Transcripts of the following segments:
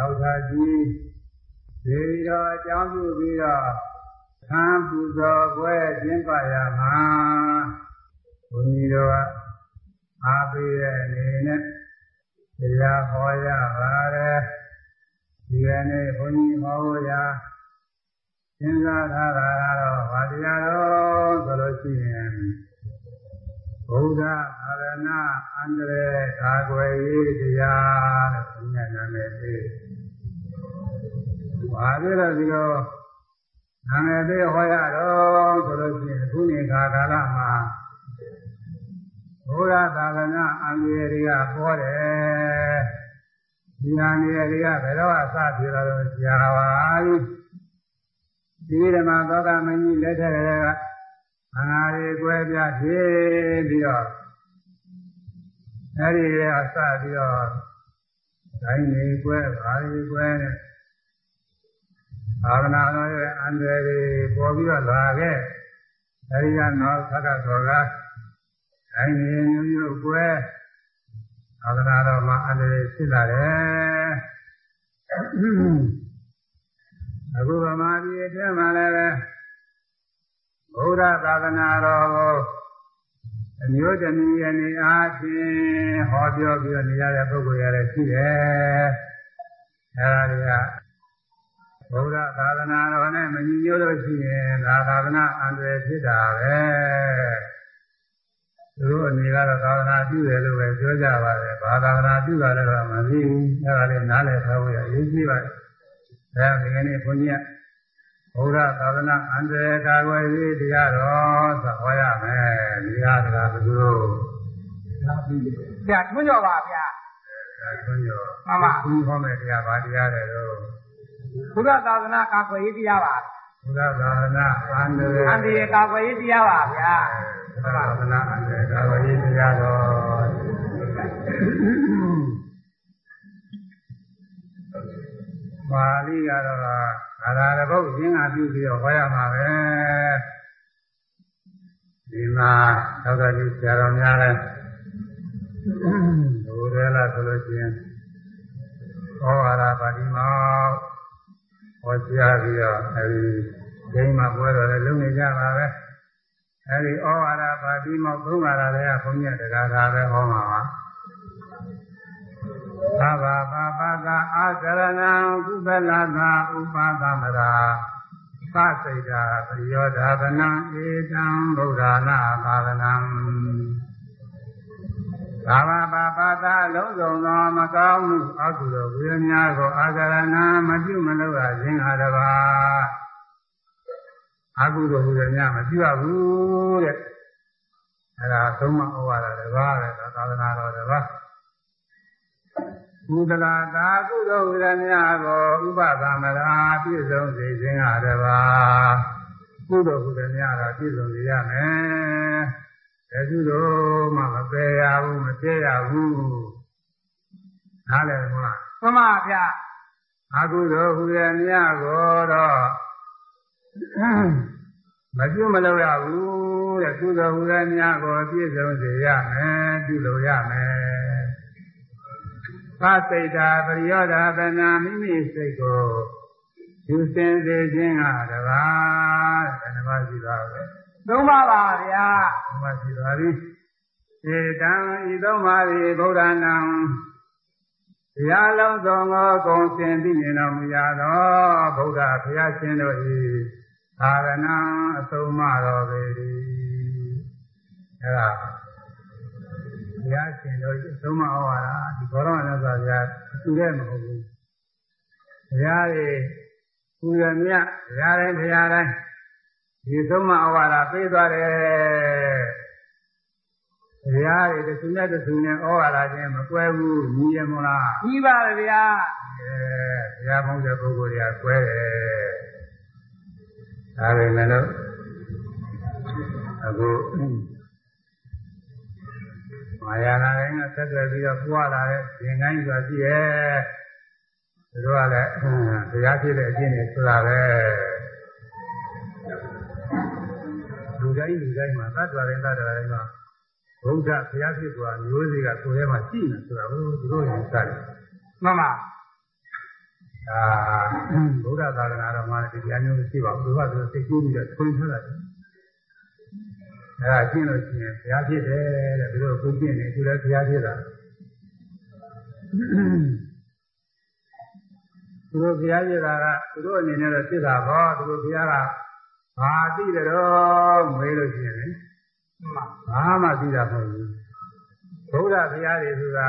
သောတာကြီးဒေဝီတော်အကြောင်းပြုပြီးတော့သံပူဇော်ပွဲကျင်းပရမှာဘုန်းကြီးတို့ကအားပေးတဲ့အနေနဲ့တရားဟောရပါတယ်ဒီကနေ့ဘုန်းကြီးဟောဖို့ရာစဉ်းစားထားတာကတော့ဗာတရားတော်ဆိုလို့ရှိရင်ဘုရားအာရဏအန္တရာယ်ကာကွယ်ရေးတရားလို့ဘုရားနာမည်ပေး ဘာဖြစ်လို့ဒီလိုနာမည်ပေးဟောရတော့ဆိုလို့ရှိရင်ခုနေခါကာလမှာဘုရားသာသနာအန္တရာယ်တွေကပေါ်တယ်ဒီအန္တရာယ်တွေကဘယ်တော့အစပြေလာတော့ကြာပါပြီဒီဓမ္မသောကမင်းကြီးလက်ထက်ကလေးကအငါရီကွဲပြားဖြစ်ပြီးတော့အဲဒီကအစပြီးတော့ဒိုင်းနေကွဲဘာရီကွဲနဲ့ သာသနာတော်ရဲ့အန္တရာယ်တွေပေါ်ပြီးတော့လာခဲ့အဲဒီကနောက်သက္ကသောကဒိုင်းနေမျိုးမျိုးကွဲသာသနာတော်မှာအန္တရာယ်ဖြစ်လာတယ်အခုဗမာပြည်အတွင်းမှာလည်းပဲဘုရားသာသနာတော်ကိုအမျိုးတမီးရနေအားဖြင့်ဟောပြောပြီးတော့နေရတဲ့ပုဂ္ဂိုလ်ရလည်းရှိတယ်။အဲဒါတွေက ဘုရားသာသနာတော်နဲ့မညီညွတ်လို့ရှိရင်ဒါသာသနာအန္တရာယ်ဖြစ်တာပဲ။သူတို့အနေကတော့သာသနာပြုတယ်လို့ပဲပြောကြပါတယ်။ဘာသာသနာပြုတာလည်းတော့မသိဘူး။အဲဒါလေးနားလည်ထားဖို့ရအရေးကြီးပါတယ်။အဲဒီကနေ့ဘုန်းကြီးကဘုရားသာသနာအန္တရာယ်ကာကွယ်ရေးတရားတော်ဆိုဟောရမယ်ဒီဟာကဘယ်လိုဆရာထွန်းကြောပါဗျာဒါထွန်းကြောမှန်ပါဘုရားဟောမယ်တရားဘာတရားလဲတော့ ဘုရားသာသနာကာကွယ်ရေးတရားပါဘုရားသာသနာအန္တရာယ်အန္တရာယ်ကာကွယ်ရေးတရားပါဗျာဘုရားသာသနာအန္တရာယ်ကာကွယ်ရေးတရားတော်ပါဠိကတော့အာသာတပုတ်ရင်းကပြုပြီးတော့ဟောရမှာပဲဒီမှာသောတာတိဆရာတော်များလဲဘုရားလားဆိုလို့ရှိရင်ဟောဝါဒပါဠိမှာဟော ကြားပြီးတော့အဲဒီဒိမ့်မှာပွဲတော်လည်းလုပ်နေကြပါပဲအဲဒီဩဝါဒပါဠိမှာသုံးလာတာလည်းဘုန်းကြီးတရားသာပဲဟောမှာပါသဗ္ဗပါပတာအာကရဏံကုသလသာဥပါသမရာသစိတ်တာပရိယောဓာသနံဧတံဗုဒ္ဓနာသာသနံ သာဝပါပတာလုံးစုံသောမကောင်းမှုအကုသိုလ်ဝိညာဉ်ကိုအာကရဏံမပြုမလုပ်ရခြင်းဟာတပါအကုသိုလ်ဝိညာဉ်မပြုရဘူးတဲ့အဲဒါသုံးမဩဝါဒတပါးပဲသာသနာတော်တပါးကုသလာသာကုသိုလ်ဝိရဏကိုဥပသမရာပြည့်စုံစေခြင်းဟာတပါကုသိုလ်ဝိရဏတော့ပြည့်စုံစေရမယ်။ ဒါကုသိုလ်မှမပယ်ရဘူးမပြည့်ရဘူး။နားလည်မလား။မှန်ပါဗျာ။အကုသိုလ်ဝိရဏကိုတော့မပြုမလုပ်ရဘူးတဲ့ကုသိုလ်ဝိရဏကိုပြည့်စုံစေရမယ်ပြုလုပ်ရမယ်သစိတ်တာပရိယောဓာပနာမိမိစိတ်ကိုယူစင်စေခြင်းဟာတပါးဘယ်နှပါးရှိပါလဲ သုံးပါပါဗျာသုံးပါးရှိပါပြီဧတံဤသုံးပါးသည်ဗုဒ္ဓနာတရားလုံးစုံကိုကုံစင်သိမြင်တော်မူရသောဗုဒ္ဓဘုရားရှင်တို့၏သာရဏံအဆုံးမတော်ပေ၏အဲဒါဘုရားရှင်တို့သုံးမဩဝါဒဒီဘောရမနဲ့ဆိုဗျာသူတဲ့မဟုတ်ဘူးဘုရားတွေသူရမြတ်ဘုရားတိုင်းဘုရားတိုင်း ဒီသုံးမဩဝါဒပေးသွားတယ်ဘုရားတွေတစ်ခုနဲ့တစ်ခုနဲ့ဩဝါဒချင်းမကွဲဘူးညီရမလားညီပါပဲဗျာအဲဘုရားပေါင်းတဲ့ပုဂ္ဂိုလ်တွေကကွဲတယ်ဒါပေမဲ့လို့အခုမာယာနာတိုင်းကဆက်သွယ်ပြီးတော့ပွားလာတဲ့သင်္ကိုင်းဆိုတာရှိရဲ့သူတို့ကလည်းတရားဖြစ်တဲ့အကျင့်တွေဆိုတာပဲ လူတိုင်းလူတိုင်းမှာသတ္တဝါတိုင်းသတ္တဝါတိုင်းမှာဘုရားဘုရားဖြစ်ကွာမျိုးစေ့ကကိုယ်ထဲမှာရှိနေဆိုတာကိုသူတို့ယူဆတယ်မှန်ပါအာဗုဒ္ဓသာသနာတော်မှာဒီတရားမျိုးမရှိပါဘူးသူကသူစိတ်ကူးပြီးတော့ထွင်ထားတာအဲဒါရှင်းလို့ရှိရင်ဘုရားဖြစ်တယ်တဲ့သူတို့ကိုပြင်းနေသူလည်းဘုရားဖြစ်တာသူတို့ဘုရားဖြစ်တာကသူတို့အနေနဲ့တော့ဖြစ်တာပေါ့သူတို့ဘုရားက ဘာသိတယ်တော့မေးလို့ရှိရင်လေဘာမှသိတာမဟုတ်ဘူးဘုရားဘုရားတွေဆိုတာ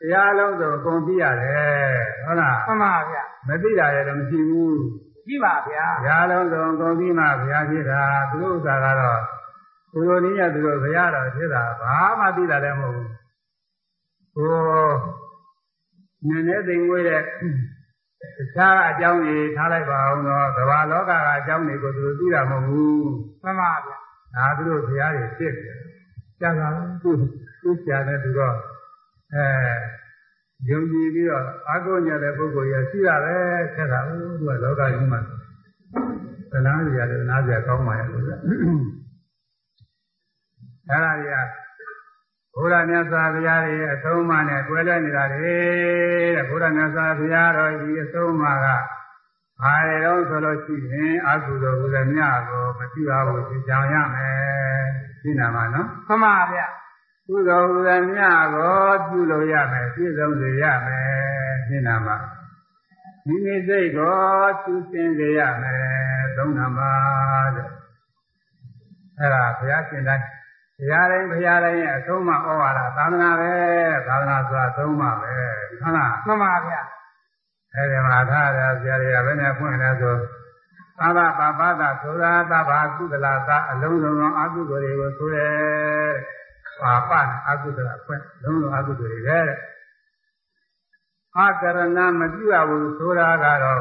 တရားလုံးစုံအကုန်သိရတယ်ဟုတ်လားမှန်ပါဗျာမသိတာလည်းမရှိဘူးရှိပါဗျာဘုရားလုံးစုံအကုန်သိမှဘုရားဖြစ်တာသူတို့ဥစ္စာကတော့သူတို့နည်းရသူတို့ဘုရားတော်ဖြစ်တာဘာမှသိတာလည်းမဟုတ်ဘူးဟိုနည်းနည်းသိငွေတဲ့ တခြားအကြောင်းကြီးထားလိုက်ပါအောင်တော့ကမ္ဘာလောကကအကြောင်းတွေကိုသူတို့သိတာမဟုတ်ဘူးမှန်ပါဗျာဒါသူတို့ဘုရားတွေဖြစ်တယ်ကြာတာသူသူကြာတဲ့သူတော့အဲယုံကြည်ပြီးတော့အာကိုညတဲ့ပုဂ္ဂိုလ်ရရှိရပဲဆက်တာသူကလောကကြီးမှာသနာစရာလည်းနားစရာကောင်းပါရဲ့လို့အဲဒါကြီးက ဘုရားမြတ်စွာဘုရားရဲ့အဆုံးအမနဲ့တွဲလွဲနေတာလေတဲ့ဘုရားမြတ်စွာဘုရားတော်ဒီအဆုံးအမကဘာတွေတော့ဆိုလို့ရှိရင်အကုသိုလ်ဘုရားမြတ်ကိုမပြုရဘူးသင်ကြောင်ရမယ်ရှင်းနာမှာနော်မှန်ပါဗျာကုသိုလ်ဘုရားမြတ်ကိုပြုလို့ရမယ်ပြည့်စုံစေရမယ်ရှင်းနာမှာဒီနေ့စိတ်ကိုသူစင်စေရမယ်သုံးနာမှာတဲ့အဲ့ဒါဘုရားရှင်တိုင်း ဘုရားတိုင်းဘုရားတိုင်းရဲ့အဆုံးအမဩဝါဒသာသနာပဲသာသနာဆိုတာအဆုံးအမပဲဟုတ်လားမှန်ပါဗျာအဲဒီမှာထားရဆရာတွေကဘယ်နဲ့ဖွင့်လဲဆိုသဗ္ဗပါပသဆိုတာသဗ္ဗကုသလသာအလုံးစုံသောအကုသိုလ်တွေကိုဆိုရဲပါပအကုသလဖွင့်လုံးစုံအကုသိုလ်တွေပဲအာကရဏမပြုရဘူးဆိုတာကတော့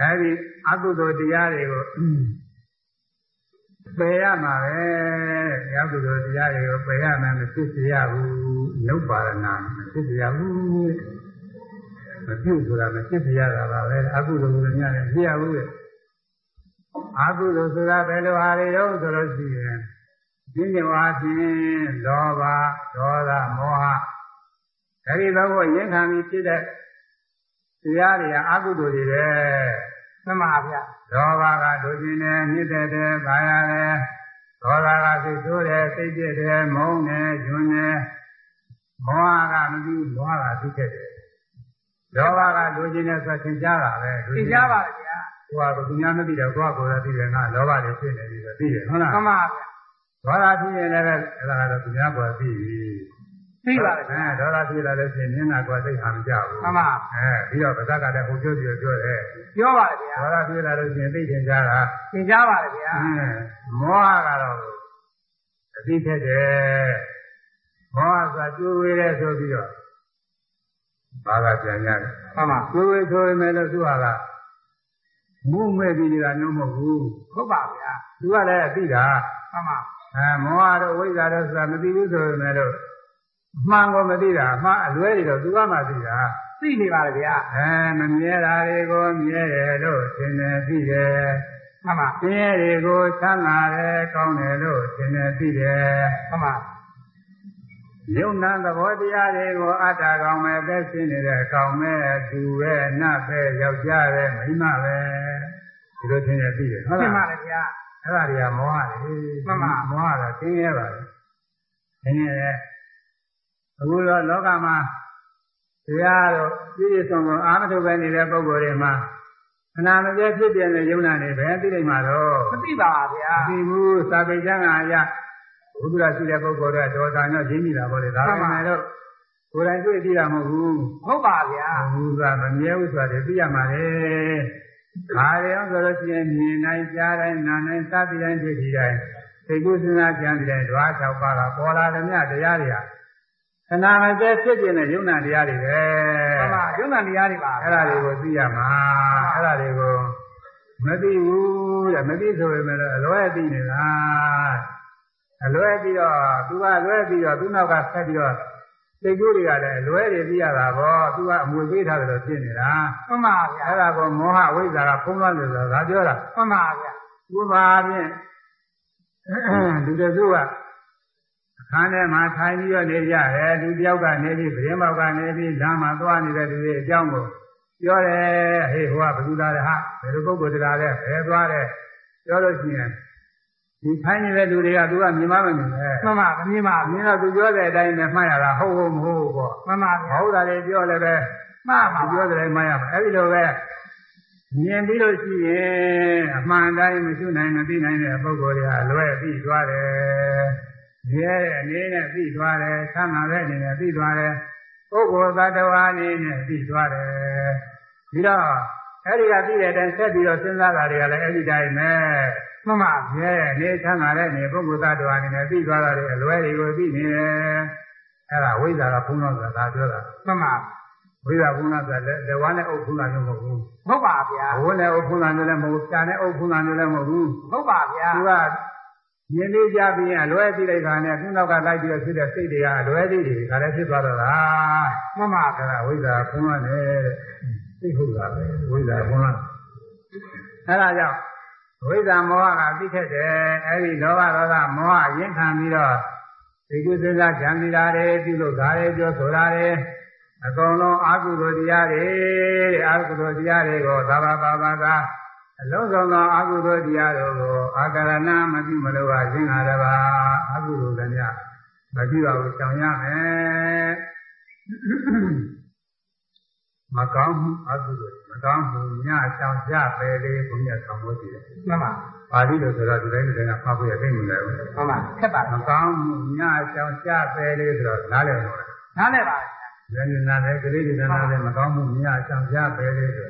အဲဒီအကုသိုလ်တရားတွေကို ပယ်ရမှာပဲတရားကုသိုလ်တရားတွေကိုပယ်ရမယ်မဖြစ်စေရဘူးနုပါရဏမဖြစ်စေရဘူးမပြုဆိုတာမဖြစ်စေရတာပါပဲအကုသိုလ်ကိုများလည်းဖြစ်ရဘူးလေအကုသိုလ်ဆိုတာဘယ်လိုဟာတွေရောဆိုလို့ရှိရင်ဒီညဝါဖြင့်လောဘဒေါသမောဟအဲဒီတော့ကိုရင်ခံပြီးဖြစ်တဲ့တရားတွေကအကုသိုလ်တွေပဲ မှန်ပါဗျာဒေါဘကဒုကျင်တယ်မြစ်တဲ့တယ်ဗာရတယ်ဒေါသကစိတ်ဆိုးတယ်စိတ်ပြည့်တယ်မုန်းတယ်ညွန်းတယ်မောဟကမပြီးမောဟကသိခဲ့တယ်ဒေါဘကဒုကျင်တယ်ဆိုသင်ကြားတာပဲသိကြပါဗျာဟိုကသူများမသိတော့ကိုယ့်ကိုယ်လည်းသိတယ်ငါလောဘတွေဖြစ်နေပြီဆိုသိတယ်ဟုတ်လားမှန်ပါဗျာဒေါသဖြစ်ရင်လည်းအဲ့ဒါကတော့သူများကသိပြီ သိပါဗျာအဲဒေါသဖြစ်လာလို့ရှိရင်မျက်နှာကသိဟန်ကြဘူးမှန်ပါအဲပြီးတော့ပါဇက်ကလည်းဟိုပြောပြောပြောတယ်ပြောပါဗျာဒေါသဖြစ်လာလို့ရှိရင်သိတင်ကြတာသိကြပါဗျာမောဟကတော့အသိဖြစ်တယ်မောဟဆိုကျိုးဝေးတယ်ဆိုပြီးတော့ဘာကပြန်ရတယ်မှန်ပါကျိုးဝေးဆိုရင်လည်းသူဟာကမုမဲ့ပြီးနေတာမျိုးမဟုတ်ဘူးဟုတ်ပါဗျာသူကလည်းအသိတာမှန်ပါအဲမောဟတော့ဝိဇ္ဇာတော့ဆိုတာမသိဘူးဆိုရင်လည်းအ မှန်ကိုမသိတာအမှားအလွဲတွေတော့သူကမှသိတာသိနေပါဗျာအဲမမြဲတာတွေကိုမြဲတယ်လို့သင်တယ်သိတယ်မှန်ပါဆင်းရဲတွေကိုချမ်းသာတယ်ကောင်းတယ်လို့သင်တယ်သိတယ်မှန်ပါယုံနာသဘောတရားတွေကိုအတ္တကောင်မဲ့သက်ရှင်နေတဲ့အကောင်မဲ့သူပဲနတ်ပဲယောက်ျားပဲမိန်းမပဲဒီလိုသင်တယ်သိတယ်ဟုတ်သိလားပါဗျာအဲ့ဒါတွေကမောဟတွေမှန်ပါမောဟကသင်ရဲပါလေသင်ရဲ အခုတော့လောကမှာတရားတော့ပြည့်စုံစုံအာမထုတ်ပဲနေတဲ့ပုဂ္ဂိုလ်တွေမှာခဏမပြည့်ဖြစ်ပြတဲ့ယုံနာတွေပဲသိနိုင်မှာတော့မသိပါဗျာသိဘူးစာပေကျမ်းကအရာဘုရားရှိတဲ့ပုဂ္ဂိုလ်တွေကဒေါသနဲ့ရင်းမိတာပေါ့လေဒါပေမဲ့တော့ကိုယ်တိုင်တွေ့ကြည့်တာမဟုတ်ဘူးဟုတ်ပါဗျာဘုရားမမြဲဘူးဆိုတာသိရမှာလေဒါတွေအောင်ဆိုလို့ရှိရင်မြင်နိုင်ကြားတိုင်းနားနိုင်စသည်တိုင်းတွေ့ကြည့်တိုင်းသိကုစဉ်းစားကြံပြီးတိုင်းဓဝါ၆ပါးကပေါ်လာသည်မြတရားတွေက ခဏမကျဲဖြစ်ပြတဲ့ယုံနာတရားတွေပဲမှန်ပါယုံနာတရားတွေပါအဲ့ဒါတွေကိုသိရမှာအဲ့ဒါတွေကိုမသိဘူးတဲ့မသိဆိုပေမဲ့လည်းအလွဲသိနေတာအလွဲပြီးတော့သူကလွဲပြီးတော့သူနောက်ကဆက်ပြီးတော့သိကူတွေကလည်းအလွဲတွေသိရတာပေါ့သူကအမွေပေးထားတယ်လို့ဖြစ်နေတာမှန်ပါဗျာအဲ့ဒါကိုမောဟဝိဇ္ဇာကဖုံးလွှမ်းတယ်ဆိုတာဒါပြောတာမှန်ပါဗျာဥပမာဖြင့်လူတစုကအ ခခန်းထဲမှာထိုင်ပြီးတော့နေကြတယ်လူတယောက်ကနေပြီးပြင်းပေါက်ကနေပြီးလမ်းမှာသွားနေတဲ့လူတွေအကြောင်းကိုပြောတယ်ဟေးဟိုကဘယ်သူလားလဲဟာဘယ်လိုပုဂ္ဂိုလ်တရားလဲဘယ်သွားတယ်ပြောလို့ရှိရင်ဒီထိုင်နေတဲ့လူတွေကသူကမြင်မမမြင်ပဲမှန်ပါမမြင်ပါအဘူးမြင်တော့သူပြောတဲ့အတိုင်းနဲ့မှတ်ရတာဟုတ်ဟုတ်မဟုတ်ဘူးပေါ့မှန်ပါမဗျာဟုတ်တာတွေပြောလည်းပဲမှန်ပါသူဗျာပြောတဲ့အတိုင်းမှတ်ရမှာအဲ့ဒီလိုပဲမြင်ပြီးလို့ရှိရင်အမှန်တိုင်းမရှိနိုင်မသိနိုင်တဲ့ပုဂ္ဂိုလ်တွေအလွဲပြီးသွားတယ် ရဲတဲ့အနေနဲ့ပြီးသွားတယ်ဆမ်းသာတဲ့အနေနဲ့ပြီးသွားတယ်ပုဂ္ဂိုလ်သတ္တဝါအနေနဲ့ပြီးသွားတယ်ပြီးတော့အဲ့ဒီကပြီးတဲ့အတိုင်းဆက်ပြီးတော့စဉ်းစားတာတွေကလည်းအဲ့ဒီတိုင်းပဲမှန်ပါရဲအနေချမ်းသာတဲ့နေပုဂ္ဂိုလ်သတ္တဝါအနေနဲ့ပြီးသွားတာတွေအလွဲတွေကိုပြီးနေတယ်အဲ့ဒါဝိဇ္ဇာကဘုံတော်ဆိုတာပြောတာမှန်ပါဝိဇ္ဇာဘုံတော်ဆိုတာလက်ဝါးနဲ့အုပ်ဘုံတော်မျိုးမဟုတ်ဘူးဟုတ်ပါဗျာဘဝနဲ့အုပ်ဘုံတော်မျိုးလည်းမဟုတ်ဘူးရှာနဲ့အုပ်ဘုံတော်မျိုးလည်းမဟုတ်ဘူးဟုတ်ပါဗျာသူက မြင်လေးကြပြီးရင်အလွဲသိလိုက်တာနဲ့သူ့နောက်ကလိုက်ပြီးတော့ဖြစ်တဲ့စိတ်တွေကအလွဲသိတွေကလည်းဖြစ်သွားတော့တာမှန်ပါအဲ့ဒါဝိဇ္ဇာဘုံတော်နဲ့တဲ့သိဟုတ်တာပဲဝိဇ္ဇာဘုံတော်အဲ့ဒါကြောင့်ဝိဇ္ဇာမောဟကသိခဲ့တယ်အဲ့ဒီလောဘဒေါသမောဟရင်းခံပြီးတော့ဒီကုသဇာကြံစီတာတွေပြုလို့ဓာတွေပြောဆိုတာတွေအကုန်လုံးအာဟုသောတရားတွေတဲ့အာဟုသောတရားတွေကိုသာဘာပါပါက အလုံးစုံသောအာဟုသောတရားတို့ကိုအာကရဏမပြုမလို့ပါခြင်းငါတပါအာဟုသောတရားမပြုတော့ဘူးကြောင်ရမယ်မကောင်းမှုအာဟုသောမကောင်းမှုညချောင်ကြပဲလေဘုရားဆောင်လို့ရှိတယ်မှန်ပါပါဠိလိုဆိုတော့ဒီတိုင်းဒီတိုင်းကဖတ်ဖို့ရသိနေတယ်ဘူးမှန်ပါခက်ပါမကောင်းမှုညချောင်ကြပဲလေဆိုတော့နားလည်လို့နားလဲပါဗျာဉာဏ်နာလည်းကလေးတွေနားလည်းမကောင်းမှုများအဆောင်ကြပဲလေဆို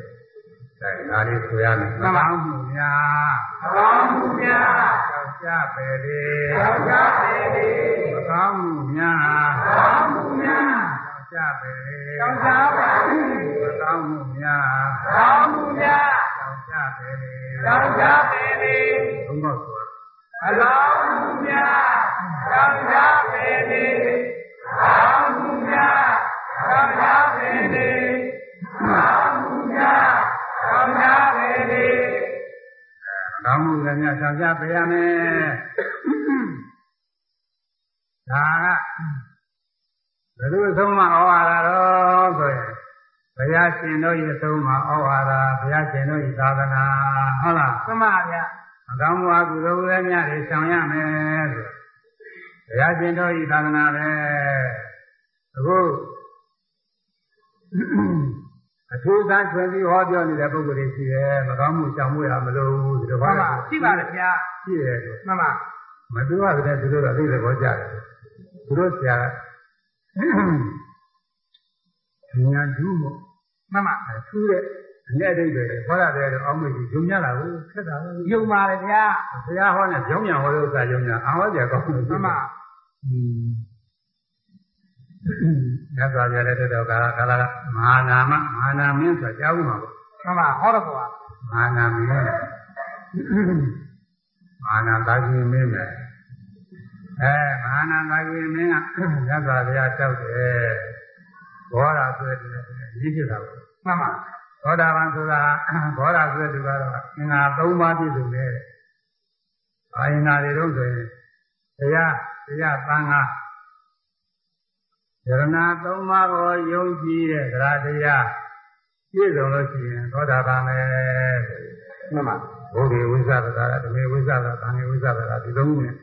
ဒါဒါလေးဆိုရမယ်မကောင်းမှုများကောင်းမှုများဆောင်ကြပဲလေကြောက်ကြပေလေမကောင်းမှုများကောင်းမှုများဆောင်ကြပဲလေကြောက်ကြပါလေမကောင်းမှုများကောင်းမှုများဆောင်ကြပဲလေကြောက်ကြပေလေဘုံတော့ဆိုအကောင်းမှုများကြောက်ကြပေလေကောင်းမှုများကြောက်ကြပေလေကောင်းမှုများကြောက်ကြပေ လေမကောင်းမှုလည်းများဆောင်ကြပဲရမယ်ဒါကဘယ်လိုဆုံးမဩဝါဒတော့ဆိုရင်ဘုရားရှင်တို့ရဲ့သုံးမှာဩဝါဒဘုရားရှင်တို့ရဲ့သာသနာဟုတ်လားမှန်ပါဗျာအကောင်းမှုအကုသိုလ်လည်းများတွေဆောင်ရမယ်ဆိုဘုရားရှင်တို့ဤသာသနာပဲအခု အထူးသန်းထွင်ပြီးဟောပြောနေတဲ့ပုဂ္ဂိုလ်တွေရှိတယ်မကောင်းမှုဆောင်မှုရမလို့ဒီလိုမှပါန်ပါရှိပါတယ်ဗျာရှိတယ်လို့မှန်ပါမသူရတဲ့သူတို့ကအသိသဘောကျတယ်သူတို့ဆရာကဉာဏ်ဓုမို့မှန်ပါအထူးတဲ့အနဲ့အတိတ်တွေဟောရတယ်တော့အောက်မေ့ပြီးဂျုံညလာဘူးခက်တာပဲယုံပါတယ်ဗျာဘုရားဟောတဲ့ကြောင်းညာဟောတဲ့ဥစ္စာကြောင်းညာအာဟောကြကောင်းလို့မှန်ပါ ညဇာပြတဲ့တော့ကာကာလမဟာနာမမဟာနာမင်းဆိုတာကြားဘူးမှာပေါ့မှန်ပါဟောတော့ကွာမဟာနာမင်းမဟာနာသာကြီးမင်းပဲအဲမဟာနာသာကြီးမင်းကညဇာပြတောက်တယ်ဘောရာဆိုတဲ့ရည်ဖြစ်တာပေါ့မှန်ပါသောတာပန်ဆိုတာဘောရာဆိုတဲ့သူကတော့အင်္ဂါ၃ပါးပြည့်စုံတယ်အာယနာတွေတော့ဆိုရင်တရားတရားသံဃာ ယရဏသုံးပါးကိုယုံကြည်တဲ့သရတရားပြည့်စုံလို့ရှိရင်သောတာပန်ပဲမှန်ပါဘုရားဝိဇ္ဇာကတာဓမေဝိဇ္ဇာကသံဃေဝိဇ္ဇာကတာဒီလုံးနဲ့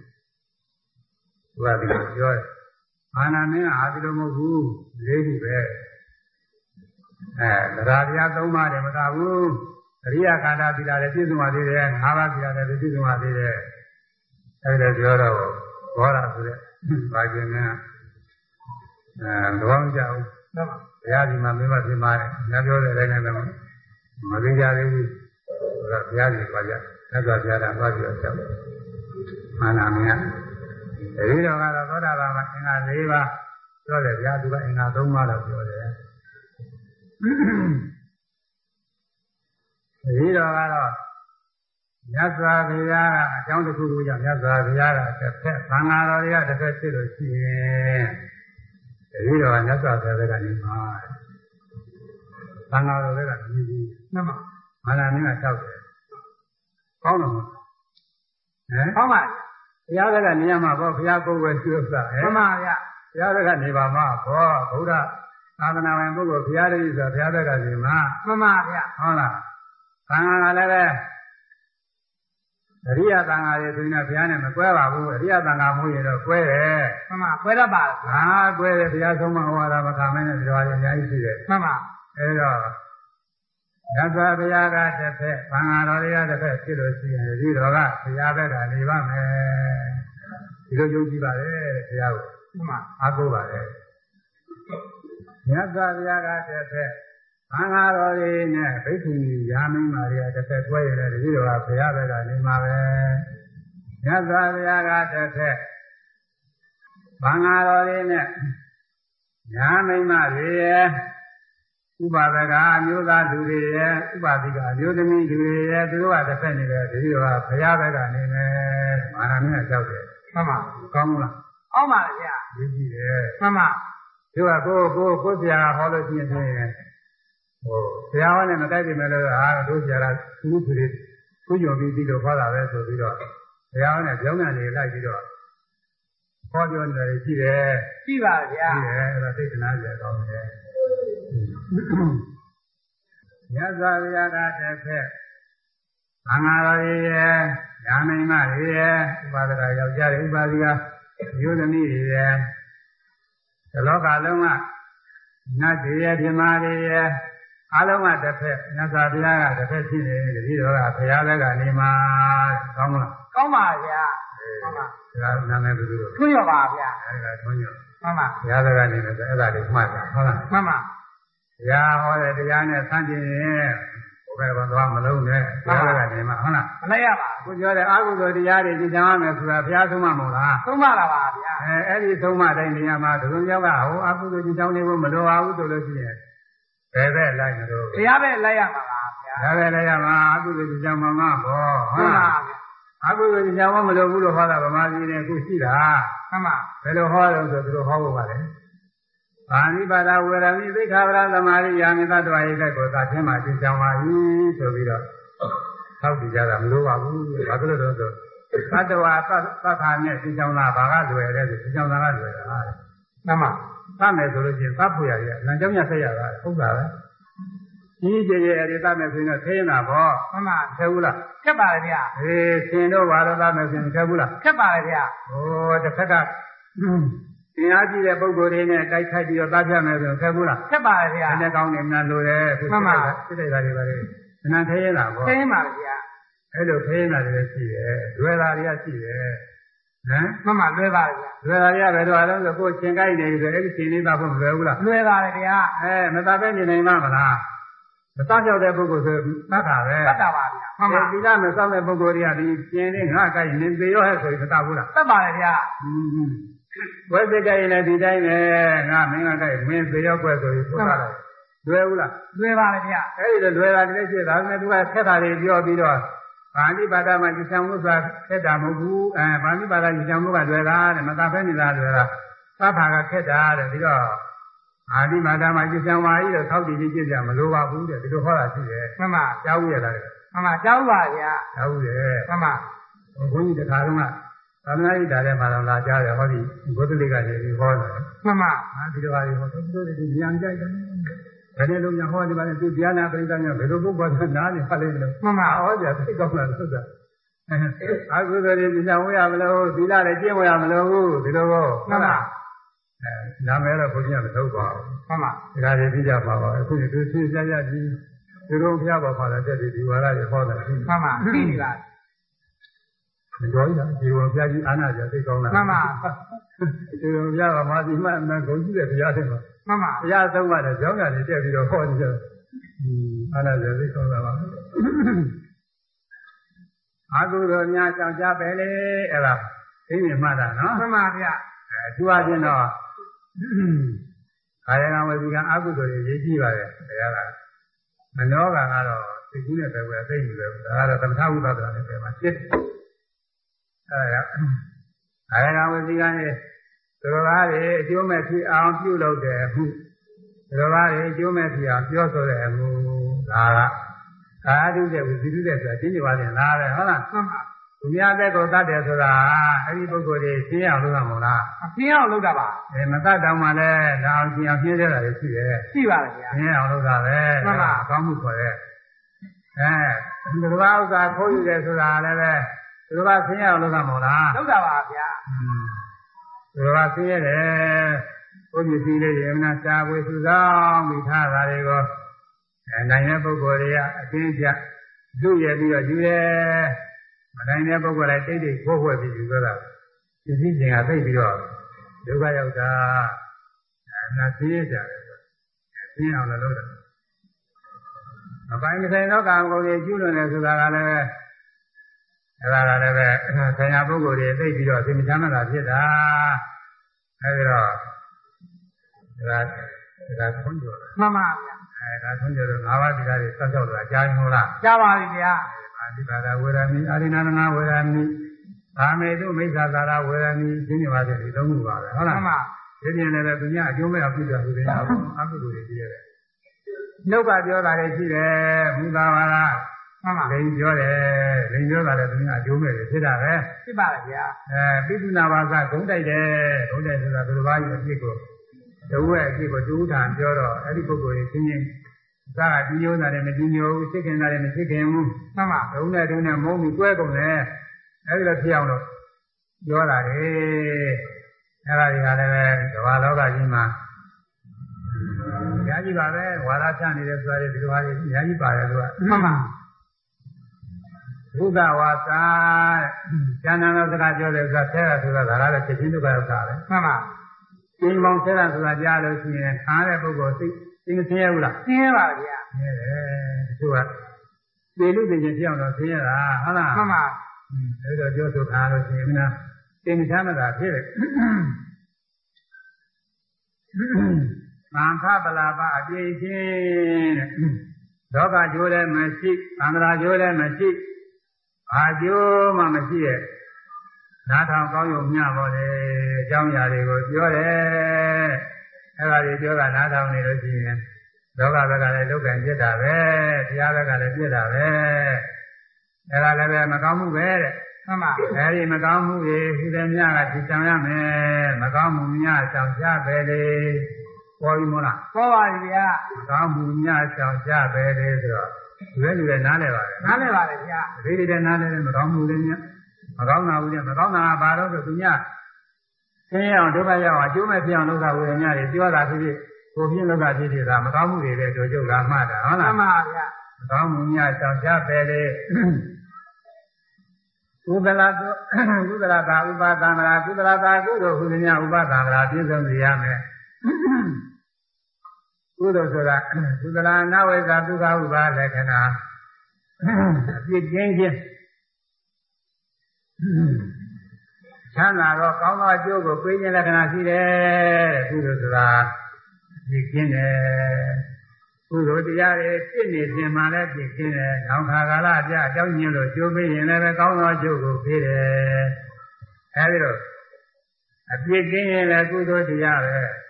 သူကဒီလိုပြောတယ်အာနာမင်းကအာဒီလိုမဟုတ်ဘူးလေးခုပဲအဲသရတရားသုံးပါးတယ်မကဘူးအရိယကာတာသီလာလည်းပြည့်စုံပါသေးတယ်ငါးပါးသီလာလည်းပြည့်စုံပါသေးတယ်အဲဒီလိုပြောတော့ဘောရာဆိုတဲ့ဘာကျင်က အဲတော့မကြောက်ဘူးမှန်ပါဘုရားဒီမှာမင်းမပြပါတယ်။ညပြောတဲ့အတိုင်းနဲ့တော့မသိကြသေးဘူး။ဒါဘုရားကြီးပါကြ။သက်သွားဘုရားကသွားပြီးတော့ချက်။မာနာမင်း။ဒီတော့ကတော့သောတာပန်မှာအင်္ဂါ၄ပါးပြောတယ်ဗျာသူကအင်္ဂါ၃ပါးတော့ပြောတယ်။ဒီတော့ကတော့မြတ်စွာဘုရားကအကြောင်းတစ်ခုခုကြောင့်မြတ်စွာဘုရားကတစ်ဖက်သံဃာတော်တွေကတစ်ဖက်ဖြစ်လို့ရှိရင် တတိတော်ကမြတ်စွာဘုရားကနေမှာသံဃာတော်တွေကမြည်ပြီးမှန်ပါမာနမင်းကတောက်တယ်ကောင်းတော့မဟမ်ဟောပါတဘုရားသက်ကနေရမှာပေါ့ဘုရားကိုယ်ဝယ်ကျွတ်တာဟဲ့မှန်ပါဗျာဘုရားသက်ကနေပါမှာပေါ့ဘုရားသာသနာဝင်ပုဂ္ဂိုလ်ဘုရားတည်းဆိုဘုရားသက်ကနေမှာမှန်ပါဗျာဟုတ်လားသံဃာကလည်းပဲ အရိယသံဃာတွေဆိုရင်တော့ဘုရားနဲ့မကွဲပါဘူးအရိယသံဃာမဟုတ်ရင်တော့ကွဲတယ်မှန်ပါခွဲတတ်ပါလားဟာကွဲတယ်ဘုရားဆုံးမဟောတာမခံမနဲ့ဒီလိုအများကြီးရှိတယ်မှန်ပါအဲတော့ရသော်ဘုရားကတစ်ဖက်သံဃာတော်တွေကတစ်ဖက်ဖြစ်လို့ရှိရင်ဒီတော်ကဘုရားဘက်ကနေပါမယ်ဒီလိုယုံကြည်ပါလေဘုရားကိုမှန်ပါအားကိုးပါလေမြတ်စွာဘုရားကတစ်ဖက် သံဃာတော်တွေနဲ့ဘိက္ခုနီယာမင်းမာတွေကတစ်ဖက်တွဲရတဲ့ဒီတော်ကဘုရားဘက်ကနေမှာပဲမြတ်စွာဘုရားကတစ်ဖက်သံဃာတော်တွေနဲ့ညာမိမ့်မတွေရဲ့ဥပါဒကအမျိုးသားလူတွေရဲ့ဥပါတိကအမျိုးသမီးလူတွေရဲ့သူတို့ကတစ်ဖက်နေတယ်ဒီလိုကဘုရားဘက်ကနေမယ်မာနမင်းကကြောက်တယ်မှန်ပါကောင်းမလားအောက်ပါလေဗျာရည်ကြည့်တယ်မှန်ပါသူကကိုကိုကိုဆရာဟောလို့ရှိရင်ဖြင့် ဟိုဆရာဟောနဲ့မတိုက်ပြီမဲ့လို့အာတို့ဆရာကသူ့သူတွေသူ့ညော်ပြီးဒီလိုဟောတာပဲဆိုပြီးတော့ဆရာဟောနဲ့ကြောင်းညာနေလိုက်ပြီးတော့ဟောပြောနေတယ်ရှိတယ်ရှိပါဗျာရှိတယ်အဲ့ဒါသိက္ခဏကြကောင်းတယ်ညဇာဗျာကတစ်ဖက်အင်္ဂါရရဲ့ညာမိမရဲ့ဥပါဒကယောက်ျားတွေဥပါဒကယောသမီးတွေရဲ့ဒီလောကလုံးကနတ်တွေရဲ့ပြမာတွေရဲ့ အလုံးကတစ်ဖက်ညဇာဗျာကတစ်ဖက်ရှိနေတယ်ဒီတော့ကဘုရားလည်းကနေမှာကောင်းမလားကောင်းပါဗျာမှန်ပါဒါနာမည်ဘယ်လိုလဲထွန်းရပါဗျာအဲ့ဒါထွန်းညောမှန်ပါဘုရားလည်းကနေတယ်အဲ့ဒါလေးမှတ်တာဟုတ်လားမှန်ပါတရားဟောတဲ့တရားနဲ့ဆန့်ကျင်ရင်ဘယ်ဘက်သွားမလုံးနဲ့ဘုရားကနေမှာဟုတ်လားမလိုက်ရပါအခုပြောတဲ့အကုသိုလ်တရားတွေကြင်ကြရမယ်ဆိုတာဘုရားဆုံးမမဟုတ်လားသုံးပါလားပါဗျာအဲအဲ့ဒီဆုံးမတိုင်းနေရာမှာဒုံယောက်ကဟိုအကုသိုလ်ကြင်ကြောင်းနေဖို့မလိုပါဘူးဆိုလို့ရှိရင် ဘယ်ဘက်လိုက်မလို့တရားပဲလိုက်ရပါပါဗျာဒါပဲလည်းရမှာအကုသိုလ်ကြင်ကြောင်းမှမဘောမှဟုတ်န်ပါလားဗျာအကုသိုလ်ကြင်ကြောင်းမလိုဘူးလို့ဟောတာဗမာပြည်နဲ့အခုရှိတာမှန်ပါဘယ်လိုဟောတယ်ဆိုသူတို့ဟောဖို့ပါလေအာနိပါဒဝေရမိသိက္ခာပရသမာရိယာမိသတ္တဝါရိတဲ့ကိုသာချင်းမှသင်ကြောင်းပါ၏ဆိုပြီးတော့ထောက်ကြည့်ကြတာမလိုပါဘူးဘာဖြစ်လို့လဲဆိုသတ္တဝါသတ္ထာနဲ့သင်ကြောင်းတာဘာကလွယ်လဲဆိုသင်ကြောင်းတာကလွယ်တာမှန်ပါ သတ်မယ်ဆိုလို့ရှိရင်သတ်ဖို့ရရလမ်းကြောင်းရဆက်ရတာဟုတ်တာပဲကြီးကြီးရဲ့အဲဒီသတ်မယ်ဆိုရင်တော့သိနေတာပေါ့မှန်ပါထဲဘူးလားခက်ပါလေဗျာအေးသင်တို့ဘာလို့သတ်မယ်ဆိုရင်ထဲဘူးလားခက်ပါလေဗျာဟိုတစ်ခါကသင်အားကြည့်တဲ့ပုံကိုယ်တွေနဲ့တိုက်ခိုက်ပြီးတော့သတ်ပြမယ်ဆိုရင်ထဲဘူးလားခက်ပါလေဗျာအဲ့ဒါကောင်းနေမှလို့တယ်စိတ်တိုက်တာတွေပါလေခဏထဲရတာပေါ့သိမ်းပါလေဗျာအဲ့လိုဖေးနေတာတွေရှိတယ်လွယ်တာတွေကရှိတယ် ဟမ်မှန်ပါလွယ်ပါလေဗျာလွယ်တာတွေကဘယ်တော့လဲဆိုကိုယ်ရှင်ကိုက်နေပြီဆိုအဲ့ဒီရှင်လေးသားဖို့မလွယ်ဘူးလားလွယ်ပါလေဗျာအဲမသားပဲနေနိုင်မှာမလားမသားလျှောက်တဲ့ပုဂ္ဂိုလ်ဆိုသတ်တာပဲတတ်တာပါဗျာမှန်ပါဒီကမစောင့်တဲ့ပုဂ္ဂိုလ်တွေကဒီရှင်လေးငါကိုက်နေသေးရောဟဲ့ဆိုပြီးမသားဘူးလားတတ်ပါလေဗျာဝဲစိတ်ကြရင်လည်းဒီတိုင်းပဲငါမင်းကကြိုက်မင်းသေရောက်ွက်ဆိုပြီးပြောတာလွယ်ဘူးလားလွယ်ပါလေဗျာအဲ့ဒီလိုလွယ်တာတည်းရှိဒါပေမဲ့သူကခက်တာတွေပြောပြီးတော့ ဗာဏိပါဒမှာကြည်ဆောင်မှုဆိုတာခက်တာမဟုတ်ဘူးအဲဗာဏိပါဒကြည်ဆောင်မှုကလွယ်တာတဲ့မသာဖဲနေတာလွယ်တာသဘာကခက်တာတဲ့ပြီးတော့အာဒီမာဒမှာကြည်ဆောင်ပါကြီးတော့သောက်တည်ကြီးကြည့်ကြမလိုပါဘူးတဲ့ဒီလိုဟောတာရှိတယ်မှန်ပါကြားဘူးရလားမှန်ပါကြောက်ပါဗျာကြားဘူးရဲ့မှန်ပါဘုန်းကြီးတခါတော့ကသာမဏေကြီးတာထဲမှာတော့လာကြားတယ်ဟောဒီဘုဒ္ဓလေးကနေပြီးဟောတယ်မှန်ပါအာဒီလိုဟာတွေဟောသူတို့တွေဉာဏ်ကြိုက်တယ် ဘယ်နဲ့လုံးညာဟောဒီပါလဲသူတရားနာပရိသတ်များဘယ်လိုပုဂ္ဂိုလ်ကနားနေပါလိမ့်မလို့မှန်ပါဟောကြသိကောင်းလားသုဒ္ဓအာဟုသောတွေဒီနာဝရမလို့သီလလည်းကျင့်ဝရမလို့ဒီလိုကောမှန်ပါအဲနာမည်တော့ဘုရားမထုတ်ပါဘူးမှန်ပါဒါကြပြီးကြပါပါအခုဒီသူသိကြရပြီးဒီလိုဖျားပါပါတဲ့တက်ပြီးဒီဝါရတွေဟောတာရှိမှန်ပါသိပြီလားမတော်ရဒီဝါဖျားကြီးအာနာကြသိကောင်းလားမှန်ပါဒီလိုဖျားပါမာဒီမှအမှန်ကုန်ကြည့်တဲ့ဘုရားတွေမှာ မှန်ပါဘုရားဆုံးပါတယ်ကြောင်းကနေတက်ပြီးတော့ဟောနေကြတယ်အာနာကြသိကောင်းလားပါအာဟုသောများကြောင့်ကြပဲလေအဲ့ဒါသိမြင်မှတ်တာနော်မှန်ပါဗျာအဲသူအချင်းတော့ကာယကံဝစီကံအကုသိုလ်တွေရေးကြည့်ပါတယ်ဘုရားကမနောကံကတော့သိကူးနဲ့ပဲဝယ်သိနေတယ်ဒါကတော့သမထဝိပဿနာနဲ့ပဲမှာဖြစ်တယ်အဲဒါကာယကံဝစီကံရဲ့ သူတော်ဘာတွေအကျိုးမဲ့ဖြစ်အောင်ပြုလုပ်တယ်ဟုသူတော်ဘာတွေအကျိုးမဲ့ဖြစ်အောင်ပြောဆိုတယ်ဟုဒါကကာယတုတဲ့ဝစီတုတဲ့ဆိုတာရှင်းပြပါရင်လားပဲဟုတ်လားမှန်ပါသူများသက်ကိုတတ်တယ်ဆိုတာအဲ့ဒီပုဂ္ဂိုလ်တွေရှင်းအောင်လုပ်ရမလားအပြင်းအောင်လုပ်တာပါအဲမတတ်တောင်မှလည်းဒါအောင်ရှင်းအောင်ရှင်းရတာတွေရှိတယ်ရှိပါလေဗျာရှင်းအောင်လုပ်တာပဲမှန်ပါအကောင်းမှုခေါ်တဲ့အဲဒီလိုဥစ္စာခိုးယူတယ်ဆိုတာလည်းပဲဒီလိုကရှင်းအောင်လုပ်တာမဟုတ်လားလုပ်တာပါဗျာ ဒီလိုကရှင်းရတယ်ကိုယ်ပစ္စည်းလေးတွေအမှန်စာဝေစုဆောင်ပြီးထားတာတွေကိုအဲနိုင်တဲ့ပုဂ္ဂိုလ်တွေကအရှင်းပြလူရပြီးတော့ယူတယ်မနိုင်တဲ့ပုဂ္ဂိုလ်လည်းတိတ်တိတ်ခိုးခွဲပြီးယူကြတာပစ္စည်းချင်းကသိပြီးတော့ဒုက္ခရောက်တာအဲနာသိရကြတယ်ရှင်းအောင်လည်းလုပ်တယ်အပိုင်းမဆိုင်သောကာမဂုဏ်တွေကျူးလွန်တယ်ဆိုတာကလည်း အဲ့ဒါကလည်းပဲဆရာပုဂ္ဂိုလ်တွေသိပြီးတော့သိမချမ်းသာဖြစ်တာအဲဒီတော့ဒါဒါခွန်ကြော်တယ်မှန်ပါဗျာအဲဒါခွန်ကြော်တော့ငါးပါးဒီကားတွေစောက်ကြောက်လို့အကြားမလားကြားပါပြီဗျာအာဒီပါဒဝေရမိအာရိနာနာဝေရမိဗာမေတုမိစ္ဆာသာရဝေရမိရှင်းနေပါစေဒီသုံးခုပါပဲဟုတ်လားမှန်ပါဒီပြင်လည်းသူများအကျိုးမဲ့အပြုတယ်ဆိုတဲ့အကုသိုလ်တွေကြီးရတယ်နှုတ်ကပြောတာလည်းရှိတယ်ဘုရားဘာသာ မှန်ပါလိန်ပြောတယ်လိန်ပြောတာလည်းသူများအကျိုးမဲ့တွေဖြစ်တာပဲဖြစ်ပါလေဗျာအဲပိပုနာဘာသာဂုံးတိုက်တယ်ဂုံးတိုက်ဆိုတာသူတစ်ပါးရဲ့အဖြစ်ကိုတဝက်အဖြစ်ကိုတူးထန်ပြောတော့အဲ့ဒီပုဂ္ဂိုလ်ကြီးချင်းချင်းသာကဒီညိုးတာလည်းမဒီညိုဘူးစိတ်ခင်တာလည်းမစိတ်ခင်ဘူးမှန်ပါဒုံနဲ့ဒုံနဲ့မုန်းပြီးတွဲကုန်တယ်အဲဒီလိုဖြစ်အောင်လို့ပြောတာလေအဲဒါတွေကလည်းပဲကမ္ဘာလောကကြီးမှာညာကြီးပါပဲဝါဒဖြန့်နေတဲ့ဆိုတာတွေဒီလိုဟာတွေညာကြီးပါတယ်သူကမှန်ပါ ဘုဒ္ဓဝါစာကျမ်းနာတော်စကားပြောတယ်ဆိုတာဆဲတာဆိုတာဒါလည်းချက်ချင်းဒုက္ခရောက်တာပဲမှန်ပါကျင်းပေါင်းဆဲတာဆိုတာကြားလို့ရှိရင်ခါတဲ့ပုဂ္ဂိုလ်သိသိမသိရဘူးလားရှင်းပါဗျာသိရတယ်တချို့ကသေလူသိချင်းပြောင်းတော့သိရတာဟုတ်လားမှန်ပါအဲဒါပြောဆိုထားလို့ရှိရင်မနာသင်္ချမ်းမသာဖြစ်တယ်။သံဃပလာပအပြည့်ချင်းတဲ့။လောကကျိုးလည်းမရှိသံဃာကျိုးလည်းမရှိ ဘာကျိုးမှမရှိရဲ့။နားထောင်ကောင်းရုံမျှပါလေအကြောင်းအရာတွေကိုပြောတယ်။အဲဒါတွေပြောတာနားထောင်နေလို့ရှိရင်လောကဘက်ကလည်းလောကံပြစ်တာပဲ။တရားဘက်ကလည်းပြစ်တာပဲ။အဲဒါလည်းပဲမကောင်းမှုပဲတဲ့။မှန်ပါအဲဒီမကောင်းမှုတွေဟူသည်များကဒီဆောင်ရမယ်မကောင်းမှုများဆောင်ကြပဲလေပေါ်ပြီမို့လားပေါ်ပါပြီဗျာမကောင်းမှုများဆောင်ကြပဲလေဆိုတော့ လူရဲ့လူရဲ့နားလဲပါတယ်နားလည်ပါလေဗျာဒီဒီတဲ့နားလဲမကောင်းမှုတွေများမကောင်းတာဘူးလေမကောင်းတာကဘာလို့ဆိုသူများဆင်းရဲအောင်ဒုက္ခရောက်အောင်အကျိုးမဲ့ဖြစ်အောင်လုပ်တာဝေဒနာတွေပြောတာဖြစ်ဖြစ်ကိုပြင်းလုပ်တာဖြစ်ဖြစ်ဒါမကောင်းမှုတွေပဲတို့ကျုပ်ကမှတ်တာဟုတ်မှလားန်ပါဗျာမကောင်းမှုများဆောင်ကြပဲလေကုသလကုကုသလသာဥပသံဃာကုသလသာကုသိုလ်ဟူသည်များဥပသံဃာပြည့်စုံစေရမယ် ကုသိုလ်ဆိုတာကုသလနာဝေသာဒုက္ခဥပါလက္ခဏာအပြစ်ကျင်းခြင်းချမ်းသာတော့ကောင်းသောအကျိုးကိုပေးခြင်းလက္ခဏာရှိတယ်တဲ့ကုသိုလ်ဆိုတာပြစ်ကျင်းတယ်ကုသိုလ်တရားတွေဖြစ်နေခြင်းမှလည်းပြစ်ကျင်းတယ်။နောက်ခါကာလအပြအကြောင်းညင်းလို့ကျိုးပေးရင်လည်းကောင်းသောအကျိုးကိုပေးတယ်။အဲဒီတော့အပြစ်ကျင်းရင်လည်းကုသိုလ်တရားပဲ။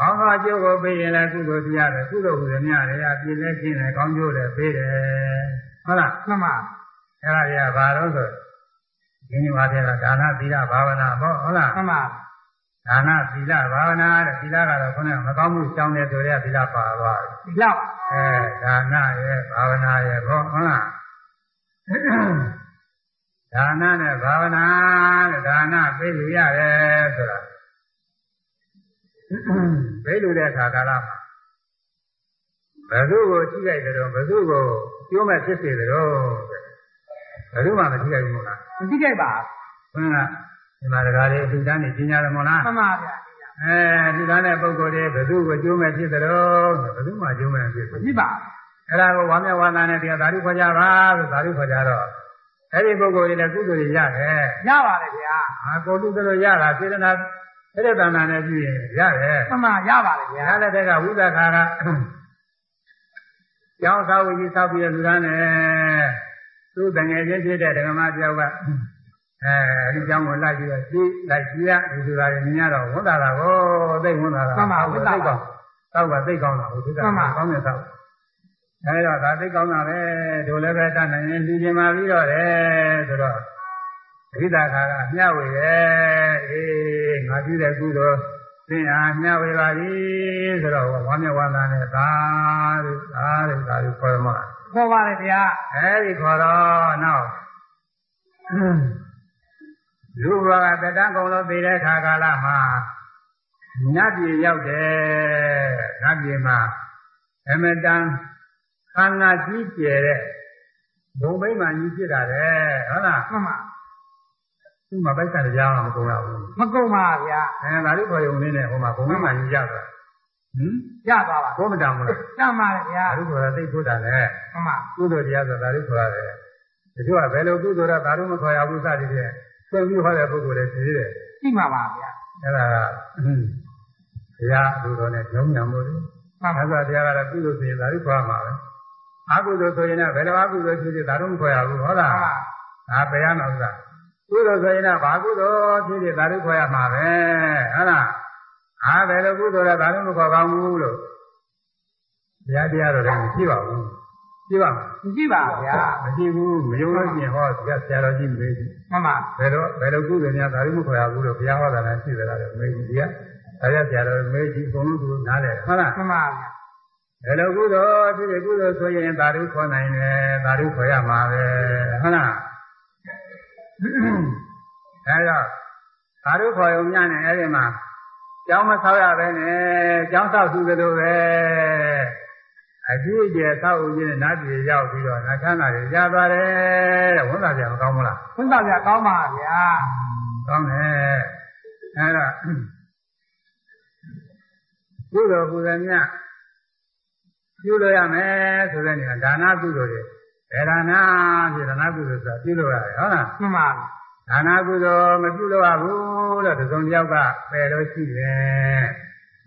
ကောင်းသောအကျိုးကိုပေးရင်လည်းကုသိုလ်တရားပဲ။ကုသိုလ်ဟူသည်များလည်းအပြစ်လည်းကျင်းတယ်ကောင်းကျိုးလည်းပေးတယ်။ဟုတ်လားမှန်ပါ။အဲဒါကြီးကဘာလို့ဆိုဒီနေ့မှာတဲ့ဒါနသီလဘာဝနာပေါ့ဟုတ်လားမှန်ပါဒါနသီလဘာဝနာတဲ့သီလကတော့ခုနကမကောင်းမှုကြောင်းတဲ့ဆိုရသီလပါသွားတယ်ဒီလောက်ပါအဲဒါနရဲ့ဘာဝနာရဲ့ဘောဟုတ်လားဒါနနဲ့ဘာဝနာတဲ့ဒါနပေးလို့ရတယ်ဆိုတာ ပေးလို့တဲ့အခါကာလမှာဘယ်သူကိုကြည့်လိုက်ကြတော့ဘယ်သူကိုကျိုးမဲ့ဖြစ်စေကြတော့ဘယ်သူမှမကြည့်လိုက်ဘူးမို့လားမသိခဲ့ပါဘုရားဒီမှာတကားလေးအတူတန်းနေပညာရမို့လားမှန်ပါဗျာအဲဒီကနေ့ပုဂ္ဂိုလ်တွေဘယ်သူကိုကျိုးမဲ့ဖြစ်ကြတော့ဘယ်သူမှကျိုးမဲ့ဖြစ်မဘူးသိပါအဲ့ဒါကိုဝါမျက်ဝါသာနဲ့တရားဓာတုခေါ်ကြပါလို့ဓာတုခေါ်ကြတော့အဲ့ဒီပုဂ္ဂိုလ်တွေလည်းကုသိုလ်တွေရတယ်ရပါတယ်ဗျာ။ဟာကိုတုကလို့ရတာစေတနာ စေတနာနဲ့ပြုရင်ရတယ်မှန်ပါရပါတယ်ဗျာ။ဒါလည်းတက်ကဝိသခါကကျောင်းသာဝကြီးဆောက်ပြီးလူသားနဲ့သူ့တငယ်ချင်းဖြစ်တဲ့ဓမ္မတယောက်ကအဲဒီကျောင်းကိုလိုက်ပြီးတော့ကြည့်လိုက်ကြည့်ရဒီဆိုတာတွေမြင်ရတော့ဝန်တာတာကိုသိဝန်တာတာမှန်ပါဝိသသိပါကောင်းတောက်ကသိကောင်းတာဟိုသူကကောင်းတဲ့တောက်အဲဒါဒါသိကောင်းတာပဲတို့လည်းပဲတတ်နိုင်ရင်လူချင်းမာပြီးတော့တယ်ဆိုတော့ ဒိဋ္ဌာခါကမျှဝေရဲ့အေးငါပြုတဲ့ကုသိုလ်သင်အားမျှဝေပါပြီဆိုတော့ဝမ်းမြောက်ဝမ်းသာနဲ့သာလို့သာလို့သာလို့ခေါ်မှာခေါ်ပါလေဗျာအဲဒီခေါ်တော့နောက်လူဘဝကတတန်းကုန်လို့ပြီးတဲ့အခါကာလမှာနတ်ပြည်ရောက်တယ်နတ်ပြည်မှာအမတန်ခန္ဓာကြီးကျယ်တဲ့ဘုံဘိမှန်ကြီးဖြစ်တာလေဟုတ်လားမှန်ပါ သူ့မှာပိုက်ဆံတရားမကုန်ရဘူးမကုန်ပါဗျာအဲဒါလေးခေါ်ရုံလေးနဲ့ဟိုမှာဘုံဘိမှန်ကြီးရတာဟင်ရပါပါဘုံမတန်ဘူးလားတမ်းပါလေဗျာဒါလို့ခေါ်တာသိဖို့တာလေမှန်ပါကုသိုလ်တရားဆိုတာဒါလို့ခေါ်ရတယ်ဒီလိုကဘယ်လိုကုသိုလ်တော့ဒါလို့မခေါ်ရဘူးစသည်ဖြင့်ဆွေးပြီးဟောတဲ့ပုဂ္ဂိုလ်တွေရှိတယ်ရှိမှာပါဗျာအဲ့ဒါကဘုရားလူတော်နဲ့ညုံညာမို့လို့မှန်ပါသစ္စာတရားကတော့ကုသိုလ်ဆိုရင်ဒါလို့ခေါ်မှာပဲအကုသိုလ်ဆိုရင်လည်းဘယ်လိုအကုသိုလ်ဖြစ်ဖြစ်ဒါတော့မခေါ်ရဘူးဟုတ်လားမှန်ပါဒါပယ်ရမှာဥစ္စာ ကုသိုလ်ဆိုရင်လည်းဘာကုသိုလ်ဖြစ်ဖြစ်ဒါလို့ခေါ်ရမှာပဲဟုတ်လားအားဘယ်လိုကုသိုလ်လဲဒါလို့မခေါ်ပါဘူးလို့ဘုရားတရားတော်လည်းမရှိပါဘူးရှိပါမလားမရှိပါဗျာမရှိဘူးမယုံလို့ရှိရင်ဟောဒီကဆရာတော်ကြီးမေးကြည့်မှန်ပါဘယ်တော့ဘယ်လိုကုသိုလ်များဒါလို့မခေါ်ရဘူးလို့ဘုရားဟောတာလည်းရှိသလားလို့မေးကြည့်ဒီကဒါရဆရာတော်မေးကြည့်အကုန်လုံးသူနားတယ်ဟုတ်လားမှန်ပါဗျာဘယ်လိုကုသိုလ်ဖြစ်ဖြစ်ကုသိုလ်ဆိုရင်ဒါလို့ခေါ်နိုင်တယ်ဒါလို့ခေါ်ရမှာပဲဟုတ်လား အဲတော့ဒါလို့ခေါ်ရုံညနဲ့အဲ့ဒီမှာကျောင်းမဆောက်ရပဲနဲ့ကျောင်းဆောက်သူကလေးပဲအကြည့်ကျဆောက်ဦးချင်းနဲ့နတ်ပြည်ရောက်ပြီးတော့နတ်ချမ်းသာတွေရသွားတယ်တဲ့ဝန်သာပြန်မကောင်းဘူးလားခွင့်သာဗျာကောင်းပါဗျာကောင်းတယ်အဲဒါကုသိုလ်ကုသိုလ်များပြုလို့ရမယ်ဆိုတဲ့နေရာဒါနကုသိုလ်တွေ ဘယ်ဒါနာဖြစ်ဒါနကုသိုလ်ဆိုတာပြုလို့ရတယ်ဟုတ်လားမှန်ပါဒါနကုသိုလ်မပြုလို့ရဘူးလို့တစုံတစ်ယောက်ကပယ်လို့ရှိတယ်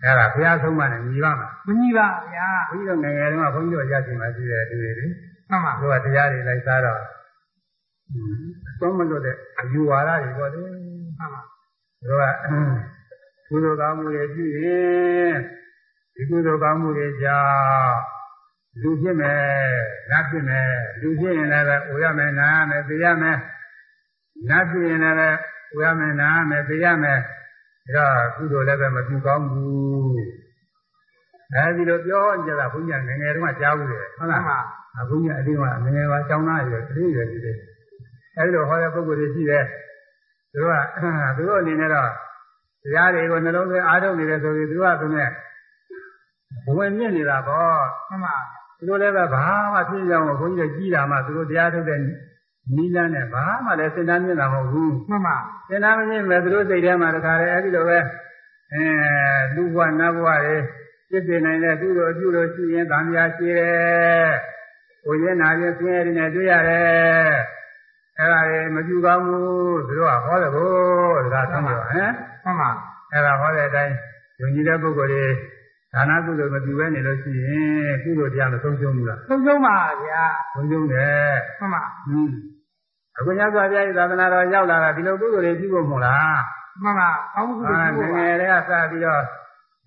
အဲဒါဘုရားဆုံးမနဲ့ညီပါမှာမကြီးပါဗျာဘုန်းကြီးတို့ငယ်ငယ်တုန်းကဘုန်းကြီးတို့ရရှိမှရှိတဲ့သူတွေလေမှန်ပါသူကတရားတွေလိုက်စားတော့အစွမ်းမလွတ်တဲ့အယူဝါဒတွေပေါ့လေမှန်ပါတို့ကကုသိုလ်ကောင်းမှုတွေပြုရင်ဒီကုသိုလ်ကောင်းမှုတွေကြောင့် လူဖြစ်မယ်နတ်ဖြစ်မယ်လူဖြစ်ရင်လည်းအိုရမယ်နားမယ်သိရမယ်နတ်ဖြစ်ရင်လည်းအိုရမယ်နားမယ်သိရမယ်ဒါကုသိုလ်လည်းပဲမပြုကောင်းဘူးအဲဒီလိုပြောကြတာဘုရားငယ်ငယ်တုန်းကကြားဘူးတယ်ဟုတ်မှလားန်ပါအခုညအတင်းကငယ်ငယ်ပါကျောင်းသားရွယ်ကလေးရွယ်ကြီးတယ်အဲဒီလိုဟောတဲ့ပုဂ္ဂိုလ်တွေရှိတယ်သူတို့ကသူတို့အနေနဲ့တော့တရားတွေကိုနှလုံးသွင်းအားထုတ်နေတယ်ဆိုပြီးသူကသူနဲ့ဘဝင်မြင့်နေတာပေါ့မှန်ပါ သူတို့လည်းပဲဘာမှဖြစ်ကြအောင်ဘုန်းကြီးတို့ကြီးတာမှသူတို့တရားထုတ်တဲ့နီးလန်းနဲ့ဘာမှလည်းစဉ်းစားမြင်တာမဟုတ်ဘူးမှန်ပါစဉ်းစားမမြင်မဲ့သူတို့စိတ်ထဲမှာတခါလေအဲဒီလိုပဲအဲလူဘဝနတ်ဘဝတွေဖြစ်နေနိုင်တဲ့သူတို့အကျိုးတို့ရှိရင်တန်မြာရှိတယ်ကိုရင်နာရင်ဆင်းရဲတွေနဲ့တွေ့ရတယ်အဲ့ဒါတွေမကြည့်ကောင်းဘူးသူတို့ကဟောတယ်ကိုဒါကဆန်းပြောဟမ်မှန်ပါအဲ့ဒါဟောတဲ့အတိုင်းယုံကြည်တဲ့ပုဂ္ဂိုလ်တွေ ဒါနကုသိုလ်မပြုဘဲနေလို့ရှိရင်ကုသိုလ်တရားမဆုံးရှုံးဘူးလားဆုံးဆုံးပါဗျာဆုံးရှုံးတယ်မှန်ပါဟွန်းအခုညစွာပြည့်သာသနာတော်ရောက်လာတာဒီလိုကုသိုလ်တွေပြုဖို့မဟုတ်လားမှန်ပါကောင်းမှုအာပြုငဖို့ယ်ပါငယ်လေးကစပြီးတော့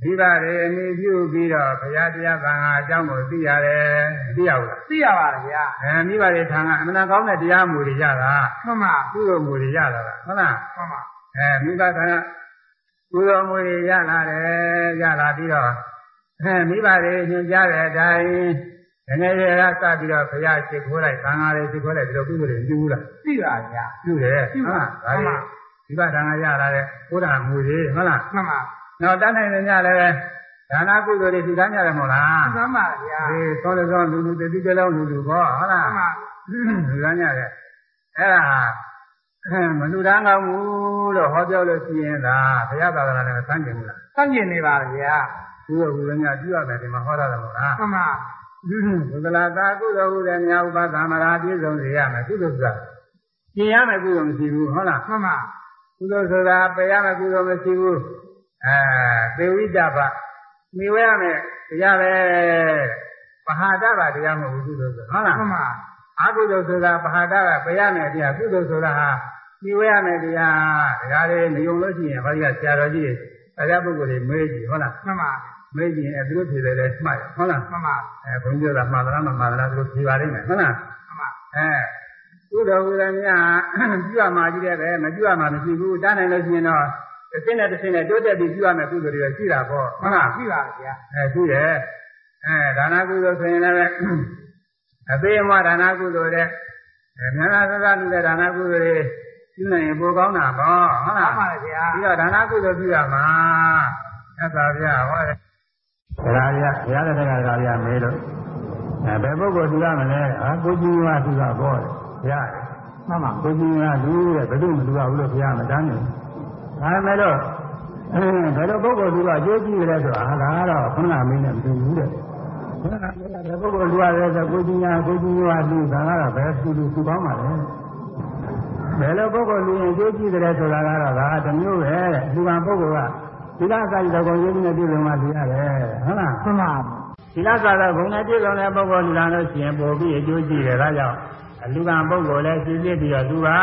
ဒီပါတွေအမိပြုပြီးတော့ဘုရားတရားသံဃာအကြောင်းကိုသိရတယ်သိရဘူးလားသိရပါဗျာအဲမိဘတွေထံကအမှန်ကောင်းတဲ့တရားမူတွေရတာမှန်ပါကုသိုလ်မူတွေရတာလားဟုတ်လားမှန်ပါအဲမိဘထံကကုသိုလ်မူတွေရလာတယ်ရလာပြီးတော့အဲ မိဘတွေညွှန်ကြားတဲ့အတိုင်းငယ်ငယ်လေးကစပြီးတော့ဘုရားရှိခိုးလိုက်သံဃာတွေရှိခိုးလိုက်ဒီလိုကုသိုလ်တွေပြုဘူးလားသိပါဗျာပြုတယ်ပြုဟုတ်ပါလားဒါမှန်ပါတွေမိဘထံကရလာတဲ့ဘုရားမူတွေဟုတ်လားမှန်ပါနောက်တတ်နိုင်တယ်ညလည်းပဲဒါနကုသိုလ်တွေထူထမ်းကြတယ်မဟုတ်လားသမ်းပါဗျာအေးသောတယ်သောလူလူတတိကလေးလူလူပေါ့ဟုတ်လားမှန်ပါထူထမ်းကြတယ်အဲ့ဒါမလူတန်းကောင်းဘူးလို့ဟောပြောလို့ရှိရင်ဒါဘုရားသာသနာနဲ့ဆန်းကျင်ဘူးလားစန့်ကျင်နေပါဗျာ ကုသိုလ်ကုသိုလ်များပြုရမယ်ဒီမှာဟောတာတယ်မဟုတ်လားမှန်ပါကုသလသာကုသိုလ်ကုသိုလ်များဥပသမရာပြည့်စုံစေရမယ်ကုသိုလ်ဆိုတာကျင်ရမယ်ကုသိုလ်မရှိဘူးဟုတ်လားမှန်ပါကုသိုလ်ဆိုတာပယ်ရမယ်ကုသိုလ်မရှိဘူးအဲသေဝိတ္တပမိဝဲရမယ်တရားပဲပဟာဒပါတရားမဟုတ်ဘူးကုသိုလ်ဆိုဟုတ်လားမှန်ပါအကုသိုလ်ဆိုတာပဟာဒကပယ်ရမယ်တရားကုသိုလ်ဆိုတာဟာမိဝဲရမယ်တရားဒါကြလေမယုံလို့ရှိရင်ဘာကြီးကဆရာတော်ကြီးတွေတရားပုဂ္ဂိုလ်တွေမေးကြည့်ဟုတ်လားမှန်ပါ မေးကြည့်အဲသူတို့ဖြေတယ်လဲမှတ်ရဟုတ်လားမှန်ပါအဲဘုန်းကြီးကမှားသလားမမှားသလားသူတို့ဖြေပါလိမ့်မယ်ဟုတ်လားမှန်ပါအဲကုသိုလ်ဝိရမယပြုရမှာကြီးတဲ့ပဲမပြုရမှာမရှိဘူးတားနိုင်လို့ရှိရင်တော့တစ်စင်းနဲ့တစ်စင်းနဲ့တိုးတက်ပြီးပြုရမယ်ကုသိုလ်တွေရှိတာပေါ့ဟုတ်လားရှိပါဗျာအဲရှိတယ်အဲဒါနကုသိုလ်ဆိုရင်လည်းအသေးအမဒါနကုသိုလ်တဲ့အဲမြတ်စွာဘုရားလူတဲ့ဒါနကုသိုလ်တွေပြုနိုင်ရင်ပိုကောင်းတာပေါ့ဟုတ်မှလားန်ပါဗျာပြီးတော့ဒါနကုသိုလ်ပြုရမှာသက်သာပြဟောတယ် ဒါရဘုရားတဲ့ကဒါရမေးလို့အဲဘယ်ပုဂ္ဂိုလ်ပြုရမလဲဟာကိုကြီးကပြုတာပေါ့တယ်ဘုရားမှန်ပါကိုကြီးကလူရဲ့ဘယ်သူမှလူရဘူးလို့ဘုရားမတန်းဘူးဒါပေမဲ့တော့အဲဘယ်လိုပုဂ္ဂိုလ်လူကအကျိုးကြည့်ရလဲဆိုတာဟာဒါကတော့ခဏမင်းနဲ့မတူဘူးတဲ့ခဏမင်းကဘယ်ပုဂ္ဂိုလ်လူရတယ်ဆိုကိုကြီးကကိုကြီးကလူဒါကတော့ဘယ်သူလူသူကောင်းပါလဲဘယ်လိုပုဂ္ဂိုလ်လူရင်အကျိုးကြည့်တယ်ဆိုတာကတော့ဒါကတစ်မျိုးပဲတဲ့လူကပုဂ္ဂိုလ်က သီလစာရတော်ကိုရင်းနေပြည့်စုံမှလူရတယ်ဟုတ်လားမှန်ပါသီလစာတော့ဘုံနဲ့ပြည့်စုံတဲ့ပုဂ္ဂိုလ်လူလာလို့ရှိရင်ပို့ပြီးအကျိုးကြည့်တယ်ဒါကြောင့်အလူကံပုဂ္ဂိုလ်လည်းရှင်းပြပြီးတော့လူပါ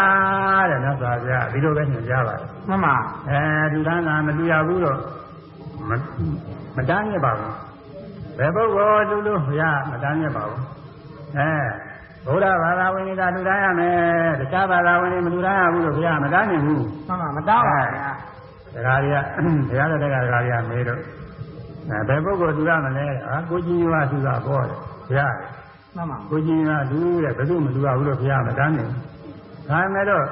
တဲ့မြတ်စွာဘုရားဒီလိုပဲညွှန်ကြားပါတယ်မှန်ပါအဲဒီလမ်းကမတူရဘူးတော့မမတန်းရပါဘူးဘယ်ပုဂ္ဂိုလ်လူလူဘုရားမတန်းရပါဘူးအဲဘုရားဘာသာဝင်တွေကလူတန်းရမယ်တခြားဘာသာဝင်တွေမလူတန်းရဘူးလို့ဘုရားမတန်းနိုင်ဘူးမှန်ပါမတောင်းပါဗျာ ဒကာကြီးကဘုရားတဲ့ဒကာကြီးကမေးတော့အဲဘယ်ပုဂ္ဂိုလ်လူရမလဲဟာကိုကြီးရွာသူကပေါ်တယ်ဘုရားမှန်ပါကိုကြီးကလူတဲ့ဘယ်သူမလူရဘူးလို့ဘုရားမတန်းနိုင်ဘူးဒါမဲ့တော့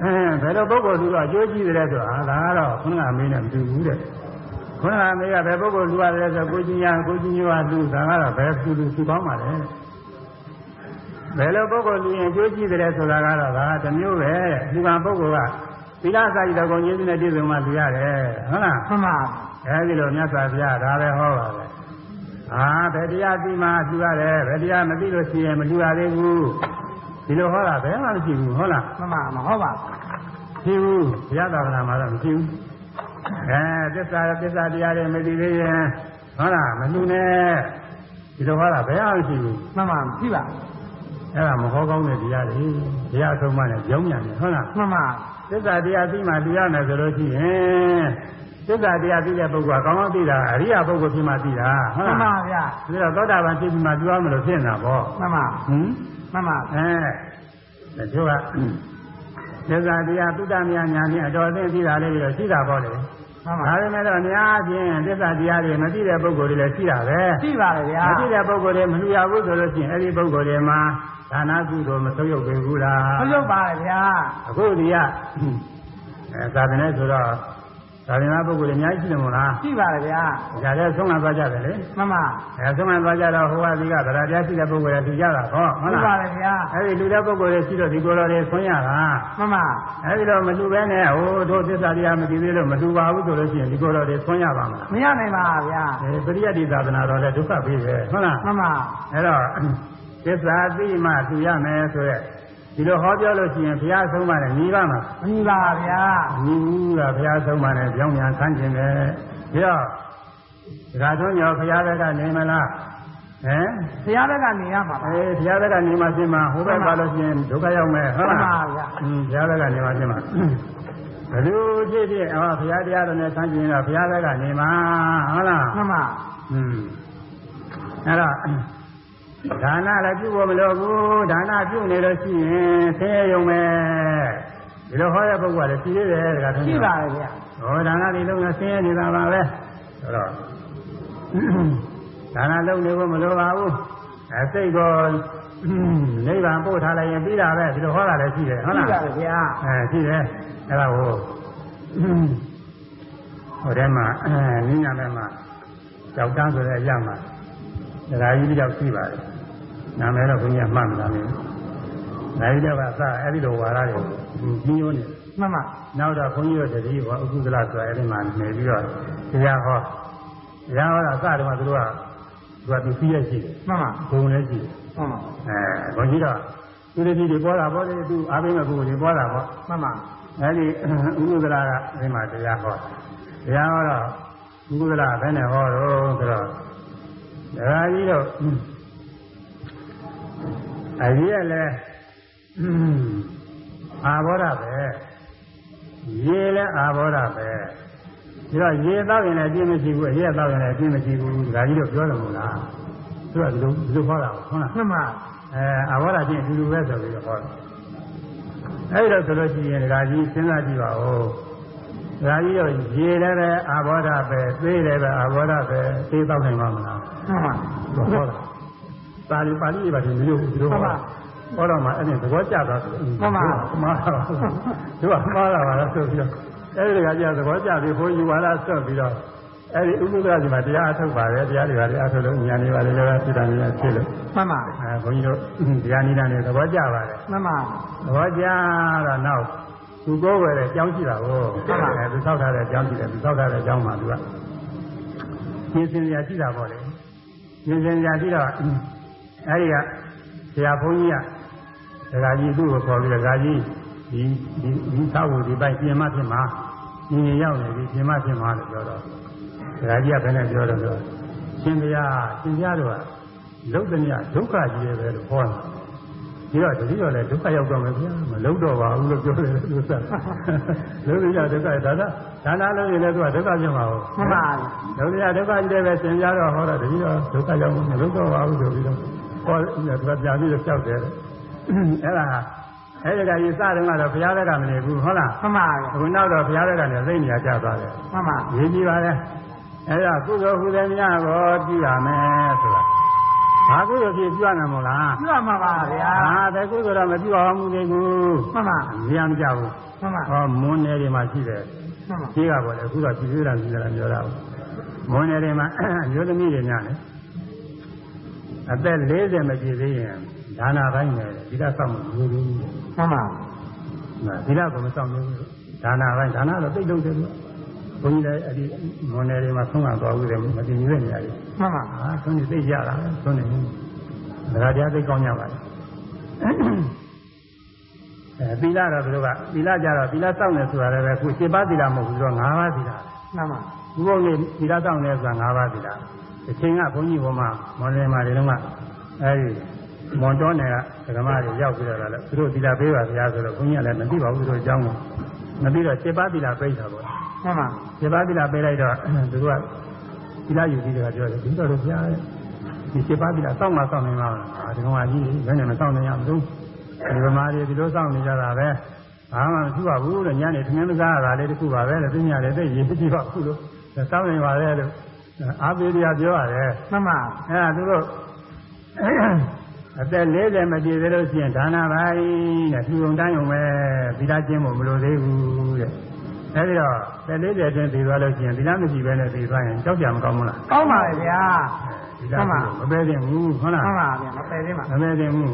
အဲဘယ်လိုပုဂ္ဂိုလ်လူတော့အကျိုးကြီးတယ်ဆိုတာဒါကတော့ခုနကမင်းနဲ့မတူဘူးတဲ့ခုနကမင်းကဘယ်ပုဂ္ဂိုလ်လူရတယ်ဆိုကိုကြီးရကိုကြီးရွာလူဒါကတော့ဘယ်သူလူသူကောင်းပါလဲဘယ်လိုပုဂ္ဂိုလ်လူရင်အကျိုးကြီးတယ်ဆိုတာကတော့ဒါတစ်မျိုးပဲလူကပုဂ္ဂိုလ်က သီလစာရတော်ကိုရင်းနေပြည့်စုံမှလူရတယ်ဟုတ်လားမှန်ပါအဲဒီလိုမြတ်စွာဘုရားဒါပဲဟောပါပဲအာဘယ်တရားသိမှလူရတယ်ဘယ်တရားမသိလို့ရှိရင်မလူရသေးဘူးဒီလိုဟောတာဘယ်မှမရှိဘူးဟုတ်လားမှန်ပါမဟုတ်ပါမရှိဘူးဘုရားသာသနာမှာတော့မရှိဘူးအဲသစ္စာသစ္စာတရားတွေမသိသေးရင်ဟုတ်လားမလူနဲ့ဒီလိုဟောတာဘယ်မှမရှိဘူးမှန်ပါမရှိပါအဲ့ဒါမဟောကောင်းတဲ့တရားတွေဘုရားဆုံးမနဲ့ကြောင်းမြန်တယ်ဟုတ်လားမှန်ပါ သစ္စာတရားသိမှလူရမယ်ဆိုလို့ရှိရင်သစ္စာတရားသိတဲ့ပုဂ္ဂိုလ်ကကောင်းကောင်းသိတာအရိယာပုဂ္ဂိုလ်ဖြစ်မှသိတာဟုတ်မှန်လားပါဗျာဒါတော့သောတာပန်ဖြစ်ပြီးမှပြောရမလို့ဖြစ်နေတာပေါ့မှန်ပါဟင်မှန်ပါအဲတို့ကသစ္စာတရားသုတ္တမယညာဖြင့်အတော်အသင့်သိတာလေးတွေရှိတာပေါ့လေမှန်ပါဒါပေမဲ့တော့အများအပြားသစ္စာတရားတွေမသိတဲ့ပုဂ္ဂိုလ်တွေလည်းရှိတာပဲရှိပါလေဗျာမသိတဲ့ပုဂ္ဂိုလ်တွေမလူရဘူးဆိုလို့ရှိရင်အဲ့ဒီပုဂ္ဂိုလ်တွေမှာ ဒါနကုသိုလ်မဆုပ်ယုပ်ပေဘူးလားမလုပ်ပါလေဗျာအခုဒီကအဲသာသနာဆိုတော့သာသနာပုဂ္ဂိုလ်တွေအများကြီးရှိတယ်မို့လားရှိပါလေဗျာဒါလည်းဆုံးမသွားကြတယ်လေမှန်ပါအဲဆုံးမသွားကြတော့ဟိုကဒီကဗရာတရားရှိတဲ့ပုဂ္ဂိုလ်တွေသူကြတာဟောဟုတ်ရှိပါလားလေဗျာအဲဒီလူတဲ့ပုဂ္ဂိုလ်တွေရှိတော့ဒီကိုယ်တော်တွေဆွမ်းရတာမှန်ပါအဲဒီတော့မလူပဲနဲ့ဟိုတို့သစ္စာတရားမသိသေးလို့မလူပါဘူးဆိုလို့ရှိရင်ဒီကိုယ်တော်တွေဆွမ်းရပါမလားမရနိုင်ပါဗျာအဲပရိယတ်ဒီသာသနာတော်လည်းဒုက္ခပေးတယ်ဟုတ်လားမှန်ပါအဲတော့ သစ္စာသိမှသူရမယ်ဆိုရက်ဒီလိုဟောပြောလို့ရှိရင်ဘုရားဆုံးမနဲ့ညီပါမှာ မညီပါဗျာ ညီဘူးကဘုရားဆုံးမနဲ့ကြောင်းညာဆန်းကျင်တယ်ပြီးတော့ဒါကသုံးရောဘုရားဘက်ကနေမလားဟမ် ဘုရားဘက်ကနေရမှာပါ အဲဘုရားဘက်ကနေမှရှင်းမှာဟိုဘက်ပါလို့ရှိရင်ဒုက္ခရောက်မယ်ဟုတ် မှန် လား ပါဗျာ อืมဘုရားဘက်ကနေမှရှင်းမှာဘယ်လိုဖြစ်ဖြစ်အော်ဘုရားတရားတော်နဲ့ဆန်းကျင်တော့ဘုရားဘက်ကနေမှာဟုတ်လား မှန်ပါ อืมအဲ့တော့ ဒါနလည်းပြုဖို့မလိုဘူးဒါနပြုနေလို့ရှိရင်ဆင်းရဲရုံပဲဒီလိုဟောတဲ့ပုဂ္ဂိုလ်ကလည်းရှိသေးတယ်တခါထုံးရှိပါလေဗျာဟောဒါနတွေလုံးဝဆင်းရဲနေတာပါပဲဆိုတော့ဒါနလုံးနေဖို့မလိုပါဘူးအဲစိတ်ကိုနိဗ္ဗာန်ပို့ထားလိုက်ရင်ပြီးတာပဲဒီလိုဟောတာလည်းရှိတယ်ဟုတ်ရှိလားပါလေဗျာအဲရှိတယ်အဲ့ဒါကိုဟိုထဲမှာအဲနင်းရမယ်မှာကြောက်တန်းဆိုတဲ့အရာမှာဒကာကြီးတစ်ယောက်ရှိပါတယ် နာမည်တော့ဘုန်းကြီးကမှတ်မလားမင်းဒကာကြီးတစ်ယောက်ကအစအဲ့ဒီလိုဝါရတွေကြီးညိုးနေမှန်ပါနောက်တော့ဘုန်းကြီးတို့တတိဘောဥက္ကုသလဆိုအဲ့ဒီမှာနေပြီးတော့တရားဟောတရားဟောတာစတယ်မှာသူတို့ကသူကသူစီးရရှိတယ်မှန်ပါဘုံလည်းရှိတယ်မှန်ပါအဲဘုန်းကြီးတော့သူတတိတွေပေါ်တာပေါ်တယ်သူအားပေးမဲ့ပုဂ္ဂိုလ်တွေပေါ်တာပေါ့မှန်ပါအဲဒီဥပုသလာကဒီမှာတရားဟောတရားဟောတော့ဥပုသလာဘယ်နဲ့ဟောတော့ဆိုတော့ဒကာကြီးတော့ အကြီးကလည်းအာဘောဓပဲရေလည်းအာဘောဓပဲဒီတော့ရေတောက်ရင်လည်းအပြင်းမရှိဘူးအရေတောက်ရင်လည်းအပြင်းမရှိဘူးဒါကြီးတော့ပြောတယ်မို့လားသူကဒီလိုဒီလိုခေါ်တာဟုတ်လားမှန်ပါအဲအဘောဓာချင်းအတူတူပဲဆိုပြီးတော့ဟောတယ်အဲဒီတော့ဆိုလို့ရှိရင်ဒကာကြီးစဉ်းစားကြည့်ပါဦးဒကာကြီးတော့ရေလည်းပဲအဘောဓာပဲသေးလည်းပဲအဘောဓာပဲသေးတော့နိုင်မှာမလားမှန်ပါဟောတာ ပါဠိပါဠိပါဠိမျိုးဒီလိုဟောတာဟောတော့မှအဲ့ဒီသဘောကျသွားတယ်မှားတာပါသူကမှားတာပါလားဆိုပြီးတော့အဲ့ဒီဒကာကြီးကသဘောကျပြီးဘုန်းကြီးဝါဒဆွတ်ပြီးတော့အဲ့ဒီဥပ္ပဒ္ဒစီမှာတရားအထုတ်ပါတယ်တရားတွေပါတရားအထုတ်လို့ဉာဏ်တွေပါလေလည်းဖြစ်တာများဖြစ်လို့မှန်ပါအဲဘုန်းကြီးတို့တရားနိဒာနဲ့သဘောကျပါတယ်မှန်ပါသဘောကျတော့နောက်သူကိုယ်ဝယ်တဲ့အကြောင်းရှိတာကိုအဲသူသောက်ထားတဲ့အကြောင်းရှိတယ်သူသောက်ထားတဲ့အကြောင်းမှာသူကရှင်းစင်ရရှိတာပေါ့လေရှင်းစင်ရရှိတော့ အဲဒီကဆရာဘုန်းကြီးကဒကာကြီးသူ့ကိုခေါ်ပြီးဒကာကြီးဒီဒီဒီသောက်ဖို့ဒီပိုက်ပြင်မဖြစ်မှာညင်ရောက်နေပြီပြင်မဖြစ်မှာလို့ပြောတော့ဒကာကြီးကဘယ်နဲ့ပြောတော့ဆိုရှင်ဘုရားရှင်ဘုရားတို့ကလုတ်တည်းဒုက္ခကြီးရဲ့ပဲလို့ဟောတယ်ဒီတော့တတိယလည်းဒုက္ခရောက်တော့မယ်ဗျာမလုံးတော့ပါဘူးလို့ပြောတယ်လို့ဆက်လုံးရဒုက္ခဒါနဒါနလုံးရင်လည်းသူကဒုက္ခပြမှာဟုတ်မှန်ပါလုံးရဒုက္ခကြီးလည်းပဲသင်ကြတော့ဟောတော့တတိယဒုက္ခရောက်မလုံးတော့ပါဘူးဆိုပြီးတော့ ဟောသူကပြန်ပြီးတော့ကြောက်တယ်အဲ့ဒါအဲ့ဒီကကြီးစတယ်ကတော့ဘုရားလက်ကမနေဘူးဟုတ်လားမှန်ပါအခုနောက်တော့ဘုရားလက်ကနေသိနေကြသွားတယ်မှန်ပါရေးကြည့်ပါလေအဲ့ဒါကုသိုလ်ဟူသည်များကိုကြည့်ရမယ်ဆိုတာဘာကုသိုလ်ဖြစ်ကြွနိုင်မို့လားပြမှာပါဗျာအာတကုသိုလ်တော့မပြုအောင်မူသေးဘူးမှန်ပါမြင်မကြဘူးမှန်ပါဟောမွန်းနယ်တွေမှာရှိတယ်မှန်ပါကြီးကပေါ့လေအခုတော့ပြည်သေးတာပြည်သေးတာပြောတာဘူးမွန်းနယ်တွေမှာအမျိုးသမီးတွေများတယ် အသက်40မပြည့်သေးရင်ဒါနာပိုင်းနဲ့ဒီကစောင့်မလို့ဘူးမှန်ပါဒီကကမစောင့်ဘူးဒါနာပိုင်းဒါနာတော့သိလို့တယ်လို့ဘုန်းကြီးလည်းအဲ့ဒီမွန်းနယ်တွေမှာဆုံးကသွားဦးတယ်မတည်ရတဲ့နေရာတွေမှန်ပါအာဆုံးနေသိကြတာဆုံးနေဒါကြတရားသိကောင်းကြပါလေအဲသီလတော့သူတို့ကသီလကြတော့သီလစောင့်နေဆိုတာလည်းပဲခု7ပါးသီလမဟုတ်ဘူးဆိုတော့5ပါးသီလမှန်ပါဒီဘုန်းကြီးသီလစောင့်နေဆိုတာ5ပါးသီလ အချိန်ကဘုန်းကြီးဘုံမှာမော်လင်မာတွေတော့ကအဲဒီမွန်တော်နယ်ကဓမ္မတွေရောက်ပြီးတော့လည်းသူတို့သီလပေးပါဗျာဆိုတော့ဘုန်းကြီးကလည်းမသိပါဘူးသူတို့အကြောင်းကိုမသိတော့7ပါးသီလပြိတာပေါ့မှန်ပါ7ပါးသီလပေးလိုက်တော့သူတို့ကသီလယူပြီးတော့ပြောတယ်ဒီတော့တော့ဗျာဒီ7ပါးသီလစောင့်မှစောင့်နေမှာလားဒီကောင်ကကြီးဘယ်နဲ့မစောင့်နိုင်ရမလို့ဒီဗမာတွေဒီလိုစောင့်နေကြတာပဲဘာမှမရှိပါဘူးလို့ညနေထမင်းမစားရတာလေးတခုပါပဲလို့သူညာလည်းသိရေးကြည့်ပါဘူးလို့စောင့်နေပါလေလို့ အာပေရီကပြောရတယ်မှန်ပါအဲဒါသူတို့အသက်40မပြည့်သေးလို့ရှိရင်ဒါနာပါ၏တဲ့ဖြူုံတိုင်းုံပဲသီလကျင့်ဖို့မလိုသေးဘူးတဲ့အဲဒီတော့သက်40အတွင်းပြီးသွားလို့ရှိရင်သီလမရှိဘဲနဲ့ပြီးသွားရင်ကြောက်ကြမကောင်းဘူးလားကောင်းပါလေဗျာသီလမပဲသင့်ဘူးဟုတ်လားမှန်ပါဗျာမပယ်သေးပါမပဲသင့်ဘူး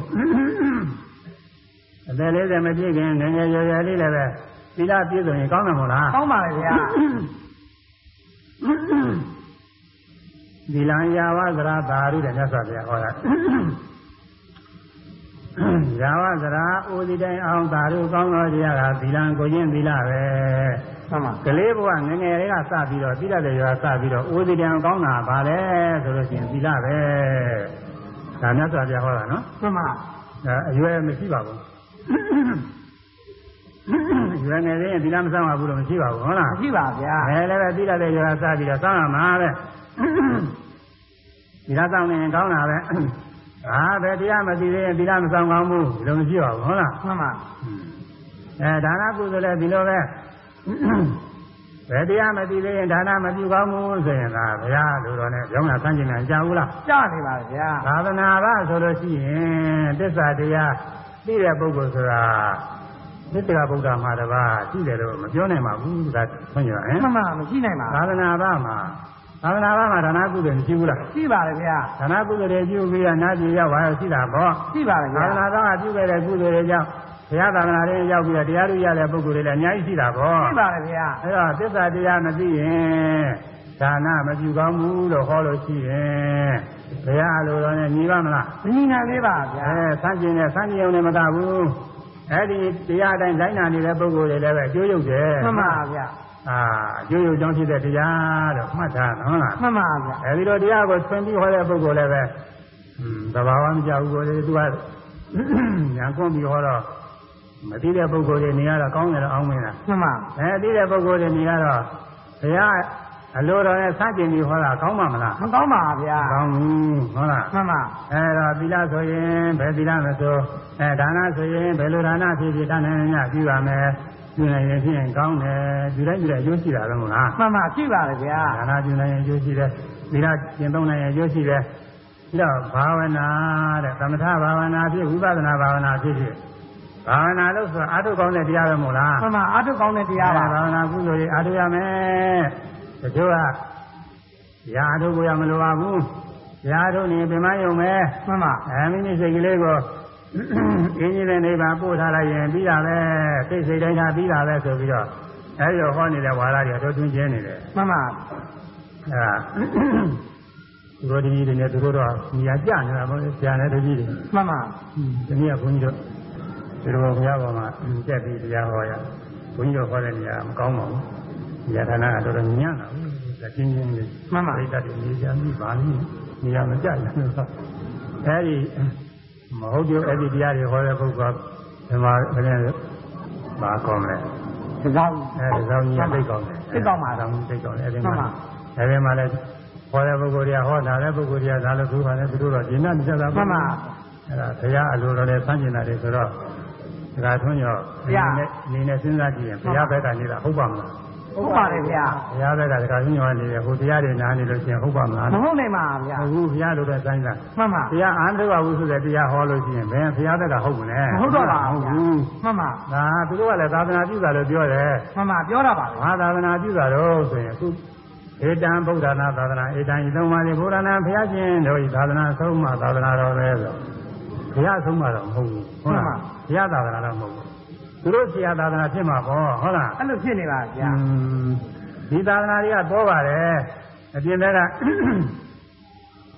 အသက်40မပြည့်ခင်ငယ်ငယ်ရွယ်ရွယ်လေးလည်းပဲသီလပြည့်စုံရင်ကောင်းတယ်မဟုတ်လားကောင်းပါလေဗျာ ဒီလံယာဝသရာသာရုတဲ့မြတ်စွာဘုရားဟောတာယာဝသရာအိုဒီတိုင်းအောင်သာရုကောင်းတော်တရားကဒီလံကိုချင်းသီလပဲမှန်ပါကလေးဘဝငယ်ငယ်လေးကစပြီးတော့သီလတွေရွာစပြီးတော့အိုဒီတိုင်းကောင်းတာဗာလဲဆိုလို့ရှိရင်သီလပဲဒါမြတ်စွာဘုရားဟောတာနော်မှန်ပါဒါအရွယ်မရှိပါဘူးရွယ်ငယ်လေးရင်သီလမဆောင်ပါဘူးလို့မရှိပါဘူးဟုတ်လားမရှိပါဗျာအဲလည်းပဲသီလတွေရွာစပြီးတော့စောင့်ရမှာပဲ သီလစောင့်နေရင်ကောင်းတာပဲအာပဲတရားမသိသေးရင်သီလမဆောင်ကောင်းဘူးဒီလိုမရှိပါဘူးဟုတ်လားမှန်ပါအဲဒါနကုသိုလ်လည်းဒီလိုပဲဘယ်တရားမသိသေးရင်ဒါနမပြုကောင်းဘူးဆိုရင်ဒါဘုရားလိုတော်နဲ့ကြောင်းရဆန်းကျင်တယ်ကြားဘူးလားကြားနေပါဗျာသာသနာ့ဘာဆိုလို့ရှိရင်တစ္ဆာတရားသိတဲ့ပုဂ္ဂိုလ်ဆိုတာသစ္စာဗုဒ္ဓမှာတပါးရှိတယ်လို့မပြောနိုင်ပါဘူးဒါဆွင့်ရဟင်မှန်ပါမရှိနိုင်ပါသာသနာ့ဘာမှာ သာသနာ့ဘာမှာဒါနကုသိုလ်မရှိဘူးလားရှိပါလေဗျာဒါနကုသိုလ်တွေပြုပြီးတော့နာပြည်ရောက်ပါရှိတာပေါ့ရှိပါလေဗျာသာသနာ့ဘာကပြုခဲ့တဲ့ကုသိုလ်တွေကြောင့်ဘုရားသာသနာတွေရောက်ပြီးတော့တရားတွေရတဲ့ပုဂ္ဂိုလ်တွေလည်းအများကြီးရှိတာပေါ့ရှိပါလေဗျာအဲ့တော့သစ္စာတရားမသိရင်ဒါနမပြုကောင်းဘူးလို့ဟောလို့ရှိရင်ဘုရားလိုတော်နဲ့ညီပါမလားမညီနိုင်သေးပါဗျာအဲဆန်းကျင်နဲ့ဆန်းကျင်ုံနဲ့မကဘူးအဲ့ဒီတရားအတိုင်းလိုက်နာနေတဲ့ပုဂ္ဂိုလ်တွေလည်းပဲအကျိုးရုပ်တယ်မှန်ပါဗျာ အာအကျိုးရုပ်ကြောင့်ဖြစ်တဲ့တရားတော့မှတ်ထားနော်လားမှန်ပါဗျာအဲဒီလိုတရားကိုဆွင်ပြီးဟောတဲ့ပုဂ္ဂိုလ်လည်းပဲอืมသဘာဝမကြဘူးကိုယ်လေသူကညာကွန်ပြီးဟောတော့မသိတဲ့ပုဂ္ဂိုလ်တွေနေရတော့ကောင်းတယ်တော့အောင်းမင်းလားမှန်ပါအဲသိတဲ့ပုဂ္ဂိုလ်တွေနေရတော့ဘုရားအလိုတော်နဲ့စကြင်ပြီးဟောတာကောင်းမှာမလားမကောင်းပါဗျာကောင်းဘူးဟုတ်လားမှန်ပါအဲတော့သီလဆိုရင်ဘယ်သီလမဆိုအဲဒါနဆိုရင်ဘယ်လိုဒါနဖြစ်ဖြစ်တဏ္ဍာညပြုရမယ် ပြုနိုင်ရင်ဖြင့်ကောင်းတယ်ပြုတိုင်းပြုတိုင်းအကျိုးရှိတာတော့မဟုတ်လားမှန်ပါရှိပါလေဗျာဒါနပြုနိုင်ရင်အကျိုးရှိတယ်သီလကျင့်သုံးနိုင်ရင်အကျိုးရှိတယ်ပြီးတော့ဘာဝနာတဲ့သမထဘာဝနာဖြစ်ဝိပဿနာဘာဝနာဖြစ်ဖြစ်ဘာဝနာလို့ဆိုတာအာထုကောင်းတဲ့တရားပဲမဟုတ်လားမှန်ပါအထုကောင်းတဲ့တရားပါဘာဝနာကုသိုလ်တွေအာထုရမယ်တချို့ကရာအာထုကိုရမလိုပါဘူးရာအာထုနေပြမယုံမယ်မှန်ပါအဲမိမိစိတ်ကလေးကို အင်းကြီးတဲ့နေပါပို့ထားလိုက်ရင်ပြီးတာပဲစိတ်စိတ်တိုင်းထားပြီးတာပဲဆိုပြီးတော့အဲဒီတော့ဟောနေတဲ့ဝါဒတွေအတော်တွင်းကျင်းနေတယ်မှန်ပါအဲဒါသူတို့တကြီးတွေနဲ့သူတို့တော့ညီရကြနေတာပေါ့လေဆရာနဲ့တကြီးတွေမှန်ပါဒီနေ့ကဘုန်းကြီးတို့ဒီလိုဘုရားပေါ်မှာတက်ပြီးတရားဟောရဘုန်းကြီးတို့ဟောတဲ့နေရာမကောင်းပါဘူး။ဉာဏ်ဌာနကတော်တော်ညံ့တာဘူး။ဒါချင်းချင်းလေးမှန်ပါပြိတ္တတွေနေကြပြီပါလိမ့်နေရာမကြဘူးဆိုအဲဒီ မဟုတ်ကြအဲ့ဒီတရားတွေဟောတဲ့ပုဂ္ဂိုလ်ကဒီမှာဘယ်နဲ့ပါကောင်းလဲဒီကောင်းအဲဒီကောင်းကြီးကသိကောင်းတယ်သိကောင်းပါကောင်းသိကောင်းတယ်အဲဒီမှန်ပါမှာအဲဒီမှာလည်းဟောတဲ့ပုဂ္ဂိုလ်တွေကဟောတာတဲ့ပုဂ္ဂိုလ်တွေကဒါလည်းသူပါနဲ့သူတို့တော့ဒီနာမကြတာမှန်ပါအဲ့ဒါဘုရားအလိုတော်နဲ့ဆန်းကျင်တာတွေဆိုတော့ဒါကထွန်းရောဘုရားနဲ့နေနဲ့စဉ်းစားကြည့်ရင်ဘုရားဘက်ကနေတာဟုတ်ပါမလား ဟုတ်ပါတယ်ဗျာဘုရားဘက်ကဒါကထွန်းရောနေတယ်ဟိုတရားတွေနားနေလို့ရှိရင်ဟုတ်ပါမလားမဟုတ်နိုင်ပါဗျာအခုဘုရားလိုတဲ့ဆိုင်ကမှန်ပါဘုရားအာမထုတ်ပါဘူးဆိုတဲ့တရားဟောလို့ရှိရင်ဘယ်ဘုရားဘက်ကဟုတ်မလဲမဟုတ်တော့ပါဟုတ်ဗျာဘူးမှန်ပါဒါသူတို့ကလည်းသာသနာပြုတာလို့ပြောတယ်မှန်ပါပြောတာပါလေဘာသာသနာပြုတာတော့ဆိုရင်အခုဧတံဗုဒ္ဓနာသာသနာဧတံဤသုံးပါးလေးဘုရားနာဘုရားရှင်တို့ဤသာသနာဆုံးမသာသနာတော်ပဲဆိုဘုရားဆုံးမတော့မဟုတ်ဘူးဟုတ်လားဘုရားသာသနာတော့မဟုတ်ဘူး သူတို့ဆရာသာသနာဖြစ်မှာပေါ့ဟုတ်လားအဲ့လိုဖြစ်နေပါဗျာဒီသာသနာတွေကတော့ပါတယ်အပြင်ဘက်က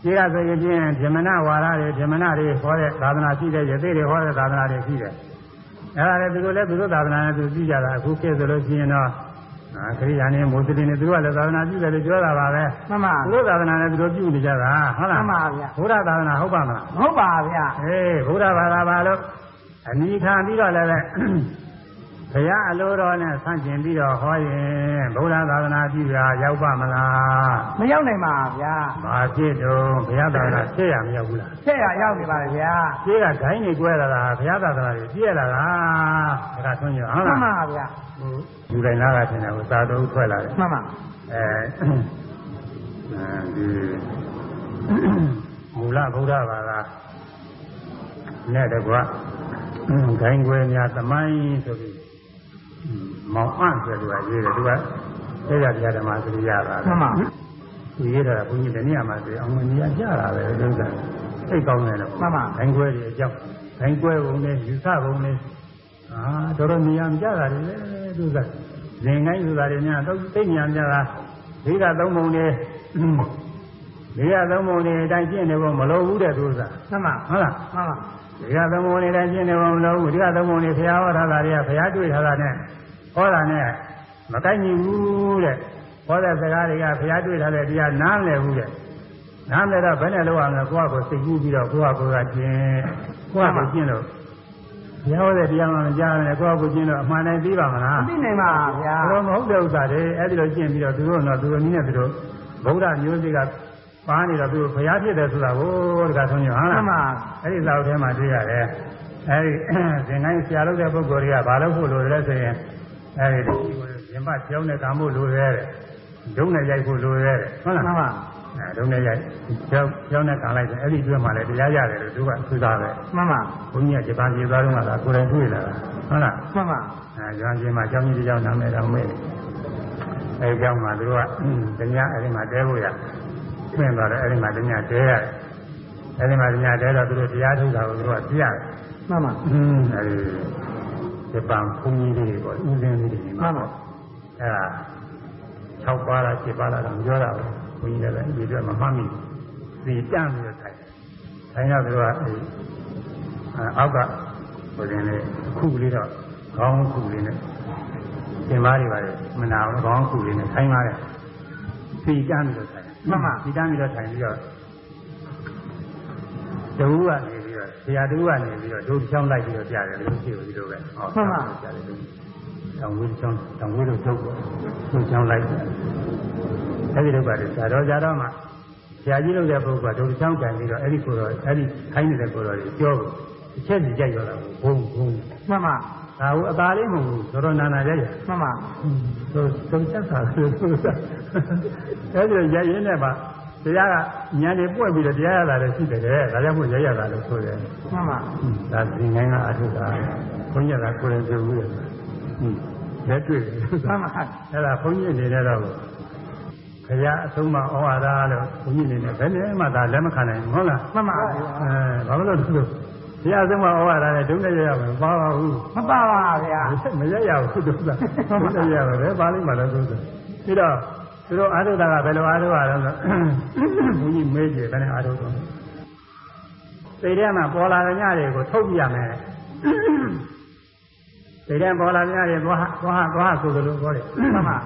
ဒီကဆိုရင်ဖြင့်ဗြဟ္မဏဝါဒတွေဗြဟ္မဏတွေဟောတဲ့သာသနာရှိတဲ့ယသိတွေဟောတဲ့သာသနာတွေရှိတယ်အဲဒါလည်းသူတို့လည်းသူတို့သာသနာနဲ့သူကြည့်ကြတာအခုဖြစ်ဆိုလို့ရှိရင်တော့အာခရိယာနေမွတ်စလင်တွေသူကလည်းသာသနာပြုတယ်လို့ပြောတာပါပဲမှန်ပါသူတို့သာသနာနဲ့သူတို့ပြုနေကြတာဟုတ်လားမှန်ပါဗျာဘုရားသာသနာဟုတ်ပါမလားမဟုတ်ပါဗျာအေးဘုရားဘာသာပါလို့ အနိခံပြီးတော့လည်းပဲဘုရားအလိုတော်နဲ့ဆန့်ကျင်ပြီးတော့ဟောရင်ဘုရားသာသနာပြုတာရောက်ပါမလားမရောက်နိုင်ပါဗျာဘာဖြစ်တော့ဘုရားသာသနာဖြစ်ရမရောက်ဘူးလားဆက်ရရောက်နေပါလေဗျာရှင်းကဂိုင်းနေကွဲလာတာဘုရားသာသနာကြီးပြည့်လာတာဒါကဆွမ်းကြဟုတ်မှလားန်ပါဗျာလူတိုင်းလာတာထင်တယ်ဟိုသာတော်ထွက်လာတယ်မှန်ပါအဲဒီမူလဗုဒ္ဓဘာသာ နဲ့တကွဂိုင်းကွယ်များသမိုင်းဆိုပြီးမောင်အန့်ဆိုသူကရေးတယ်သူကဆေးရတရားဓမ္မစရိယပါမှန်ပါသူရေးတာကဘုန်းကြီးတနည်းမှာဆိုအောင်မနေရကြတာပဲဒုက္ခစိတ်ကောင်းတယ်လို့မှန်ပါဂိုင်းကွယ်တွေအကြောင်းဂိုင်းကွယ်ပုံနဲ့ယူဆပုံနဲ့အာတော်တော်နေရာမကြတာလေဒုက္ခဇင်ကိုင်းဆိုတာတွေများတော့သိညာကြတာဒီကသုံးပုံတွေဒီကသုံးပုံတွေအတိုင်းကျင့်နေဖို့မလိုဘူးတဲ့ဒုက္ခမှန်ပါဟုတ်လားမှန်ပါ ဒီကသုံးပုံတွေတိုင်းကျင့်နေဖို့မလိုဘူးဒီကသုံးပုံတွေဘုရားဟောထားတာတွေကဘုရားတွေ့ထားတာနဲ့ဟောတာနဲ့မကိုက်ညီဘူးတဲ့ဟောတဲ့စကားတွေကဘုရားတွေ့ထားတဲ့တရားနားမလည်ဘူးတဲ့နားမလည်တော့ဘယ်နဲ့လောက်အောင်လဲကိုယ့်ဟာကိုယ်စိတ်ကူးပြီးတော့ကိုယ့်ဟာကိုယ်ကကျင့်ကိုယ့်ဟာကိုယ်ကျင့်လို့ဘုရားဟောတဲ့တရားမှမကြားနဲ့ကိုယ့်ဟာကိုယ်ကျင့်လို့အမှန်တိုင်းသိပါမလားမသိနိုင်ပါဗျာဘယ်လိုမဟုတ်တဲ့ဥစ္စာတွေအဲ့ဒီလိုကျင့်ပြီးတော့သူတို့တော့သူတို့နည်းနဲ့သူတို့ဗုဒ္ဓမျိုးစိက ပါနေတော့သူဘုရားဖြစ်တယ်ဆိုတာကိုတခါဆုံးရဟုတ်မှလားန်ပါအဲ့ဒီလောက်ထဲမှာတွေ့ရတယ်အဲ့ဒီသင်္ကိုင်းဆရာလုပ်တဲ့ပုဂ္ဂိုလ်တွေကဘာလို့ဖို့လိုလဲဆိုရင်အဲ့ဒီရင်ပကြောင်းနဲ့ကံဖို့လိုရဲတယ်ဒုံနဲ့ရိုက်ဖို့လိုရဲတယ်ဟုတ်လားမှန်ပါအဲဒုံနဲ့ရိုက်ကြောင်းကြောင်းနဲ့ကံလိုက်တယ်အဲ့ဒီအတွင်းမှာလည်းတရားရတယ်လို့သူကသူသားပဲမှန်ပါဘုန်းကြီးကဂျပန်ပြည်သားတုန်းကလာကိုယ်တိုင်တွေ့လာတာဟုတ်လားမှန်ပါအဲကျောင်းချင်းမှာကျောင်းကြီးတစ်ကျောင်းနာမည်တော်မေးအဲကျောင်းမှာသူတို့ကတ냐အဲဒီမှာတဲဖို့ရ ပြင်သွားတယ်အဲဒီမှာတ냐တဲရတယ်အဲဒီမှာတ냐တဲတော့သူတို့တရားထုတ်တာကိုသူတို့ကပြရတယ် မှန်ပါ อืมအဲဒီဂျပန်ဘုန်းကြီးတွေပေါ့ဦးစင်းလေးတွေ မှ မှာ န်ပါ အဲဒါ6ပါးလား7ပါးလားတော့ပြောတာပဲဘုန်းကြီးလည်းဒီအတွက်မမှတ်မိဘူးဒီတန့်ပြီးတော့ထိုင်တယ်ထိုင်တော့သူတို့ကအဲအောက်ကဘုရင်လေးခုကလေးတော့ခေါင်းခုလေးနဲ့သင်္မားတွေပါလေမနာဘူးခေါင်းခုလေးနဲ့ထိုင်ပါတယ်စီတန်းပြီးတော့ ထိုင်စီတန်းပြီးတော့ထိုင်ပြီးတော့တူကနေပြီးတော့ဆရာတူကနေပြီးတော့ဒုချောင်းလိုက်ပြီးတော့ကြားတယ်လို့ရှိလို့ဒီလိုပဲဟောကြားတယ်လို့တောင်ဝေးချောင်းတောင်ဝေးလို့ထုတ်ထုတ်ချောင်းလိုက်အဲဒီတော့ကလည်းဇာတော်ဇာတော်မှာဆရာကြီးလုပ်တဲ့ပုဂ္ဂိုလ်ကဒုချောင်းကန်ပြီးတော့အဲ့ဒီကိုယ်တော်အဲ့ဒီခိုင်းနေတဲ့ကိုယ်တော်ကြီးပြောဘူးတစ်ချက်စီကြိုက်တော့တာဘုံဘုံမှန်ပါဒါဟုတ်အသာလေးမဟုတ်ဘူးတော်တော်နာနာကြရမှန်ပါဆိုသုံးချက်စာဆိုဆိုတာ အဲဒီရရင်နဲ့ပါတရားကညာနေပွက်ပြီးတော့တရားရတာလည်းရှိတယ်ဒါကြောင့်မို့ရရတာလို့ဆိုတယ်မှန်ပါဒါသင်္ကန်းကအထုတာဘုန်းကြီးကကိုယ်ရင်ပြုဘူးလေဟွန်းလက်တွေ့တယ်မှန်ပါအဲ့ဒါဘုန်းကြီးအနေနဲ့တော့ခရအဆုံးမဩဝါဒလို့ဘုန်းကြီးအနေနဲ့ဘယ်နဲ့မှဒါလက်မခံနိုင်ဘူးဟုတ်လားမှန်ပါအဲဘာလို့လဲဆိုတော့ဘုရားဆုံးမဩဝါဒနဲ့ဒုက္ခရရမယ်မပါပါဘူးမပါပါဗျာမရရဘူးဒုက္ခဒုက္ခရရမယ်ဘာလို့မှလဲဆိုတော့ပြီးတော့ သူတို့အာထုတာကဘယ်လိုအာထုရလဲဆိုဘုန်းကြီးမေးကြည့်ဘယ်နဲ့အာထုတော့စိတ်ထဲမှာပေါ်လာတဲ့ညတွေကိုထုတ်ပြရမယ်စိတ်ထဲပေါ်လာတဲ့ညတွေသွားသွားသွားဆိုသလိုပြောတယ်မှန်ပါ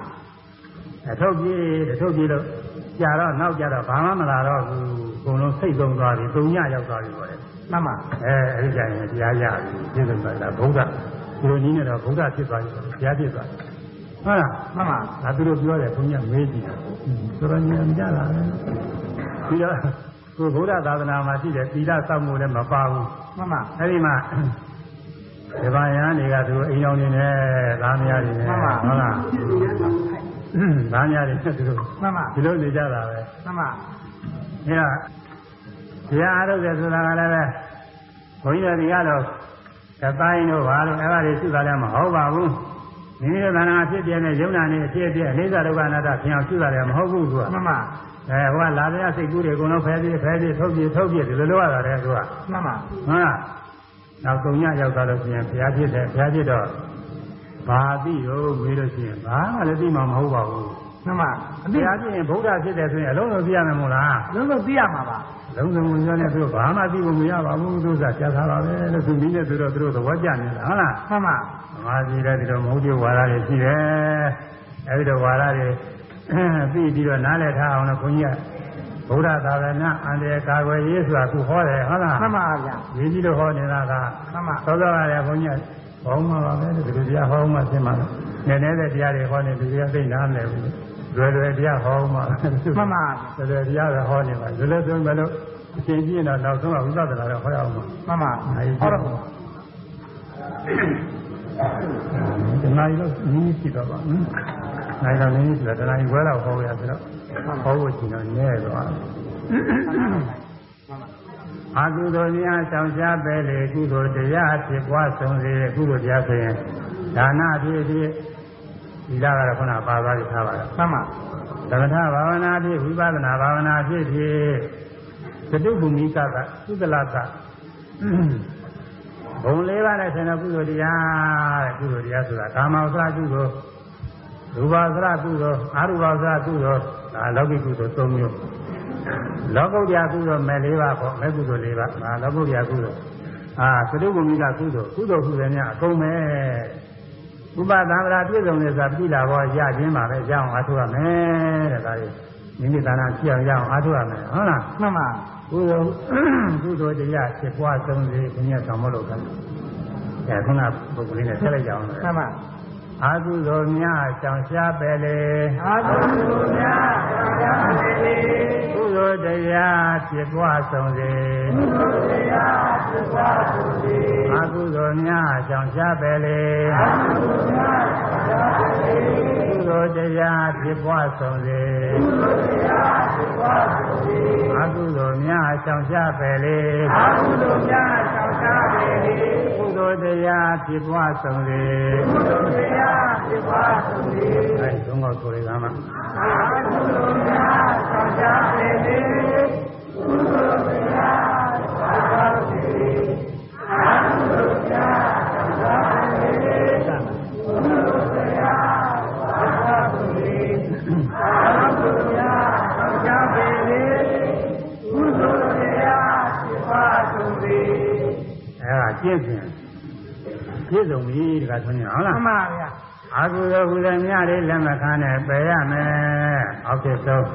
အထုတ်ပြေးအထုတ်ပြေးလို့ကြာတော့နောက်ကြတော့ဘာမှမလာတော့ဘူးအကုန်လုံးစိတ်ဆုံးသွားပြီသုံးညရောက်သွားပြီပြောတယ်မှန်ပါအဲအဲဒီကြရင်တရားရပြီပြည့်စုံသွားတာဗုဒ္ဓဒီလိုနည်းနဲ့တော့ဗုဒ္ဓဖြစ်သွားပြီတရားဖြစ်သွားတယ် ဟုတ်လားမှန်ပါဒါသူတို့ပြောတယ်ဘုန်းကြီးမေးကြည့်တယ်ဆိုတော့ဉာဏ်ကြလာတယ်ပြီးတော့ကိုဗုဒ္ဓသာသနာမှာရှိတဲ့သီလစောင့်မှုလည်းမပါဘူးမှန်ပါအဲဒီမှာဒီဘာယန်းတွေကသူအိမ်တော်နေနဲ့သားမယားတွေနဲ့ဟုတ်လားသားမယားတွေနဲ့သူတို့မှန်ပါဒီလိုနေကြတာပဲမှန်ပါအဲဒါတရားအားထုတ်တယ်ဆိုတာကလည်းပဲဘုန်းကြီးတို့ဒီကတော့သတိုင်းတို့ဘာလို့အဲ့ဒါတွေရှိတာလည်းမဟုတ်ပါဘူး မိမိတို့သဏ္ဍာန်ဖြစ်ပြတဲ့ယုံနာနေအဖြစ်အပျက်အိဋ္ဌဒုက္ခအနတ္တဖြစ်အောင်ရှိတာလည်းမဟုတ်ဘူးသူကမှန်ပါအဲဟိုကလာတဲ့စိတ်ကူးတွေအကုန်လုံးဖဲပြီးဖဲပြီးထုတ်ပြီးထုတ်ပြီးဒီလိုလိုရတာလေသူကမှန်ပါဟုတ်လားနောက်သုံးညရောက်သွားလို့ရှိရင်ဘုရားဖြစ်တယ်ဘုရားဖြစ်တော့ဘာသိရောမေးလို့ရှိရင်ဘာမှလည်းသိမှာမဟုတ်ပါဘူး မှန်ပါအဘုတိရားဖြစ်ရင်ဗုဒ္ဓဖြစ်တယ်ဆိုရင်အလုံးစုံသိရမယ်မို့လားလုံးလုံးသိရမှာပါလုံးစုံဝင်ရတဲ့သူတို့ဘာမှသိဖို့မရပါဘူးသူကကြားထားတာပဲလို့သူနည်းနဲ့သူတို့သူတို့သဘောကျနေတာဟုတ်လားမှန်ပါသမာဓိလည်းဒီလိုမဟုတ်ပြဝါဒတွေရှိတယ်အဲဒီတော့ဝါဒတွေသိပြီးတော့နားလည်ထားအောင်လို့ခွန်ကြီးကဗုဒ္ဓသာသနာအန္တရာယ်ကာကွယ်ရေးဆိုတာခုဟောတယ်ဟုတ်လားမှန်ပါဗျာရေးပြီးတော့ဟောနေတာကမှန်ပါသောသောရတယ်ခွန်ကြီးကဟောမှာပါပဲဒီလိုတရားဟောမှသိမှာနည်းနည်းတဲ့တရားတွေဟောနေဒီတရားသိနားမလဲဘူး လွယ်လွယ်တရားဟောမှမှန်ပါလွယ်လွယ်တရားပဲဟောနေပါလွယ်လွယ်ဆိုရင်လည်းအရှင်ကြီးရင်တော့နောက်ဆုံးကဝိပဿနာတော့ဟောရအောင်ပါမှန်ပါအဲဒီဟောတော့ဒီနိုင်လို့နည်းရှိတော့ပါဟင်နိုင်တော့နည်းရှိတော့တဏှာကြီးဝဲတော့ဟောရဆိုတော့ဟောဖို့ရှိတော့နည်းတော့အာကုသိုလ်များဆောင်ရှားပဲလေကုသိုလ်တရားဖြစ်ပွားဆုံးစေကုသိုလ်တရားဆိုရင်ဒါနဖြစ်ဖြစ် ဒီလာကတော့ခုနပါသွားပြီထားပါတော့မှန်ပါသမထဘာဝနာဖြစ်ဝိပဿနာဘာဝနာဖြစ်ဖြစ်သတုဘူမိကကသုတလကဘုံလေးပါးနဲ့ဆင်တဲ့ကုသိုလ်တရားတဲ့ကုသိုလ်တရားဆိုတာကာမဝဆရာကုသိုလ်ရူပဝဆရာကုသိုလ်အာရူပဝဆရာကုသိုလ်ဒါလောကိကုသိုလ်၃မျိုးလောကုတ္တရာကုသိုလ်မဲ့၄ပါးပေါ့မဲ့ကုသိုလ်၄ပါးဒါလောကုတ္တရာကုသိုလ်အာသတုဘူမိကကုသိုလ်ကုသိုလ်ကုသိုလ်များအကုန်ပဲ ဥပသံဃာပြည့်စုံနေစာပြည်လာဘောရခြင်းပါပဲရအောင်အားထုတ်ရမယ်တဲ့ဒါလေးမိမိသာနာဖြစ်အောင်ရအောင်အားထုတ်ရမယ်ဟုတ်လားမှန်ပါကုသိုလ်ကုသိုလ်တရားဖြစ်ပွားဆုံးစေဘုရားဆောင်မလို့ကဲခုနပုဂ္ဂိုလ်လေးနဲ့ဆက်လိုက်ကြအောင်လေမှန်ပါအာကုသိုလ်များကြောင့်ရှားပဲလေအာသုများသာသေတိကုသိုလ်တရားဖြစ်ပွားဆုံးစေသုတရားသုသာသုတိ အာကုသိုလ်များကြောင့်ရှားပဲလေအာသုများသာသေတိကုသိုလ်တရားဖြစ်ပွားဆုံးစေသုတရားသုသာသုတိအာကုသိုလ်များကြောင့်ရှားပဲလေအာသုများသာသေတိကုသိုလ်တရားဖြစ်ပွားဆုံးစေသုတရားသုသာသုတိအဲသုံးခေါက်ဆိုရကမှာအာသုများသာသေတိသုတ င့်စဉ်ပြည့်စုံပြီတခါဆိုရင်ဟုတ်လားမှန်ပါဗျာအာဟုသောကုသမြတွေလက်မခံနဲ့ပယ်ရမယ်အောက်ဖြစ်ဆုံး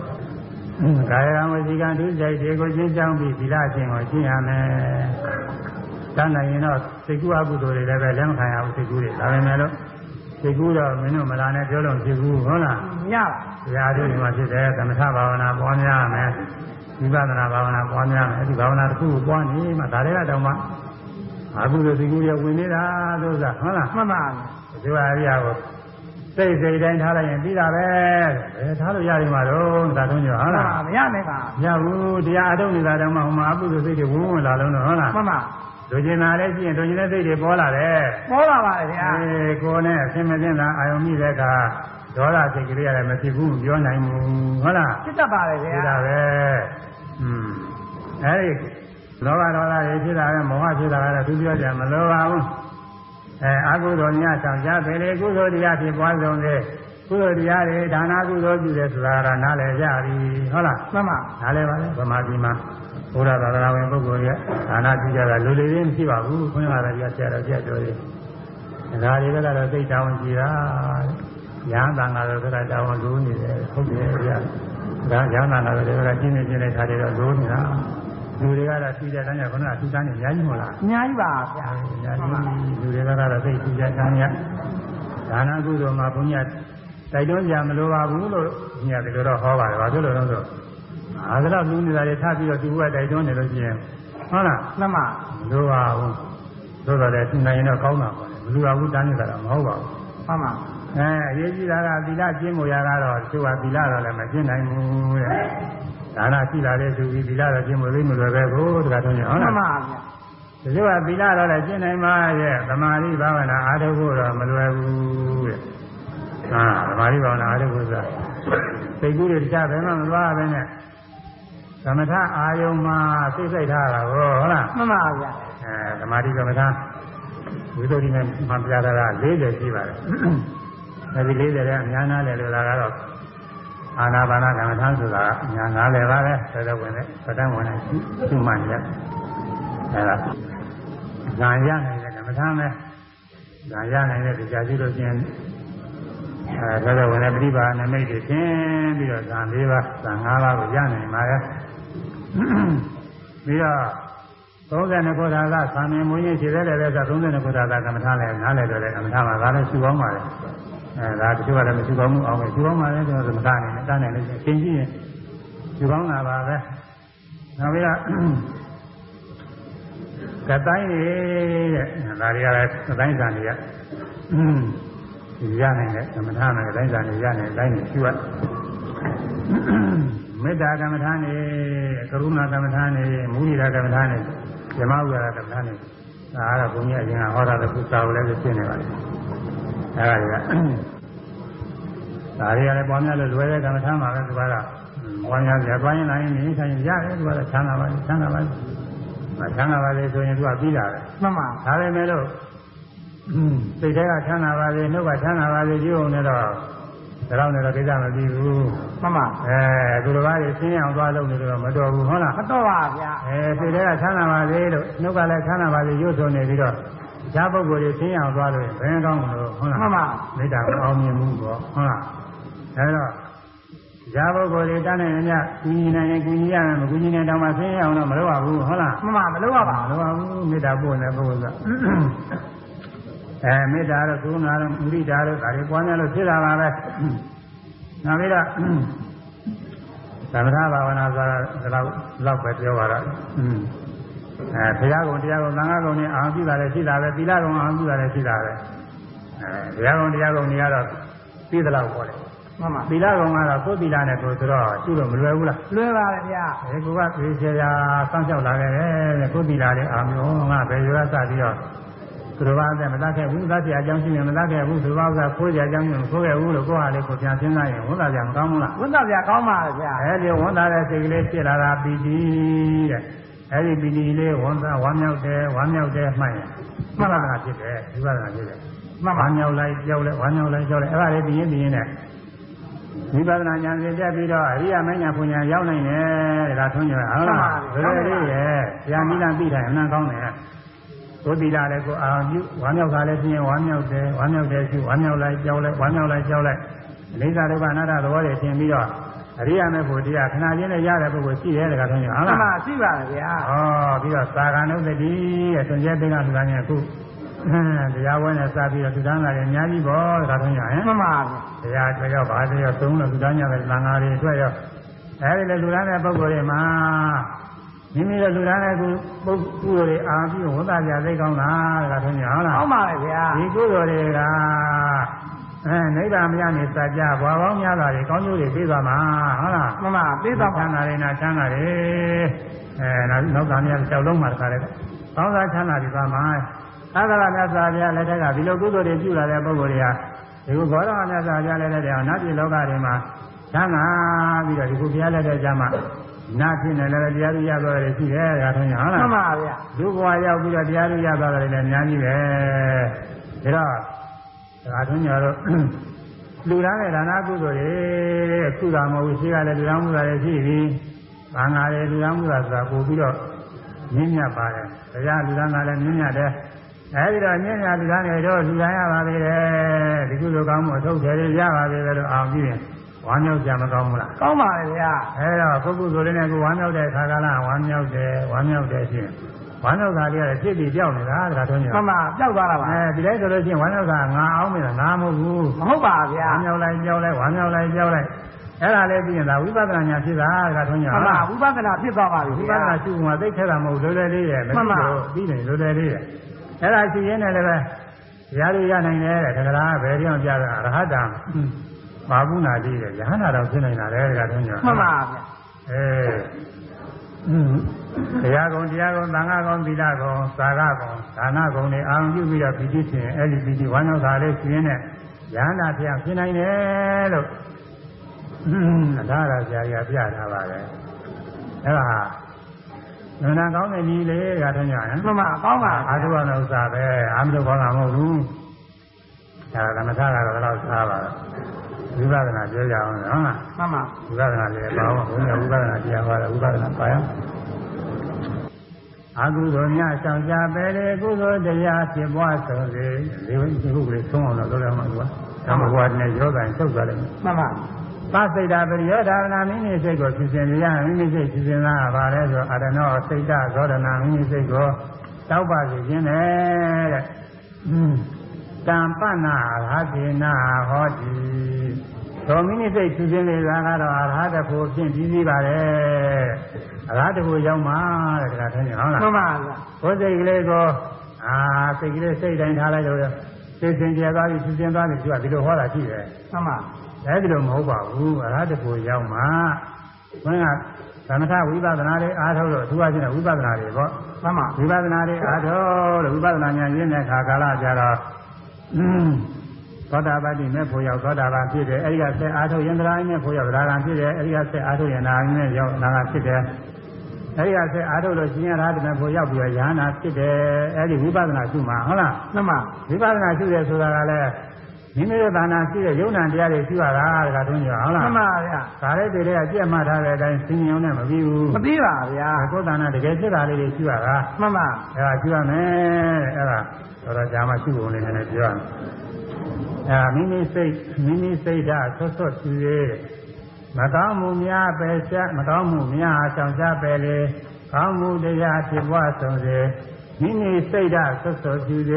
ကာယကံဝစီကံဒုစရိုက်တွေကိုရှင်းကြောင်းပြီးသီလရှင်ကိုရှင်းရမယ် တတ်နိုင်ရင်တော့စိတ်ကူးအကုသိုလ်တွေလည်းပဲလက်မခံရဘူးစိတ်ကူးတွေဒါပေမဲ့လို့သိကူတော့မင်းတို့မလာနဲ့ပြောလို့ဖြစ်ဘူးဟုတ်လားညပါတရားတို့ဒီမှာဖြစ်တယ်သမထဘာဝနာပွားများရမယ်ဝိပဿနာဘာဝနာပွားများမယ်အဲ့ဒီဘာဝနာတစ်ခုကိုပွားနေမှဒါတွေကတော့မှအခုလိုသိကူရဝင်နေတာလို့ဆိုတာဟုတ်လားမှန်ပါဒီဟာအရာကိုစိတ်စိတ်တိုင်းထားလိုက်ရင်ပြီးတာပဲဘယ်ထားလို့ရရင်မှာတော့ဒါတော့ညဟုတ်လားမရနဲ့ပါမရဘူးတရားအထုတ်နေတာတော့မှဟိုမှာအပုသိုလ်စိတ်တွေဝင်ဝင်လာလုံးတော့ဟုတ်လားမှန်ပါ လူကျင်တာလည်းရှိရင်လူကျင်တဲ့စိတ်တွေပေါ်လာတယ်ပေါ်လာပါလေဗျာအေးကိုယ်နဲ့အစင်မသိတာအာယုံမိတဲ့အခါဒေါသစိတ်ကလေးရတယ်မဖြစ်ဘူးမပြောနိုင်ဘူးဟုတ်လားဖြစ်တတ်ပါလေဗျာဖြစ်တာပဲอืมအဲဒီလောဘဒေါသတွေဖြစ်တာပဲမောဟဖြစ်တာလည်းသူပြောကြမလိုပါဘူးအဲအကုသိုလ်များဆောင်ကြတယ်လေကုသိုလ်တရားဖြစ်ပွားဆုံးတဲ့ကုသိုလ်တရားတွေဒါနာကုသိုလ်ပြုတယ်ဆိုတာကနားလည်ကြပြီဟုတ်လားမှန်ပါနားလည်ပါလေဗမာပြည်မှာ ဘုရားသာသနာဝင်ပုဂ္ဂိုလ်ရဲ့ဒါနာပြုကြတာလူလေးလေးမရှိပါဘူးခွင့်လာတယ်ပြဆရာတော်ပြတော်ကြီးဒါတွေကတော့သိတောင်းကြည့်တာရဟန်းတန်ဃာတော်ကတောင်းလို့နေတယ်ဟုတ်တယ်ဗျာဒါရဟန်းတန်ဃာတော်တွေကကျင်းနေကျင်းနေတဲ့ခါတွေတော့လို့နေတာလူတွေကတော့သိတဲ့တန်းကခုနကသူတန်းနေအများကြီးမဟုတ်လားအများကြီးပါဗျာအများကြီးလူတွေကတော့သိသိကြတန်းရဒါနာကုသိုလ်မှာဘုညာတိုက်တွန်းကြမလိုပါဘူးလို့ညတယ်လို့တော့ဟောပါတယ်ဘာဖြစ်လို့လဲဆိုတော့ အားကတော့လူနေတာတွေထားပြီးတော့သူကတိုက်တွန်းနေလို့ရှိရင်ဟုတ်လားမှန်ပါမလိုပါဘူးသို့တော်လည်းသူနိုင်ရင်တော့ကောင်းတာပါလေမလိုပါဘူးတန်းနေတာတော့မဟုတ်ပါဘူးမှန်ပါအဲအရေးကြီးတာကသီလကျင့်မှုရကတော့သူကသီလတော့လည်းမကျင့်နိုင်ဘူးတဲ့ဒါနရှိလာတဲ့သူဒီသီလတော့ကျင့်မှုလေးမလွယ်ပဲကိုတခါတော့ညဟုတ်မှလားန်ပါဗျာဒီလိုကသီလတော့လည်းကျင့်နိုင်ပါရဲ့သမာဓိဘာဝနာအားထုတ်ဖို့တော့မလွယ်ဘူးတဲ့ဟာသမာဓိဘာဝနာအားထုတ်ဖို့ဆိုတာစိတ်ကူးတွေတခြားဘယ်မှမသွားဘဲနဲ့ သမထအာယုံမှာစိတ်စိတ်ထားတာကိုဟုတ်လားမှန်ပါဗျာအဲသမာဓိကမ္မထာဝိသုဒ္ဓိနဲ့မှပြတာက40ရှိပါတယ်အဲဒီ40တဲ့အများနာတယ်လို့လာကတော့အာနာပါနာကမ္မထာဆိုတာကအများနာတယ်ပါပဲဆက်တော့ဝင်တဲ့ပဒံဝင်တဲ့ရှုမှန်ရက်အဲဒါဇာရနိုင်တဲ့ကမ္မထာပဲဇာရနိုင်တဲ့တရားရှိလို့ချင်းအဲဆက်တော့ဝင်တဲ့ပြိပါနမိတ်တွေသင်ပြီးတော့ဇာ၄ပါးဇာ၅ပါးကိုရနိုင်ပါရဲ့ ပြီးတော့32ခုထာကသာမင်မွေးရင်ခြေသေးတယ်ပဲဆို32ခုထာကကမ္မထာလည်းနားလည်တော့တယ်ကမ္မထာမှာဒါလည်းရှုကောင်းပါလေအဲဒါတချို့ကလည်းမရှုကောင်းဘူးအောင်ပဲရှုကောင်းပါလေဆိုတော့ကမ္မထာအနေနဲ့တန်းနိုင်လို့အချင်းကြီးရင်ရှုကောင်းတာပါပဲနောက်ပြီးတော့ကတိုင်းနေတဲ့ဒါတွေကလည်းကတိုင်းစာတွေကရနိုင်တဲ့ကမ္မထာနဲ့ကတိုင်းစာတွေရနိုင်တိုင်းနေရှုရ မေတ္တာကမ္မထာနေကရုဏာကမ္မထာနေမုဒိတာကမ္မထာနေဓမ္မဥပါဒကမ္မထာနေဒါကတော့ဘုန်းကြီးအရင်ကဟောတာလည်းခုစာကိုလည်းရှင်းနေပါလိမ့်အဲဒါတွေကဒါတွေကလည်းပေါ်များလို့လွယ်တဲ့ကမ္မထာမှာပဲသူကပေါ်များကြသွားရင်လာရင်နေဆိုင်ရတယ်သူကချမ်းသာပါလိမ့်ချမ်းသာပါလိမ့်မချမ်းသာပါလေဆိုရင်သူကပြီးတာပဲမှန်ပါဒါပေမဲ့လို့စိတ်ထဲကချမ်းသာပါလေနှုတ်ကချမ်းသာပါလေကြည့်အောင်လည်းတော့ ဒါတော့လည်းကိစ္စမပြီးဘူးမှန်ပါအဲသူတစ်ပါးကြီးဆင်းရအောင်သွားလို့နေတော့မတော်ဘူးဟုတ်လားမတော့ပါဗျာအဲစိတ်ထဲကချမ်းသာပါလေလို့နှုတ်ကလည်းချမ်းသာပါလေရွတ်ဆိုနေပြီးတော့ဈာပုဂ္ဂိုလ်ကြီးဆင်းရအောင်သွားလို့ဘယ်ကောင်းမလို့ဟုတ်လားမှန်ပါမေတ္တာကိုအောင်မြင်မှုပေါ့ဟုတ်လားအဲတော့ဈာပုဂ္ဂိုလ်ကြီးတန်းနိုင်နေမြကူညီနိုင်ရင်ကူညီရမယ်မကူညီနိုင်တော့မှဆင်းရအောင်တော့မလုပ်ရဘူးဟုတ်လားမှန်ပါမလို့ပါပါမလုပ်ရဘူးမေတ္တာပို့နေပုဂ္ဂိုလ်က အဲမေတ္တာတော့ကုဏာတော့မုဒိတာတော့ဒါတွေပွားများလို့ဖြစ်လာပါပဲနောက်ပြီးတော့သမထဘာဝနာဆိုတာဒီလောက်လောက်ပဲပြောပါတော့အဲဘုရားကုံတရားကုံသံဃာကုံနဲ့အာဟုပြုတာလည်းရှိတာပဲသီလကုံအာဟုပြုတာလည်းရှိတာပဲအဲဘုရားကုံတရားကုံတွေကတော့ပြီးသလောက်ပေါ်တယ်မှန်ပါသီလကုံကတော့ကိုယ်သီလနဲ့ကိုယ်ဆိုတော့ရှိလို့မလွယ်ဘူးလားလွယ်ပါလေဗျာအဲကိုကသေချာချာစောင့်ရှောက်လာခဲ့တယ်ကိုယ်သီလနဲ့အာမျိုးငါဘယ်ရောစပြီးတော့ သူတော်ဘာနဲ့မတတ်ခဲ့ဘူးသတ်ပြအကြောင်းရှိရင်မတတ်ခဲ့ဘူးသူတော်ဘာကခိုးကြအကြောင်းကိုခိုးခဲ့ဘူးလို့ကိုယ်ဟာလေးကိုပြန်စဉ်းစားရင်ဝန်တာကြမကောင်းဘူးလားဝန်တာကြကောင်းပါဗျာအဲဒီဝန်တာတဲ့စိတ်ကလေးဖြစ်လာတာပီတိတဲ့အဲဒီပီတိလေးဝန်တာဝမ်းမြောက်တယ်ဝမ်းမြောက်တယ်မှန်ရင်မှန်တာဖြစ်တယ်ဒီပါဒနာဖြစ်တယ်မှန်ပါမြောက်လိုက်ကြောက်လိုက်ဝမ်းမြောက်လိုက်ကြောက်လိုက်အဲ့ဒါလေးပြင်းပြင်းနဲ့ဝိပဿနာဉာဏ်ဖြင့်တက်ပြီးတော့အရိယာမဉာဏ်ဖွညာရောက်နိုင်တယ်ဒါထွန်းကြရဟုတ်လားဘယ်လိုလဲရဲ့ဉာဏ်နိလန်သိတာအမှန်ကောင်းတယ် ကိုသီလာလည်းကိုအာပြုဝမ်းမြောက်ကလည်းပြင်းဝမ်းမြောက်တယ်ဝမ်းမြောက်တယ်ရှိဝမ်းမြောက်လိုက်ကြောက်လိုက်ဝမ်းမြောက်လိုက်ကြောက်လိုက်အိသဒုက္ခအနတ္တသဘောတွေသင်ပြီးတော့အရိယာမေဖို့တရားခဏချင်းနဲ့ရတဲ့ပုဂ္ဂိုလ်ရှိတယ်တခါထွန်းကြဟုတ်မှန်ပါလားရှိပါလေဗျာဩပြီးတော့သာဂာနုတ္တိရဲ့သင်္ကြန်သင်္ကလူကညာခုတရားပွဲနဲ့စပြီးတော့သူတန်းလာတယ်အများကြီးပေါ့ဒါတော့ညာဟင်မှန်ပါဗျာတရားတွေ့ရောက်ပါသေးရောသုံးလို့သူတန်းညာတဲ့သံဃာတွေတွေ့ရောက်အဲဒီလေလူတန်းတဲ့ပုဂ္ဂိုလ်တွေမှာ မိမိတို့လူတန်းတဲ့ကုပုဂ္ဂိုလ်တွေအာပြီးဝတ်သားကြသိကောင်းတာဒါတော့ညာဟုတ်လားကောင်းပါလေဗျာဒီကုသိုလ်တွေကအဲနိဗ္ဗာန်မရနေစကြဘွာပေါင်းများစွာတွေကောင်းကျိုးတွေပေးသွားမှာဟုတ်လားမှန်ပါပြေးသွားပါချမ်းသာတယ်နာချမ်းသာတယ်အဲနောက်နောက်သားများကြောက်လုံးမှာတခါလေကောင်းစားချမ်းသာပြီသွားမှာသာသနာမြတ်စွာဘုရားလက်ထက်ကဒီလိုကုသိုလ်တွေပြုလာတဲ့ပုဂ္ဂိုလ်တွေကဒီကုဘောဓမြတ်စွာဘုရားလက်ထက်ကနတ်ပြည်လောကတွေမှာချမ်းသာပြီးတော့ဒီကုဘုရားလက်ထက်ကျမှ နာဖြစ်နေလည်းတရားသူရသွားတယ်ရှိတယ်ဒါထုံးရဟုတ်လားမှန်ပါဗျာလူဘဝရောက်ပြီးတော့တရားသူရသွားတယ်လည်းအများကြီးပဲဒါတော့ဒါထုံးရတော့လူသားတဲ့ဒါနာကုသိုလ်တွေခုတာမဟုတ်ဘူးရှိကလည်းလူသားမှုတာတွေရှိပြီ။ဘာငါတွေလူသားမှုတာဆိုတာပို့ပြီးတော့မြင့်မြတ်ပါတယ်။တရားလူသားကလည်းမြင့်မြတ်တယ်။အဲဒီတော့မြင့်မြတ်လူသားတွေတော့လူသားရပါသေးတယ်။ဒီကုသိုလ်ကောင်းမှုအထုတ်တယ်ရပါသေးတယ်လို့အောင်ပြီးရင် ဝမ်းမြောက်ကြမကောင်းဘူးလားကောင်းပါလေဗျာ။အဲတော့ပုဂ္ဂိုလ်ဆိုတဲ့နဲ့ကိုဝမ်းမြောက်တဲ့ခါကလာဝမ်းမြောက်တယ်ဝမ်းမြောက်တယ်ရှိရင်ဝမ်းမြောက်တာလေးကဖြစ်ပြီးကြောက်နေတာဒါတော့ညမှန်ပါပျောက်သွားတာပါအဲဒီတိုင်းဆိုလို့ရှိရင်ဝမ်းမြောက်တာငါအောင်မယ်ငါမဟုတ်ဘူးမဟုတ်ပါဗျာဝမ်းမြောက်လိုက်ကြောက်လိုက်ဝမ်းမြောက်လိုက်ကြောက်လိုက်အဲ့ဒါလေးပြီးရင်ဒါဝိပဿနာဉာဏ်ဖြစ်တာကထုံးညာမှန်ပါဝိပဿနာဖြစ်သွားပါပြီဝိပဗျာဿနာရှုမှသိခဲ့တာမဟုတ်လွယ်လွယ်လေးရဲ့မှန်ပါတော့ပြီးနေလွယ်လွယ်လေးရဲ့အဲ့ဒါရှိရင်းနဲ့လည်းပဲတရားတွေရနိုင်တယ်တဲ့ဒါကလားဘယ်ပြောင်းပြတာရဟတံ မာဘူးနာလေးရဲ့ယဟနာတော်ဖြစ်နိုင်တာလေကထုံးညာမှန်ပါဗျာအဲတရားကုံတရားကုံသံဃာကုံသီလကုံသာဂကုံဒါနကုံတွေအာရုံပြုပြီးတော့ပြီးဖြစ်ရင်အဲ့ဒီပြီးပြီးဝမ်းမြောက်တာလေးရှိရင်းနဲ့ယဟနာဖျားဖြစ်နိုင်တယ်လို့ဒါရဆရာကြီးကပြထားပါတယ်အဲ့ဒါနန္ဒကောင်းတဲ့နည်းလေးကတည်းကဟမ်မှန်ပါကောင်းပါအာထုရတဲ့ဥစ္စာပဲအာမလို့ကောင်းတာမဟုတ်ဘူးဒါကသမထကတော့ဘယ်လောက်သားပါလဲ ဝိပဿနာပြောကြအောင်နော်မှန်ပါဝိပဿနာလည်းပါအောင်ဘုရားဝိပဿနာတရားဟောတယ်ဝိပဿနာပါရအကုသိုလ်များဆောင်ကြပဲလေကုသိုလ်တရားဖြစ်ပွားဆုံးစေဒီဝိဒီကုကလေးသုံးအောင်လို့ပြောရမှာကွာဓမ္မဘဝနဲ့ယောဂန်ချုပ်သွားတယ်မှန်ပါသစိတ်တာပရိယောဓာနာမိမိစိတ်ကိုဖြစ်စဉ်ရမိမိစိတ်ဖြစ်စဉ်လားပါလဲဆိုအာရဏောစိတ်တဇောဒနာမိမိစိတ်ကိုတောက်ပါစေခြင်းနဲ့တဲ့ တံပနာရာဇေနာဟောတိသောမိမိစိတ်ဖြစ်စဉ်လေးကတော့အရဟတဖို့ဖြင့်ပြီးပြီးပါတယ်အရဟတဖို့ရောက်မှာတဲ့ဒါကထင်ဟုတ်လားမှန်ပါဗျာဘုစိတ်ကလေးကိုအာစိတ်ကလေးစိတ်တိုင်းထားလိုက်လို့စိတ်စဉ်ကြသွားပြီဖြစ်စဉ်သွားပြီသူကဒီလိုဟောတာရှိတယ်မှန်ပါအဲဒီလိုမဟုတ်ပါဘူးအရဟတကိုရောက်မှဘုရားသမထဝိပဿနာတွေအားထုတ်လို့အထူးအချင်းဝိပဿနာတွေပေါ့မှန်ပါဝိပဿနာတွေအားထုတ်လို့ဝိပဿနာဉာဏ်ရင်းတဲ့ခါကာလကြတော့อืม သောတာပတိမဲ့ဖို့ရောက်သောတာပန်ဖြစ်တယ်အဲဒီကဆက်အားထုတ်ရင်သရာနဲ့ဖို့ရောက်သရာကံဖြစ်တယ်အဲဒီကဆက်အားထုတ်ရင်နာနဲ့ရောက်နာကဖြစ်တယ်အဲဒီကဆက်အားထုတ်လို့ရှင်ရဟတမဲ့ဖို့ရောက်ပြီးရဟနာဖြစ်တယ်အဲဒီဝိပဿနာရှုမှာဟုတ်လားမှန်ပါဝိပဿနာရှုတယ်ဆိုတာကလည်း မိမိရဲ့ဘာနာရှိတဲ့ယုံနာတရားတွေရှုရတာတခါတုန်းကဟုတ်လားမှန်ပါဗျာဒါလည်းတည်းကကြက်မှတ်ထားတဲ့အတိုင်းသင်ញုံနဲ့မပြီးဘူးမပြီးပါဗျာကိုယ်တဏ္ဍတကယ်ဖြစ်တာလေးတွေရှုရတာမှန်ပါအဲဒါရှုရမယ်တဲ့အဲဒါတော့တော့ကြာမှရှုဖို့လေးနည်းနည်းပြောရမယ်အဲမိမိစိတ်မိမိစိတ်ဓာတ်ဆွတ်ဆွတ်ရှုရမကောင်းမှုများပယ်ရှားမကောင်းမှုများဆောင်ရှားပယ်လေကောင်းမှုတရားဖြစ်ပွားဆုံးစေမိမိစိတ်ဓာတ်ဆွတ်ဆွတ်ရှုရ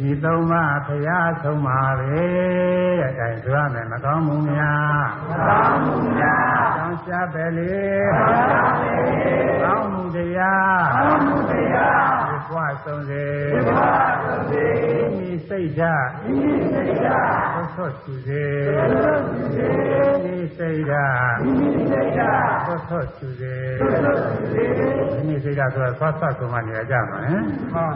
ဒီသုံးပါးဖရာဆုံးပါပဲတဲ့အဲဒါဆိုရမယ်မကောင်းမှုများမကောင်းမှုများဆောင်ရှားပယ်လေဆောင်ရှားပယ်လေကောင်းမှုတရားကောင်းမှုတရားဖြစ် ပွားဆုံးစေဖြစ်ပွားဆုံးစေမိမိစိတ်ဓာတ်မိမိစိတ်ဓာတ်ဆွတ်ဆွတ်ရှုစေဆွတ်ဆွတ်ရှုစေမိမိစိတ်ဓာတ်မိမိစိတ်ဓာတ်ဆွတ်ဆွတ်ရှုစေဆွတ်ဆွတ်ရှုစေမိမိစိတ်ဓာတ်ဆိုတာဆွတ်ဆွတ်ဆုံးမှနေရကြမှာဟင်ဟော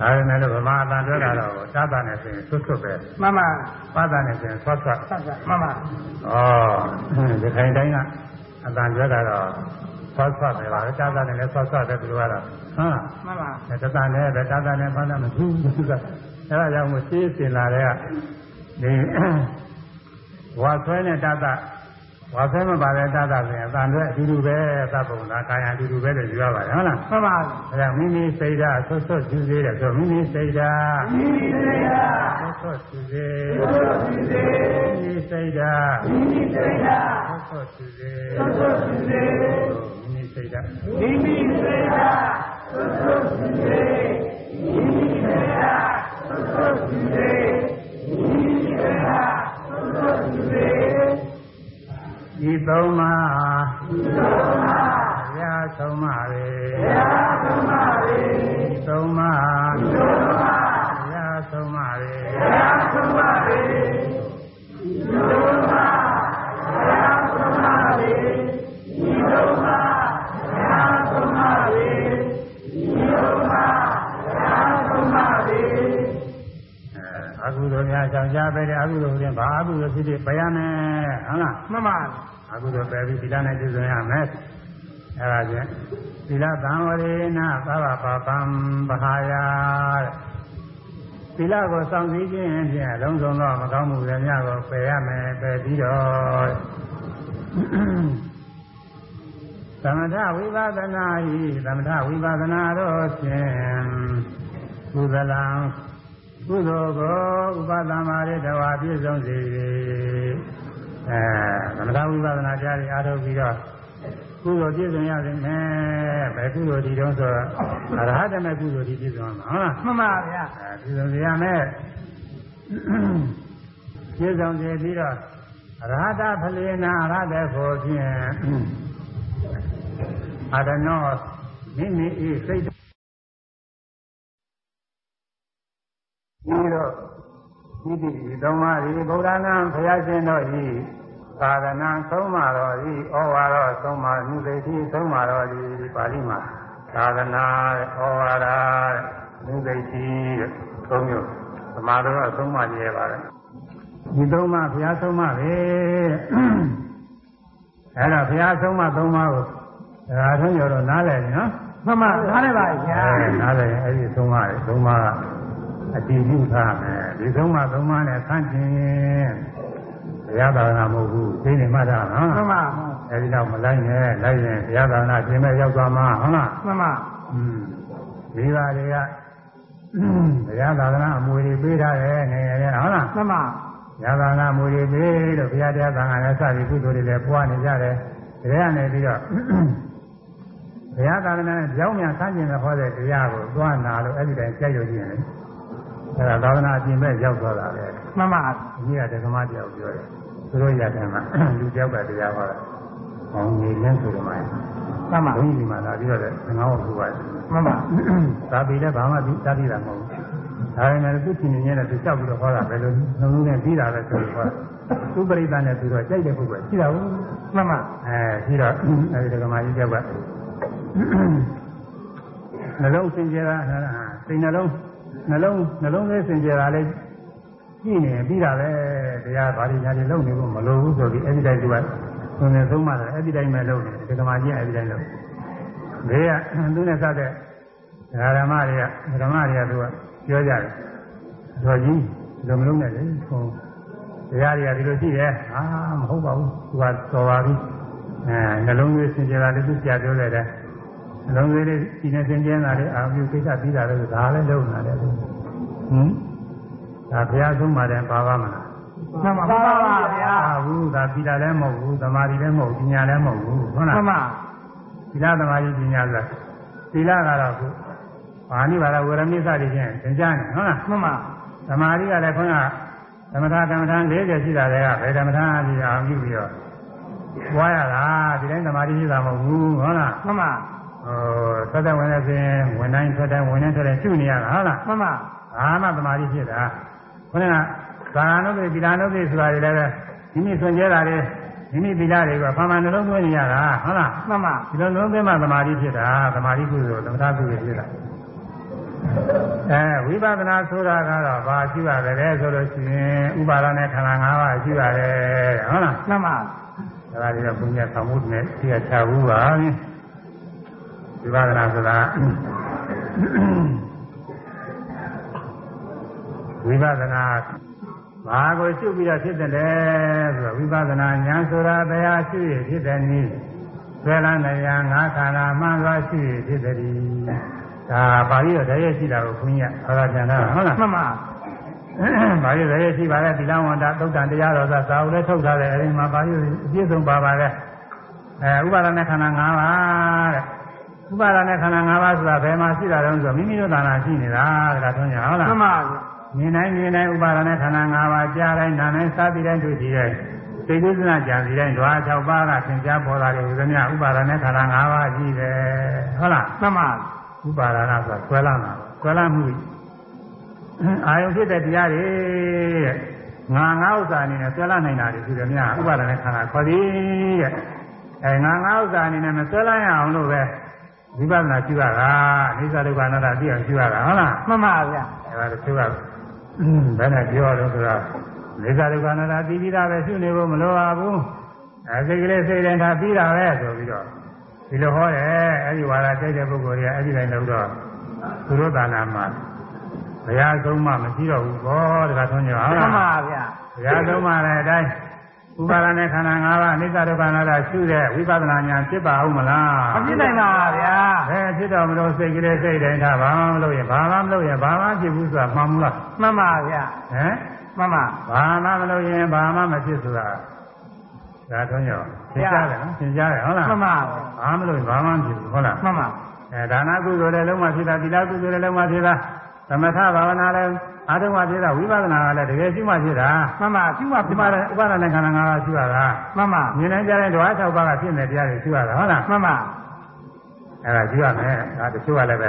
ဒါပေမဲ့လို့ဗမာအတန်ပြောတာတော့သာသနဲ့ဆိုရင်ဆွတ်ဆွတ်ပဲမှန်ပါပါဒနဲ့ဆိုရင်ဆွတ်ဆွတ်ဆက်ဆက်မှန်ပါဩဒီခိုင်တိုင်းက အတန်ပြောတာတော့ဆွတ်ဆွတ်ပဲပါသာသနဲ့လည်းဆွတ်ဆွတ်တယ်သူတို့ကတော့ဟမ်မှန်ပါအဲတတန်နဲ့ပဲသာသနဲ့ဘာသာမသူဘူးဆိုတာအဲဒါကြောင့်မို့ရှင်းစင်လာတဲ့ကဒီဝါဆွဲနဲ့တတဝါဆွဲမပါတဲ့တတဆိုရင်အတန်တွေအတူတူပဲသဗ္ဗုံသာကာယအတူတူပဲလို့ပြောပါတယ်ဟုတ်လားမှန်ပါအဲဒါမိမိစိတ်ဓာတ်ဆွတ်ဆွတ်ကျူးသေးတယ်ဆိုမိမိစိတ်ဓာတ်မိမိစိတ်ဓာတ်ဆွတ်ဆွတ်ကျူးသေးဆွတ်ဆွတ်ကျူးသေးမိမိစိတ်ဓာတ်မိမိစိတ်ဓာတ် သောသူစေသောသူစေမိမိစိတ်ဓာတ်မိမိစိတ်ဓာတ်သောသူစေမိမိစိတ်ဓာတ်သောသူစေမိမိစိတ်ဓာတ်သောသူစေဤသုံးပါဤသုံးပါဘုရားဆုံးပါလေဘုရားဆုံးပါလေဤသုံးပါဤသုံးပါဘုရားဆုံးပါလေဘုရား တဲ့အကုသိုလ်ချင်းဘာအကုသိုလ်ဖြစ်ဖြစ်ပယ်ရမယ်ဟုတ်လားမှန်ပါအကုသိုလ်ပယ်ပြီးသီလနဲ့ပြည့်စုံရမယ်အဲဒါချင်းသီလသံဝရေနသဗ္ဗပါပံပဟာယတဲ့သီလကိုစောင့်စည်းခြင်းဖြင့်အလုံးစုံသောမကောင်းမှုတွေများကိုပယ်ရမယ်ပယ်ပြီးတော့သမထဝိပဿနာဤသမထဝိပဿနာတို့ဖြင့်ကုသလံ ကုသိုလ်ကိုဥပဒမာရတဝါပြည့်စုံစေ၏အဲသမထဝိပဿနာကြားပြီးအားထုတ်ပြီးတော့ကုသိုလ်ပြည့်စုံရစေမယ်ဘယ်ကုသိုလ်ဒီတုံးဆိုတော့အရဟတမေကုသိုလ်ဒီပြည့်စုံမှာဟုတ်လားမှန်ပါဗျာအဲပြည့်စုံစေရမယ်ပြည့်စုံစေပြီးတော့အရဟတဖလေနာအရဟတကိုဖြင့်အရနောမိမိဤစိတ် ပြီးတော့ဒီတိဒီသုံးပါးဒီဗုဒ္ဓနာဘုရားရှင်တို့ဤသာသနာဆုံးမတော်ဤဩဝါဒဆုံးမမြုသိတိဆုံးမတော်ဤပါဠိမှာသာသနာဩဝါဒမြုသိတိတဲ့သုံးမျိုးသမာဓိကဆုံးမကြရပါတယ်ဒီသုံးပါးဘုရားဆုံးမပဲအဲ့တော့ဘုရားဆုံးမသုံးပါးကိုဒါထုံးရတော့နားလည်ပြီနော်မှန်ပါနားလည်းပါဗျာအဲနားလည်ရင်အဲ့ဒီသုံးပါးလေသုံးပါးက အတည်ပြုထားမယ်ဒီသုံးပါးသုံးပါးနဲ့ဆန့်ကျင်ဘုရားသာသနာမဟုတ်ဘူးသိနေမှတာနော်မှန်ပါအဲဒီတော့မလိုက်နဲ့လိုက်ရင်ဘုရားသာသနာပြင်မဲ့ရောက်သွားမှာဟုတ်လားမှန်ပါอืมမိဘတွေကဘုရားသာသနာအမွေတွေပေးထားတယ်ငယ်ငယ်လေးဟုတ်လားမှန်ပါဘုရားသာသနာအမွေတွေပေးလို့ဘုရားတရားသံဃာနဲ့စပြီးကုသိုလ်တွေလည်းပွားနေကြတယ်ဒါရနေပြီးတော့ဘုရားသာသနာနဲ့ကြောင်းမြန်ဆန်းကျင်တဲ့ဟောတဲ့တရားကိုသွားနာလို့အဲ့ဒီတိုင်းကြိုက်လို့ရှိရင်လေ အဲ့ဒါသာသနာအပြင်မဲ့ရောက်သွားတာပဲမှန်ပါဒီကဓမ္မတရားကိုပြောတယ်သူတို့ရတယ်မှာလူကြောက်ကတရားဟောတာဟောနေလင်းဆိုတော့မှမှန်ပါဘုန်းကြီးဒီမှာလာပြီးတော့လည်းငါ့ကိုပြောပါတယ်မှန်ပါသာပြီလည်းဘာမှပြီးသာပြီးတာမဟုတ်ဘူးဒါပေမဲ့သူ့ချင်းနေနဲ့သူကြောက်ပြီးတော့ဟောတာပဲလို့နှလုံးနဲ့ပြီးတာပဲဆိုတော့သူပရိသတ်နဲ့သူတော့ကြိုက်တဲ့ပုဂ္ဂိုလ်ရှိတာဘူးမှန်ပါအဲရှိတော့အဲဒီဓမ္မကြီးကြောက်ကနှလုံးစင်ကြယ်တာစိတ်နှလုံး နှလုံးနှလုံးလေးစင်ကြယ်တာလေးကြည့်နေပြီးတာပဲတရားဘာတွေညာတွေလုပ်နေဖို့မလိုဘူးဆိုပြီးအဲဒီတိုင်းသူကသူနဲ့သုံးမှတယ်အဲဒီတိုင်းပဲလုပ်နေတယ်ဓမ္မကြီးအဲဒီတိုင်းလုပ်ဘေးကသူနဲ့စတဲ့ဓမ္မတွေကဓမ္မတွေကသူကပြောကြတယ်တော်ကြီးလုံမလုံးနဲ့လေဟိုတရားတွေကဒီလိုရှိတယ်အာမဟုတ်ပါဘူးသူကတော်ပါပြီအဲနှလုံးသွေးစင်ကြယ်တာလည်းသူပြပြောလိုက်တယ် နှလုံးသွေးလေးဒီနဲ့စင်ကြယ်တာလေအာပြုကိစ္စပြီးတာလည်းဒါလည်းလုံးလာတယ်ဟင်ဒါဘုရားဆုံးပါတယ်ပါပါမလားမှန်ပါပါပါဗျာအာဘူးဒါပြီးတာလည်းမဟုတ်ဘူးသမာဓိလည်းမဟုတ်ဘူးပညာလည်းမဟုတ်ဘူးဟုတ်လားမှန်ပါသီလသမာဓိပညာဆိုတာသီလကတော့ခုဘာနိဗ္ဗာန်ဝေရမိစသည်ဖြင့်သင်ကြားနေဟုတ်လားမှန်ပါသမာဓိကလည်းခွန်းကသမထကမ္မထန်40ရှိတာတွေကဘယ်သမထအပြီးအောင်ပြုပြီးတော့ပွားရတာဒီတိုင်းသမာဓိရှိတာမဟုတ်ဘူးဟုတ်လားမှန်ပါ ဟိုသက်သက်ဝင်နေစဉ်ဝင်တိုင်းထွက်တိုင်းဝင်တိုင်းထွက်တိုင်းရှုနေရတာဟုတ်လားမှန်ပါဘာမှသမာဓိဖြစ်တာခုနကသာနုပိပိလာနုပိဆိုတာတွေလည်းပဲမိမိဆွံကျဲတာတွေမိမိပိလာတွေကဖာမနှလုံးသွင်းနေရတာဟုတ်လားမှန်ပါဒီလိုလုံးသွင်းမှသမာဓိဖြစ်တာသမာဓိကုသိုလ်သမထကုသိုလ်ဖြစ်တာအဲဝိပဿနာဆိုတာကတော့ဘာရှိရလဲဆိုလို့ရှိရင်ဥပါဒနဲ့ခန္ဓာ၅ပါးရှိရတယ်ဟုတ်လားမှန်ပါဒါကလည်းဘုညာဆောင်မှုနဲ့သိရချဘူးပါ ဝိပဿနာဆိုတာဝိပဿနာဘာကိုရှုပြီးတော့ဖြစ်တယ်လဲဆိုတော့ဝိပဿနာဉာဏ်ဆိုတာတရားရှိရဖြစ်တယ်နည်းဆွဲလန်းတရားငါးခန္ဓာမှန်သွားရှိရဖြစ်တယ်ဒါပါဠိတော်တည်းရရှိတာကိုခွင့်ရဟောတာပြန်တာဟုတ်လားမှန်ပါပါဠိတည်းရရှိပါလေသီလဝန္တာသုတ်တန်တရားတော်သာသာဝလည်းထုတ်ထားတယ်အဲဒီမှာပါဠိအပြည့်စုံပါပါလေအဲဥပါဒနဲ့ခန္ဓာ၅ပါးတဲ့ ဥပါဒနဲ့ခန္ဓာ၅ပါးဆိုတာဘယ်မှာရှိတာလဲဆိုတော့မိမိတို့သာနာရှိနေတာဒါထွန်းကြဟုတ်လားမှန်ပါမြင်တိုင်းမြင်တိုင်းဥပါဒနဲ့ခန္ဓာ၅ပါးကြားတိုင်းနားတိုင်းစားပြီးတိုင်းတွေ့ကြည့်တိုင်းစိတ်ကုသနာကြံစီတိုင်းဓဝါ၆ပါးကသင်ကြားပေါ်လာတယ်ဥဒမြဥပါဒနဲ့ခန္ဓာ၅ပါးရှိတယ်ဟုတ်လားမှန်ပါဥပါဒနာဆိုတာဆွဲလာတာဆွဲလာမှုအာယုဖြစ်တဲ့တရားတွေတဲ့ငါငါဥစ္စာအနေနဲ့ဆွဲလာနိုင်တာတွေရှိတယ်များဥပါဒနဲ့ခန္ဓာခေါ်သည်တဲ့အဲငါငါဥစ္စာအနေနဲ့မဆွဲလာရအောင်လို့ပဲ ဝိပဿနာရှိရတာအိသဒုက္ခအနတ္တသိအောင်ရှိရတာဟုတ်လားမှန်ပါဗျာအဲဒါတချို့ကဘယ်နဲ့ပြောတော့ဆိုတာလေသာဒုက္ခနာတာပြီးပြီးသားပဲရှုနေဖို့မလိုပါဘူးအဲစိတ်ကလေးစိတ်တိုင်းထားပြီးတာပဲဆိုပြီးတော့ဒီလိုဟောတယ်အဲ့ဒီဝါဒကြိုက်တဲ့ပုဂ္ဂိုလ်တွေကအဲ့ဒီတိုင်းလုပ်တော့သူတို့သာနာမှာဘုရားဆုံးမမရှိတော့ဘူးဘောတခါသွန်းကြအောင်မှန်လားပါဗျာဘုရားဆုံးမလည်းအတိုင်း ဥပါဒနဲ့ခန္ဓာ၅ပါးအနိစ္စဒုက္ခအနတ္တရှုတဲ့ဝိပဿနာဉာဏ်ဖြစ်ပါဦးမလားမဖြစ်နိုင်ပါဗျာဘယ်ဖြစ်တော်မလို့စိတ်ကလေးစိတ်တိုင်းထားဘာမှမလုပ်ရင်ဘာမှမလုပ်ရင်ဘာမှဖြစ်ဘူးဆိုတာမှန်ဘူးလားမှန်ပါဗျာဟမ်မှန်ပါဘာမှမလုပ်ရင်ဘာမှမဖြစ်ဆိုတာဒါတော့ရောသင်ကြားတယ်နော်သင်ကြားတယ်ဟုတ်လားမှန်ပါဘာမှမလုပ်ရင်ဘာမှမဖြစ်ဘူးဟုတ်လားမှန်ပါအဲဒါနကုသိုလ်လည်းလုံးဝဖြစ်တာသီလကုသိုလ်လည်းလုံးဝဖြစ်တာသမထဘာဝနာလည်း အာထုံမှဖြစ်တာဝိပဿနာကလည်းတကယ်ရှိမှဖြစ်တာမှန်ပါရှိမှဒီဖြစ်မှာပါလည်းဥပါဒနဲ့ခန္ဓာ၅ပါးရှိရတာမှန်ပါမြင်နိုင်ကြတဲ့ဓဝါ၆ပါးကဖြစ်နေတရားတွေရှိရတာဟုတ်လားမှန်ပါအဲ့ဒါရှိရမယ်ဒါတချို့ကလည်းပဲ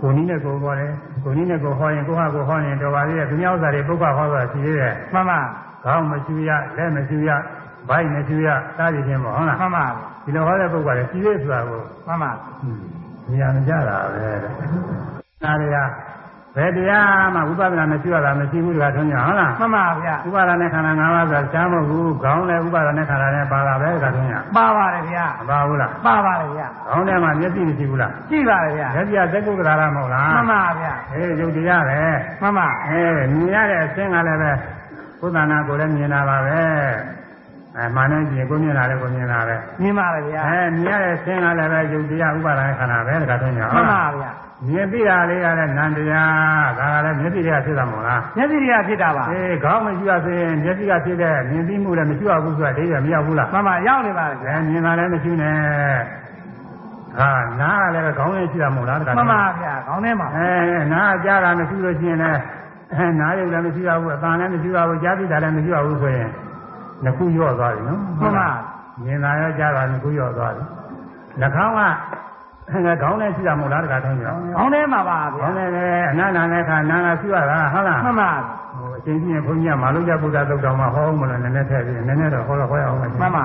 ကိုနည်းနဲ့ကိုဟောတယ်ကိုနည်းနဲ့ကိုဟောရင်ကိုဟာကိုဟောရင်တော်ပါသေးတယ်သူများဥစ္စာတွေပုဂ္ဂဟောတာရှိသေးတယ်မှန်ပါခေါင်းမရှိရလက်မရှိရဘိုက်မရှိရစသည်ဖြင့်ပေါ့ဟုတ်လားမှန်ပါဒီလိုဟောတဲ့ပုဂ္ဂိုလ်ကရှိသေးဆိုတာကိုမှန်ပါဉာဏ်ကြတာပဲတဲ့နာရီက ဘယ်တရားမှဝိပဿနာမရှိရတာမရှိဘူးတခါထုံးကြဟုတ်လားမှန်ပါဗျာဥပါဒနဲ့ခန္ဓာ၅ပါးဆိုတာရှားမဟုတ်ဘူးခေါင်းလည်းဥပါဒနဲ့ခန္ဓာနဲ့ပါတာပဲတခါထုံးကြပါပါတယ်ဗျာမပါဘူးလားပါပါတယ်ဗျာခေါင်းထဲမှာမျက်စိမရှိဘူးလားရှိပါတယ်ဗျာလက်ပြသက်ကုက္ကရာမဟုတ်လားမှန်ပါဗျာအေးယုတ်တရားပဲမှန်ပါအဲမြင်ရတဲ့အခြင်းကလည်းပဲဘုဒ္ဓနာကိုလည်းမြင်တာပါပဲ အဲမှန်နေကြည့်ကိုမြင်တာလည်းကိုမြင်တာပဲမြင်ပါတယ်ဗျာအဲမြင်ရတဲ့အခြင်းကလည်းပဲယုတ်တရားဥပါဒနဲ့ခန္ဓာပဲတခါထုံးကြမှန်ပါဗျာမြင်ပြီးတာလေးကလည်းနန္တရားဒါကလည်းမျက်စိတွေကဖြစ်တာမဟုတ်လားမျက်စိတွေကဖြစ်တာပါအေးခေါင်းမရှိရဆိုရင်မျက်စိကဖြစ်တဲ့မြင်ပြီးမှုလည်းမရှိရဘူးဆိုတာဒိဋ္ဌိမရောက်ဘူးလားမှန်ပါရောက်နေပါတယ်ဗျာအဲမြင်တာလည်းမရှိနဲ့ဟာနားကလည်းခေါင်းနဲ့ရှိတာမဟုတ်လားတခါမှန်ပါဗျာခေါင်းထဲမှာအဲနားကြားတာမရှိလို့ရှိရင်လည်းအဲနားရုပ်လည်းမရှိရဘူးအတန်လည်းမရှိရဘူးကြားသိတာလည်းမရှိရဘူးဆိုရင် နှစ်ခုရော့သွားပြီနော်မှန်ပါမြင်တာရောကြားတာနှစ်ခုရော့သွားပြီနှာခေါင်းကအဲခေါင်းနဲ့ရှိတာမဟုတ်လားတခါတုန်းကခေါင်းထဲမှာပါဗျာခေါင်းနဲ့လည်းအနန္တနဲ့ခါနာနာရှိရတာဟုတ်လားမှန်ပါဟိုအချင်းချင်းဘုန်းကြီးကမာလုကျဗုဒ္ဓသုတ်တော်မှာဟောအောင်မလို့နည်းနည်းထည့်ပြီးနည်းနည်းတော့ဟောတော့ဟောရအောင်မယ်မှန်ပါ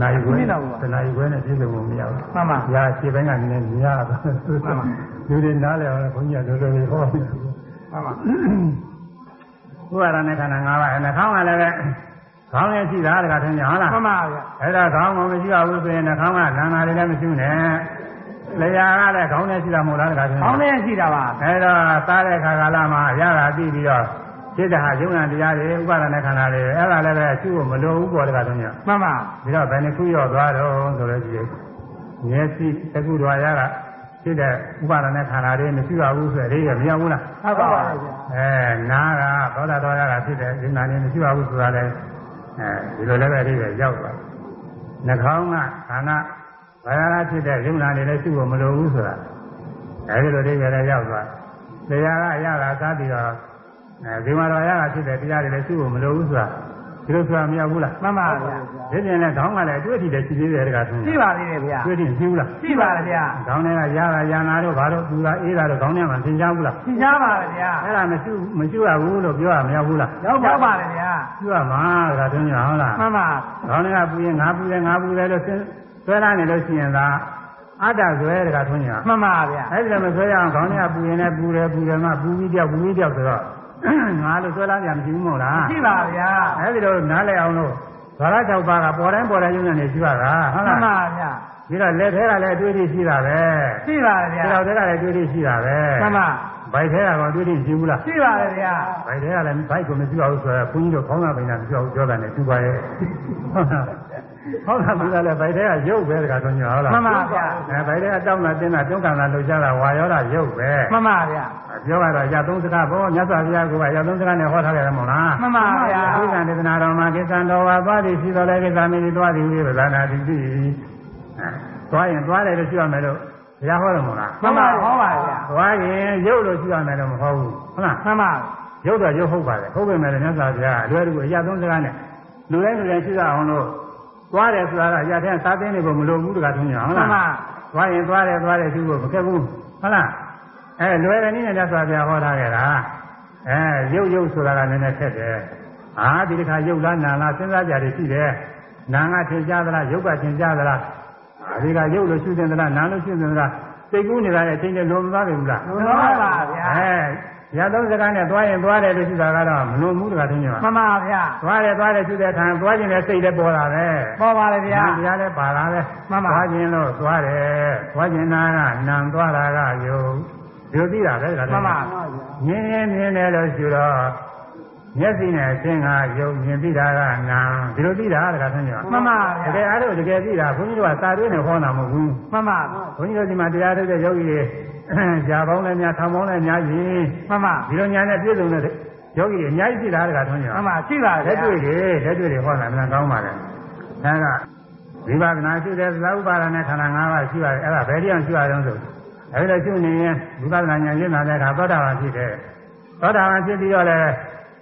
နိုင်ခွဲမင်းတော်ကတနိုင်ခွဲနဲ့ပြည့်စုံဖို့မရဘူးမှန်ပါ။ညာခြေပိုင်းကနည်းနည်းများတာမှန်ပါလူတွေနားလည်အောင်ဘုန်းကြီးကတော်တော်လေးဟောတယ်မှန်ပါ။ဘုရားရနဲ့ခန္ဓာ၅ပါးအဲနှာခေါင်းကလည်းပဲ ခေါင်းနဲ့ရှိတာတခါထင်ကြဟုတ်လားမှန်ပါဗျာ။အဲ့ဒါခေါင်းကမရှိရဘူးဆိုရင်နှာခေါင်းကနာနာလေးလည်းမရှိနဲ့။လျှာကလည်းခေါင်းနဲ့ရှိတာမဟုတ်လားတခါထင်ကြခေါင်းထဲရှိတာပါအဲ့တော့စားတဲ့ခါကာလမှာရတာပြီးပြီးတော့စိတ်ဓာတ်ယုံနာတရားတွေဥပါဒနဲ့ခန္ဓာတွေအဲ့ဒါလည်းပဲရှိဖို့မလိုဘူးပေါ်တခါတော့ညမှန်ပါပြီးတော့ဘယ်နှခုရော့သွားတော့ဆိုလို့ရှိရင်မျက်စိသကုတော်ရကဖြစ်တဲ့ဥပါဒနဲ့ခန္ဓာတွေမရှိပါဘူးဆိုတဲ့ရေမရဘူးလားဟုတ်ပါပါဗျာအဲနားကသောတာတော်ရကဖြစ်တဲ့ဉာဏ်နဲ့မရှိပါဘူးဆိုတာလည်း အဲဒီလိုလည်းပဲအိဗယ်ရောက်သွားနှာခေါင်းကခန္ဓာဘာသာဖြစ်တဲ့ဉာဏ်တွေလည်းရှိဖို့မလိုဘူးဆိုတာအဲဒီလိုအိဗယ်လည်းရောက်သွားတရားကရတာသာပြီးတော့အဲဒီမှာတော်ရကဖြစ်တဲ့တရားတွေလည်းရှိဖို့မလိုဘူးဆိုတာ ဒီလိုဆိုတာမရဘူးလားမှန်ပါဗျာဒီပြင်လည်းခေါင်းကလည်းအတွေ့အထိလည်းရှိသေးတယ်တကားသူရှိပါသေးတယ်ဗျာတွေ့တင်ရှိဘူးလားရှိပါတယ်ဗျာခေါင်းထဲကရတာရနာတို့ဘာလို့ပူတာအေးတာတို့ခေါင်းထဲမှာသင်ကြားဘူးလားရှင်းကြပါတယ်ဗျာအဲ့ဒါမရှိမရှိရဘူးလို့ပြောရမရဘူးလားရောက်ပါပါတယ်ဗျာပြောရမှာတကားသူညာဟုတ်လားမှန်ပါခေါင်းထဲကပူရင်ငါပူတယ်ငါပူတယ်လို့ဆွဲလာနေလို့ရှိရင်သာအတ္တဆွဲတကားသူညာမှန်ပါဗျာအဲ့ဒီလိုမဆွဲရအောင်ခေါင်းထဲကပူရင်လည်းပူတယ်ပူတယ်မှပူပြီးပြောက်ပူပြီးပြောက်ဆိုတော့ ငါလို့ဆွဲလာကြမရှိဘူးမဟုတ်လားရှိပါဗျာအဲ့ဒီလိုနားလည်အောင်လို့ဘာသာ၆ပါးကပေါ်တိုင်းပေါ်တိုင်းယုံနေရှိပါတာဟုတ်မှလားန်ပါဗျာဒီတော့လက်ထဲကလည်းအတွေ့အထိရှိတာပဲရှိပါတယ်ဗျာဒီတော့ထဲကလည်းအတွေ့အထိရှိတာပဲမှန်ပါဘိုက်ထဲကတော့အတွေ့အထိရှိဘူးလားရှိပါတယ်ဗျာဘိုက်ထဲကလည်းဘိုက်ကိုမရှိအောင်ဆိုတော့ဘုန်းကြီးတို့ခေါင်းသာပိန်တာမရှိအောင်ပြောတာနဲ့သူပါရဲ့ဟုတ်လား ခေါင်းသာပိန်တာလည်းဘိုက်ထဲကရုပ်ပဲတခါတော့ညဟုတ်လားမှန်ပါဗျာအဲဘိုက်ထဲကတောင်းတာတင်းတာတွန်းကန်တာလှုပ်ရှားတာဝါရောတာရုပ်ပဲမှန်ပါဗျာပြောရတော့ရသုံးစကားဘောမြတ်စွာဘုရားကရသုံးစကားနဲ့ဟောထားကြတယ်မို့လားမှန်ပါဗျာဣဇံဒေသနာတော်မှာကိစ္စံတော်ဝါသွားသည်ရှိတော်လဲကိစ္စမင်းဒီသွားသည်ဝိပဿနာတိတိသွားရင်သွားတယ်လို့ရှိရမယ်လို့ဘုရားဟောတယ်မို့လားမှန်ပါဟောပါဗျာသွားရင်ရုပ်လို့ရှိရမယ်လို့မဟုတ်ဘူးဟုတ်လားမှန်ပါရုပ်တော့ရုပ်ဟုတ်ပါတယ်ဟုတ်ပေမဲ့လည်းမြတ်စွာဘုရားအလွယ်တကူအရာသုံးစကားနဲ့လူတိုင်းလူတိုင်းရှိရအောင်လို့ သွားတယ်ဆိုတာကအရာထဲစားသိနေဖို့မလိုဘူးတကားထုံးရအောင်မှဟုတ်န်လားပါသွားရင်သွားတယ်သွားတယ်ရှိဖို့မခက်ဘူးဟုတ်လားအဲလွယ်တယ်နည်းနဲ့မြတ်စွာဘုရားဟောထားခဲ့တာအဲရုပ်ရုပ်ဆိုတာကလည်းနည်းနည်းခက်တယ်ဟာဒီတစ်ခါရုပ်လားနာလားစဉ်းစားကြတယ်ရှိတယ်နာကထင်ရှားသလားရုပ်ကထင်ရှားသလားဒီကရုပ်လို့ရှုတင်သလားနာလို့ရှုတင်သလားစိတ်ကူးနေတာရဲ့အချိန်တွေလွန်သွားပြီဘူးလားလွန်သွားပါဗျာအဲ ရသုံးစကားနဲ့သွားရင်သွားတယ်လို့ရှိတာကတော့မလွန်ဘူးတခါတည်းညောမှန်ပါဗျာသွားတယ်သွားတယ်ရှိတဲ့အခါသွားခြင်းနဲ့စိတ်လည်းပေါ်လာပဲပေါ်ပါလေဗျာတရားလည်းပါလာပဲမှန်ပါသွားခြင်းလို့သွားတယ်သွားခြင်းနာကနံသွားတာကယုံဒီလိုသိတာပဲတခါတည်းမှန်ပါမြင်ရင်မြင်တယ်လို့ရှိတော့ မျက်စိနဲ့အခြင်းကယုံမြင်သိတာကနာဒီလိုသိတာတခါတည်းညောမှန်ပါတဗျာကယ်အားလို့တကယ်သိတာဘုန်းကြီးတို့ကစာတွင်းနဲ့ဟောတာမဟုတ်ဘူးမှန်ပါဘုန်းကြီးတို့ဒီမှာတရားထုတ်တဲ့ယောဂီတွေကြာပေါင်းလည်းများထောင်ပေါင်းလည်းများကြီးမှန်ပါဒီလိုညာနဲ့ပြည့်စုံတဲ့ယောဂီတွေအများကြီးရှိတာတခါတည်းညောမှန်ပါရှိပါလက်ဗျာတွေ့တွေလက်တွေ့တွေဟောတာမှန်ကောင်းပါလေဒါကဝိပဿနာရှိတဲ့သဥပါဒနဲ့ခန္ဓာ၅ပါးရှိပါတယ်အဲ့ဒါဘယ်တရားရှိရအောင်ဆိုအဲ့ဒါရှိနေရင်ဝိပဿနာဉာဏ်ရင်းလာတဲ့အခါသောတာပန်ဖြစ်တယ်သောတာပန်ဖြစ်ပြီးတော့လည်း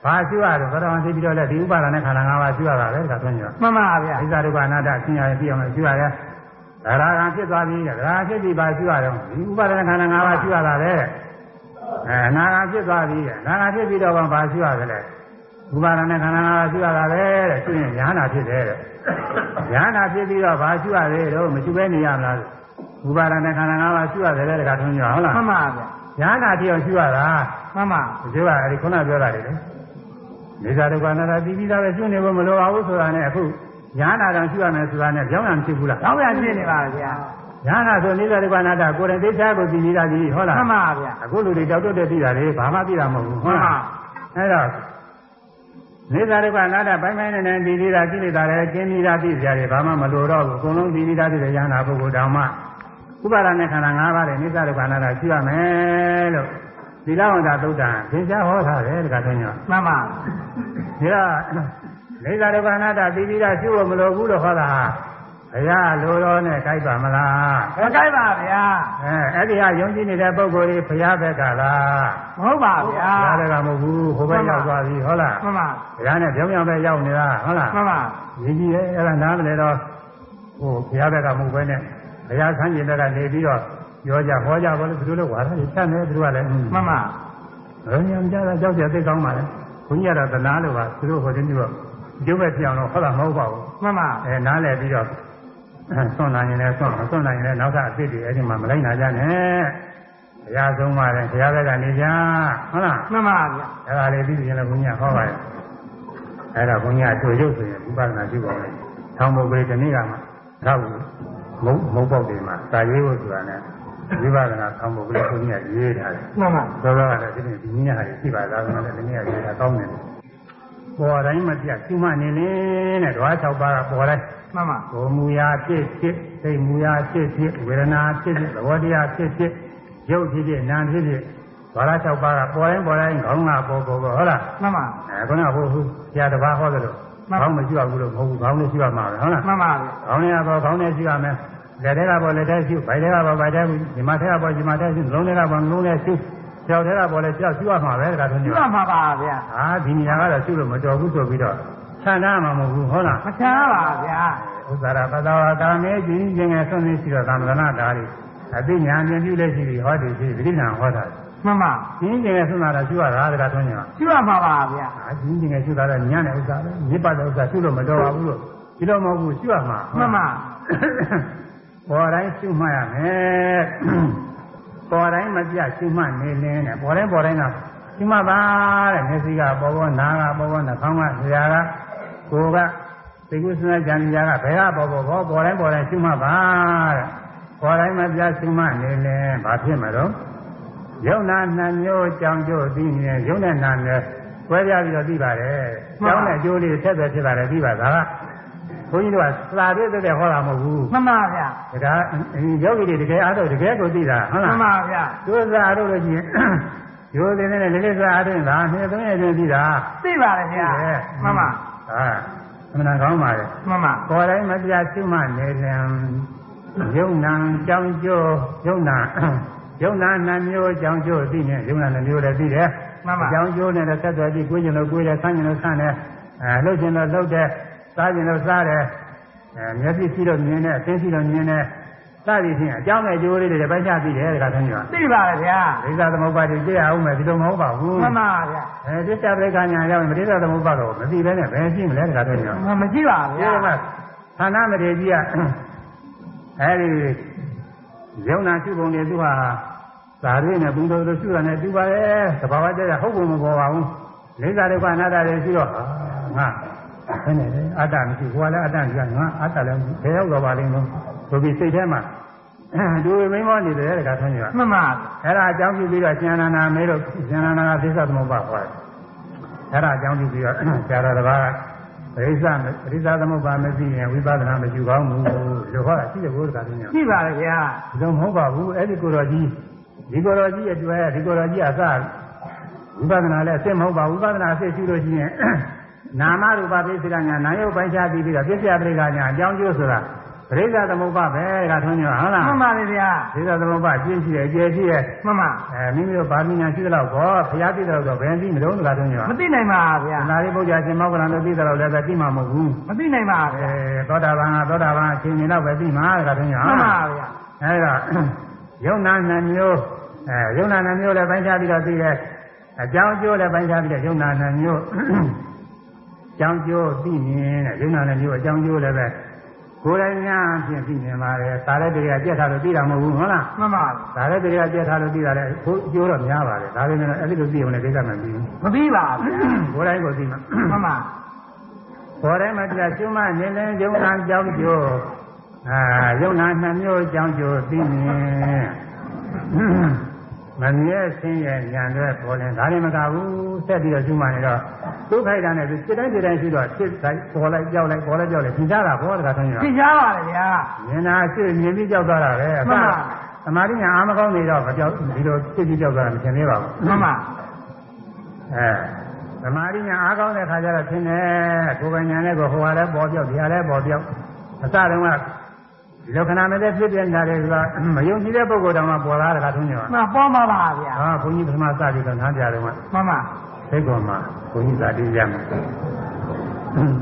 ဘာရှိရတော့သောတာပန်ဖြစ်ပြီးတော့လည်းဒီဥပါဒနဲ့ခန္ဓာ၅ပါးရှိရတာပဲဒါဆိုရင်မှန်ပါဗျာဣဇာဒုက္ခအနာတ္တဆင်းရဲပြီးအောင်ရှိရရဲ့ဒါရာကံဖြစ်သွားပြီဒါရာဖြစ်ပြီးပါရှိရတော့ဒီဥပါဒနဲ့ခန္ဓာ၅ပါးရှိရတာပဲအဲအနာဂတ်ဖြစ်သွားပြီအနာဂတ်ဖြစ်ပြီးတော့ဘာရှိရတယ်လဲဥပါဒနဲ့ခန္ဓာငါးပါးရှိရတာပဲတဲ့ရှိရင်ညာနာဖြစ်တယ်တဲ့ညာနာဖြစ်ပြီးတော့ဘာရှိရလဲတော့မရှိဘဲနေရမလားဥပါဒနဲ့ခန္ဓာငါးပါးရှိရတယ်တဲ့တခါထုံးကြဟုတ်လားမှန်ပါဗျာညာနာဖြစ်အောင်ရှိရတာမှန်ပါဒီကအဲဒီခုနပြောတာလေ နေသာဒုက္ခနာတာပြီးပြီးသားပဲရှိနေဖို့မလိုပါဘူးဆိုတာနဲ့အခုညာနာတောင်ရှိရမယ်ဆိုတာနဲ့ကြောင်းရံဖြစ်ဘူးလားတော့ဗျာဖြစ်နေပါဗျာညာနာဆိုနေသာဒုက္ခနာတာကိုယ်တိုင်သိချာကိုသိပြီးသားကြီးဟုတ်လားမှန်ပါဗျာအခုလူတွေတောက်တုတ်တဲ့သိတာလေဘာမှသိတာမဟုတ်ဘူးဟုတ်လားအဲ့တော့နေသာဒုက္ခအနာတ္တပိုင်းပိုင်းနဲ့နဲ့ဒီလေးတာကြည့်နေတာလည်းကျင်းပြီးသားသိကြတယ်ဘာမှမလိုတော့ဘူးအကုန်လုံးဒီလေးတာသိတဲ့ဉာဏ်နာပုဂ္ဂိုလ်တောင်မှဥပါဒနဲ့ခန္ဓာ၅ပါးတဲ့နေသာဒုက္ခအနာတ္တရှိရမယ်လို့ သီလဝန္တာသုတ်တံသင်ကြားဟောထားတယ်တခါတည်းညောမှန်ပါဒါတော့နေသာဒုက္ခအနာတ္တသိပြီးသားရှိဖို့မလိုဘူးလို့ဟောတာဟာဘုရားလိုတော်နဲ့ကြိုက်ပါမလားမကြိုက်ပါဗျာအဲအဲ့ဒီဟာယုံကြည်နေတဲ့ပုဂ္ဂိုလ်ကြီးဘုရားဘက်ကလားမဟုတ်ပါဗျာဘုရားဘက်ကမဟုတ်ဘူးဟိုဘက်ရောက်သွားပြီဟုတ်လားမှန်ပါဘုရားနဲ့ပြောင်းပြောင်းပဲရောက်နေတာဟုတ်လားမှန်ပါရည်ကြီးရဲ့အဲ့ဒါနားမလဲတော့ဟိုဘုရားဘက်ကမဟုတ်ပဲနဲ့ဘုရားဆန်းကျင်ဘက်ကနေပြီးတော့ ပြောကြဟောကြပါလို့ဘယ်လိုလဲဝါဒကြီးချက်နေသူကလည်းမှန်ပါဘယ်ညံကြတာကြောက်ကြသိကောင်းပါလေဘုန်းကြီးကတော့သနာလို့ပါသူတို့ဟိုတင်းပြီးတော့ကျုပ်ပဲပြောင်းတော့ဟုတ်လားမဟုတ်ပါဘူးမှန်ပါအဲနားလဲပြီးတော့ဆွန့်နိုင်ရင်လည်းဆွန့်မဆွန့်နိုင်ရင်လည်းနောက်ကအစ်စ်တွေအဲ့ဒီမှာမလိုက်နိုင်ကြနဲ့ဘုရားဆုံးပါတယ်ဘုရားဘက်ကနေကြဟုတ်လားမှန်ပါဗျာအဲ့ဒါလေးပြီးရင်လည်းဘုညာဟောပါရဲ့အဲ့ဒါဘုညာတို့ရုပ်ဆိုရင်ဥပဒနာရှိပါမယ်။ထောင်ပုဂ္ဂိုလ်ဒီနေ့ကမှတော့မုံမုံပေါက်တွေမှာစာရေးဖို့ဆိုတာနဲ့ ဝိပဿနာထောင်ပုဂ္ဂိုလ်ဘုညာရေးထားတယ်မှန်ပါ။သောသောကလည်းဒီနေ့ဒီနည်းဟာရှိပါလားဆိုတော့ဒီနေ့ကရေးတာကောင်းတယ်။ပေါ်တိုင်းမပြတ်ရှိမှနေလေတဲ့ဓဝါ၆ပါးကပေါ်တိုင်းမှန်ပါကိုယ်မူရာဖြစ်ဖြစ်စိတ်မူရာဖြစ်ဖြစ်ဝေဒနာဖြစ်ဖြစ်သဘောတရားဖြစ်ဖြစ်ရုပ်ဖြစ်ဖြစ်နာမ်ဖြစ်ဖြစ်ဘာသာ၆ပါးကပေါ်တိုင်းပေါ်တိုင်းခေါင်းကပေါ်ပေါ်ပေါ်ဟုတ်လားမှန်ပါအဲခုနကဟိုဟိုဆရာတစ်ပါးဟောတယ်လို့မှန်ပါခေါင်းမရှိရဘူးလို့မဟုတ်ဘူးခေါင်းနဲ့ရှိရမှာပဲဟုတ်လားမှန်ပါဗျာခေါင်းနဲ့ကပေါ်ခေါင်းနဲ့ရှိရမယ် လက်ထဲကပေါ်လက်ထဲရှိဗိုက်ထဲကပေါ်ဗိုက်ထဲရှိဒီမှာထဲကပေါ်ဒီမှာထဲရှိလုံးထဲကပေါ်လုံးထဲရှိကြောက်ထဲကပေါ်လဲကြောက်ရှိရမှာပဲတခါတည်းရှိညပါမှာပါဗျာအာဒီနေရာကတော့ရှိလို့မတော်ဘူးဆိုပြီးတော့ဆန္ဒမှာမဟုတ်ဘူးဟုတ်လားမချမ်းပါဗျာဥစ္စာရပတဝကာမေကြီးခြင်းငယ်ဆွနေရှိတော့သမဏဓာရီအသိဉာဏ်ဉာဏ်ပြုလက်ရှိပြီးဟောဒီရှိပြိဋ္ဌာန်ဟောတာမှန်ပါခြင်းခြင်းငယ်ဆွနာတော့ရှိရတာတခါတည်းညရှိပါမှာပါဗျာအာခြင်းခြင်းငယ်ရှိတာတော့ညံ့တဲ့ဥစ္စာပဲမြစ်ပတ်တဲ့ဥစ္စာရှိလို့မတော်ပါဘူးလို့ဒီလိုမဟုတ်ဘူးရှိရမှာမှန်ပါ ပေါ်တိုင်းရှိမှရမယ်ပေါ်တိုင်းမပြရှိမှနေလင်းတဲ့ပေါ်တိုင်းပေါ်တိုင်းကရှိမှပါတဲ့မျက်စိကပေါ်ပေါ်နားကပေါ်ပေါ်နှာခေါင်းကဆရာကကိုယ်ကသိကုသနာကြံကြကဘယ်ကပေါ်ပေါ်ပေါ်ပေါ်တိုင်းပေါ်တိုင်းရှိမှပါတဲ့ပေါ်တိုင်းမပြရှိမှနေလင်းဘာဖြစ်မှာတော့ယုံနာနှမျိုးကြောင်ကျို့သိနေယုံနဲ့နာနဲ့ကွဲပြားပြီးတော့သိပါတယ်ကျောင်းနဲ့အကျိုးလေးဆက်ဆက်ဖြစ်ပါတယ်သိပါဒါက ဘုန်းကြီးတို့ကသာတွေ့တဲ့ဟောတာမဟုတ်ဘူးမှန်ပါဗျာဒါယောဂီတွေတကယ်အားထုတ်တကယ်ကိုသိတာဟုတ်မှလားန်ပါဗျာဒုစရအားထုတ်လို့ရှိရင်ရိုးသေးသေးနဲ့လေးလေးစားအားထုတ်တာနှစ်သုံးရက်တွင်သိတာသိပါတယ်ဗျာမှန်ပါဟာအမှန်ကောင်းပါလေမှန်ပါကိုယ်တိုင်းမပြရှိမှနေလင်ယုံနာကြောင်းကျိုးယုံနာယုံနာနှမျိုးကြောင်းကျိုးသိနေယုံနာနှမျိုးလည်းသိတယ်မှန်ပါကြောင်းကျိုးနဲ့ဆက်သွယ်ပြီးကိုယ်ကျင်လို့ကိုယ်တယ်ဆန်းကျင်လို့ဆန်းတယ်အဲလှုပ်ကျင်လို့လှုပ်တယ် စားကျင်လို့စားတယ်အဲမျက်စိရှိလို့မြင်တယ်အသိရှိလို့မြင်တယ်စသည်ဖြင့်အကြောင်းနဲ့ကျိုးလေးတွေပိုက်ချသိတယ်တခါတည်းကသိပါတယ်ဗျာဒိဋ္ဌသမုပ္ပါဒိသိရအောင်မယ်ဒီလိုမဟုတ်ပါဘူးမှန်ပါဗျာအဲဒိဋ္ဌပရိက္ခညာရောက်ရင်ဒိဋ္ဌသမုပ္ပါတော့မသိဘဲနဲ့ဘယ်ရှိမလဲတခါတည်းကမရှိပါဒီဗျာမှာဌာနမရေကြီးကအဲဒီယုံနာရှိပုံတွေသူဟာသာရင်းနဲ့ဘုံတော်တို့ရှုတာနဲ့တူပါရဲ့သဘာဝတရားဟုတ်ဖို့မပေါ်ပါဘူးလိစ္ဆာဒုက္ခအနတ္တတွေရှိတော့ငါ ဘယ်နဲ့လဲအတ္တမရှိဘူးကလည်းအတ္တကြီးငါအတ္တလည်းဘယ်ရောက်တော့ပါလိမ့်မလို့ဆိုပြီးစိတ်ထဲမှာဒူဝိမိန်မောနေတယ်တခါထွန်းကြီးကမှန်ပါအဲ့ဒါအကြောင်းပြုပြီးတော့ရှင်နန္ဒာမေးတော့ရှင်နန္ဒာကသစ္စာသမုပ္ပါဟောတယ်အဲ့ဒါအကြောင်းပြုပြီးတော့ဆရာတော်တစ်ပါးကပရိစ္ဆပရိစ္ဆသမုပ္ပါမသိရင်ဝိပဿနာမရှိကောင်းဘူးလို့ဟောတာရှိတယ်ဘုရားကလည်းရှိပါလေဗျာဒီလိုမဟုတ်ပါဘူးအဲ့ဒီကိုယ်တော်ကြီးဒီကိုယ်တော်ကြီးအတွက်ဒီကိုယ်တော်ကြီးအစဝိပဿနာလည်းအစ်မဟုတ်ပါဘူးဝိပဿနာအစ်ရှိလို့ရှိရင် နာမရူပပိစိကညာနာယုတ်ပိုင်းခြားပြီးပြီးတော့ပြစ္ဆယပရိက္ခညာအကြောင်းကျိုးဆိုတာပရိစ္ဆသမုပ္ပါပဲကထွန်းညောဟုတ်လားမှန်ပါလေဗျာပရိစ္ဆသမုပ္ပါကျင့်ရှိတယ်အကျယ်ရှိတယ်မှန်ပါအဲမိမိတို့ဗာမညာရှိသလောက်ကောဘုရားသိတဲ့တော့ဘယ်သိမလို့ကထွန်းညောမသိနိုင်ပါဗျာနာရီပုဂ္ဂာရှင်မောက္ကလန်တို့သိတဲ့လောက်လည်းပဲသိမှာမဟုတ်ဘူးမသိနိုင်ပါအဲဗျာသောတာပန်ကသောတာပန်အချိန်နေတော့ပဲသိမှာကထွန်းညောမှန်ပါဗျာအဲဒါယုံနာနှမျိုးအဲယုံနာနှမျိုးလည်းပိုင်းခြားပြီးတော့သိတယ်အကြောင်းကျိုးလည်းပိုင်းခြားပြီးတော့ယုံနာနှမျိုးအ ကြောင်းကျိုးသိမြင်တဲ့ယုံနာနှမျိုးအကြောင်းကျိုးလည်းပဲကိုယ်တိုင်ညာဖြင့်သိမြင်ပါတယ်သာလည်းတရားပြက်ထားလို့သိတာမဟုတ်ဘူးဟုတ်လားမှန်ပါဒါလည်းတရားပြက်ထားလို့သိတာလည်းကိုယ်ကျိုးတော့များပါတယ်ဒါပေမဲ့အဲ့ဒီလိုသိအောင်လည်းကိစ္စမပြီးဘူးမသိပါဗျာကိုယ်တိုင်ကိုသိမှာမှန်ပါဘော်ထဲမှာတရားကျွမ်းမနေလဲယုံနာကြောင်းကျိုးအာယုံနာနှမျိုးကြောင်းကျိုးသိမြင် မမြဲဆင်းရဲညာတဲ့ပေါ်ရင်ဒါလည်းမကဘူးဆက်ပြီးတော့ကျွမ်းမနေတော့ဒုက္ခိုက်တာနဲ့စိတ်တိုင်းစိတ်တိုင်းရှိတော့ဖြစ်တိုင်းပေါ်လိုက်ကြောက်လိုက်ပေါ်လိုက်ကြောက်လိုက်သင်ကြတာဘောတကားဆုံးရသိကြပါလေဗျာမြင်တာရှိမြင်ပြီးကြောက်သွားတာပဲအမှန်ပါသမာဓိညာအာမကောင်းနေတော့မကြောက်ဒီလိုဖြစ်ပြီးကြောက်သွားတာမထင်သေးပါဘူးမှန်ပါအဲသမာဓိညာအားကောင်းတဲ့ခါကျတော့သင်တယ်ကိုယ်ပိုင်ညာနဲ့ကိုဟိုဟာလည်းပေါ်ပြောက်ဒီဟာလည်းပေါ်ပြောက်အစတုန်းက ဒီလိုခဏမသေးဖြစ်ပြနေတာလေဆိုတာမယုံကြည်တဲ့ပုဂ္ဂိုလ်တောင်မှပေါ်လာတဲ့ခါထုံးညောမှန်ပေါ်ပါပါဗျာဟာဘုန်းကြီးပထမစပြီးတော့နားပြတယ်ကမှန်ပါစိတ်ကောမှာဘုန်းကြီးသာတိရမှာ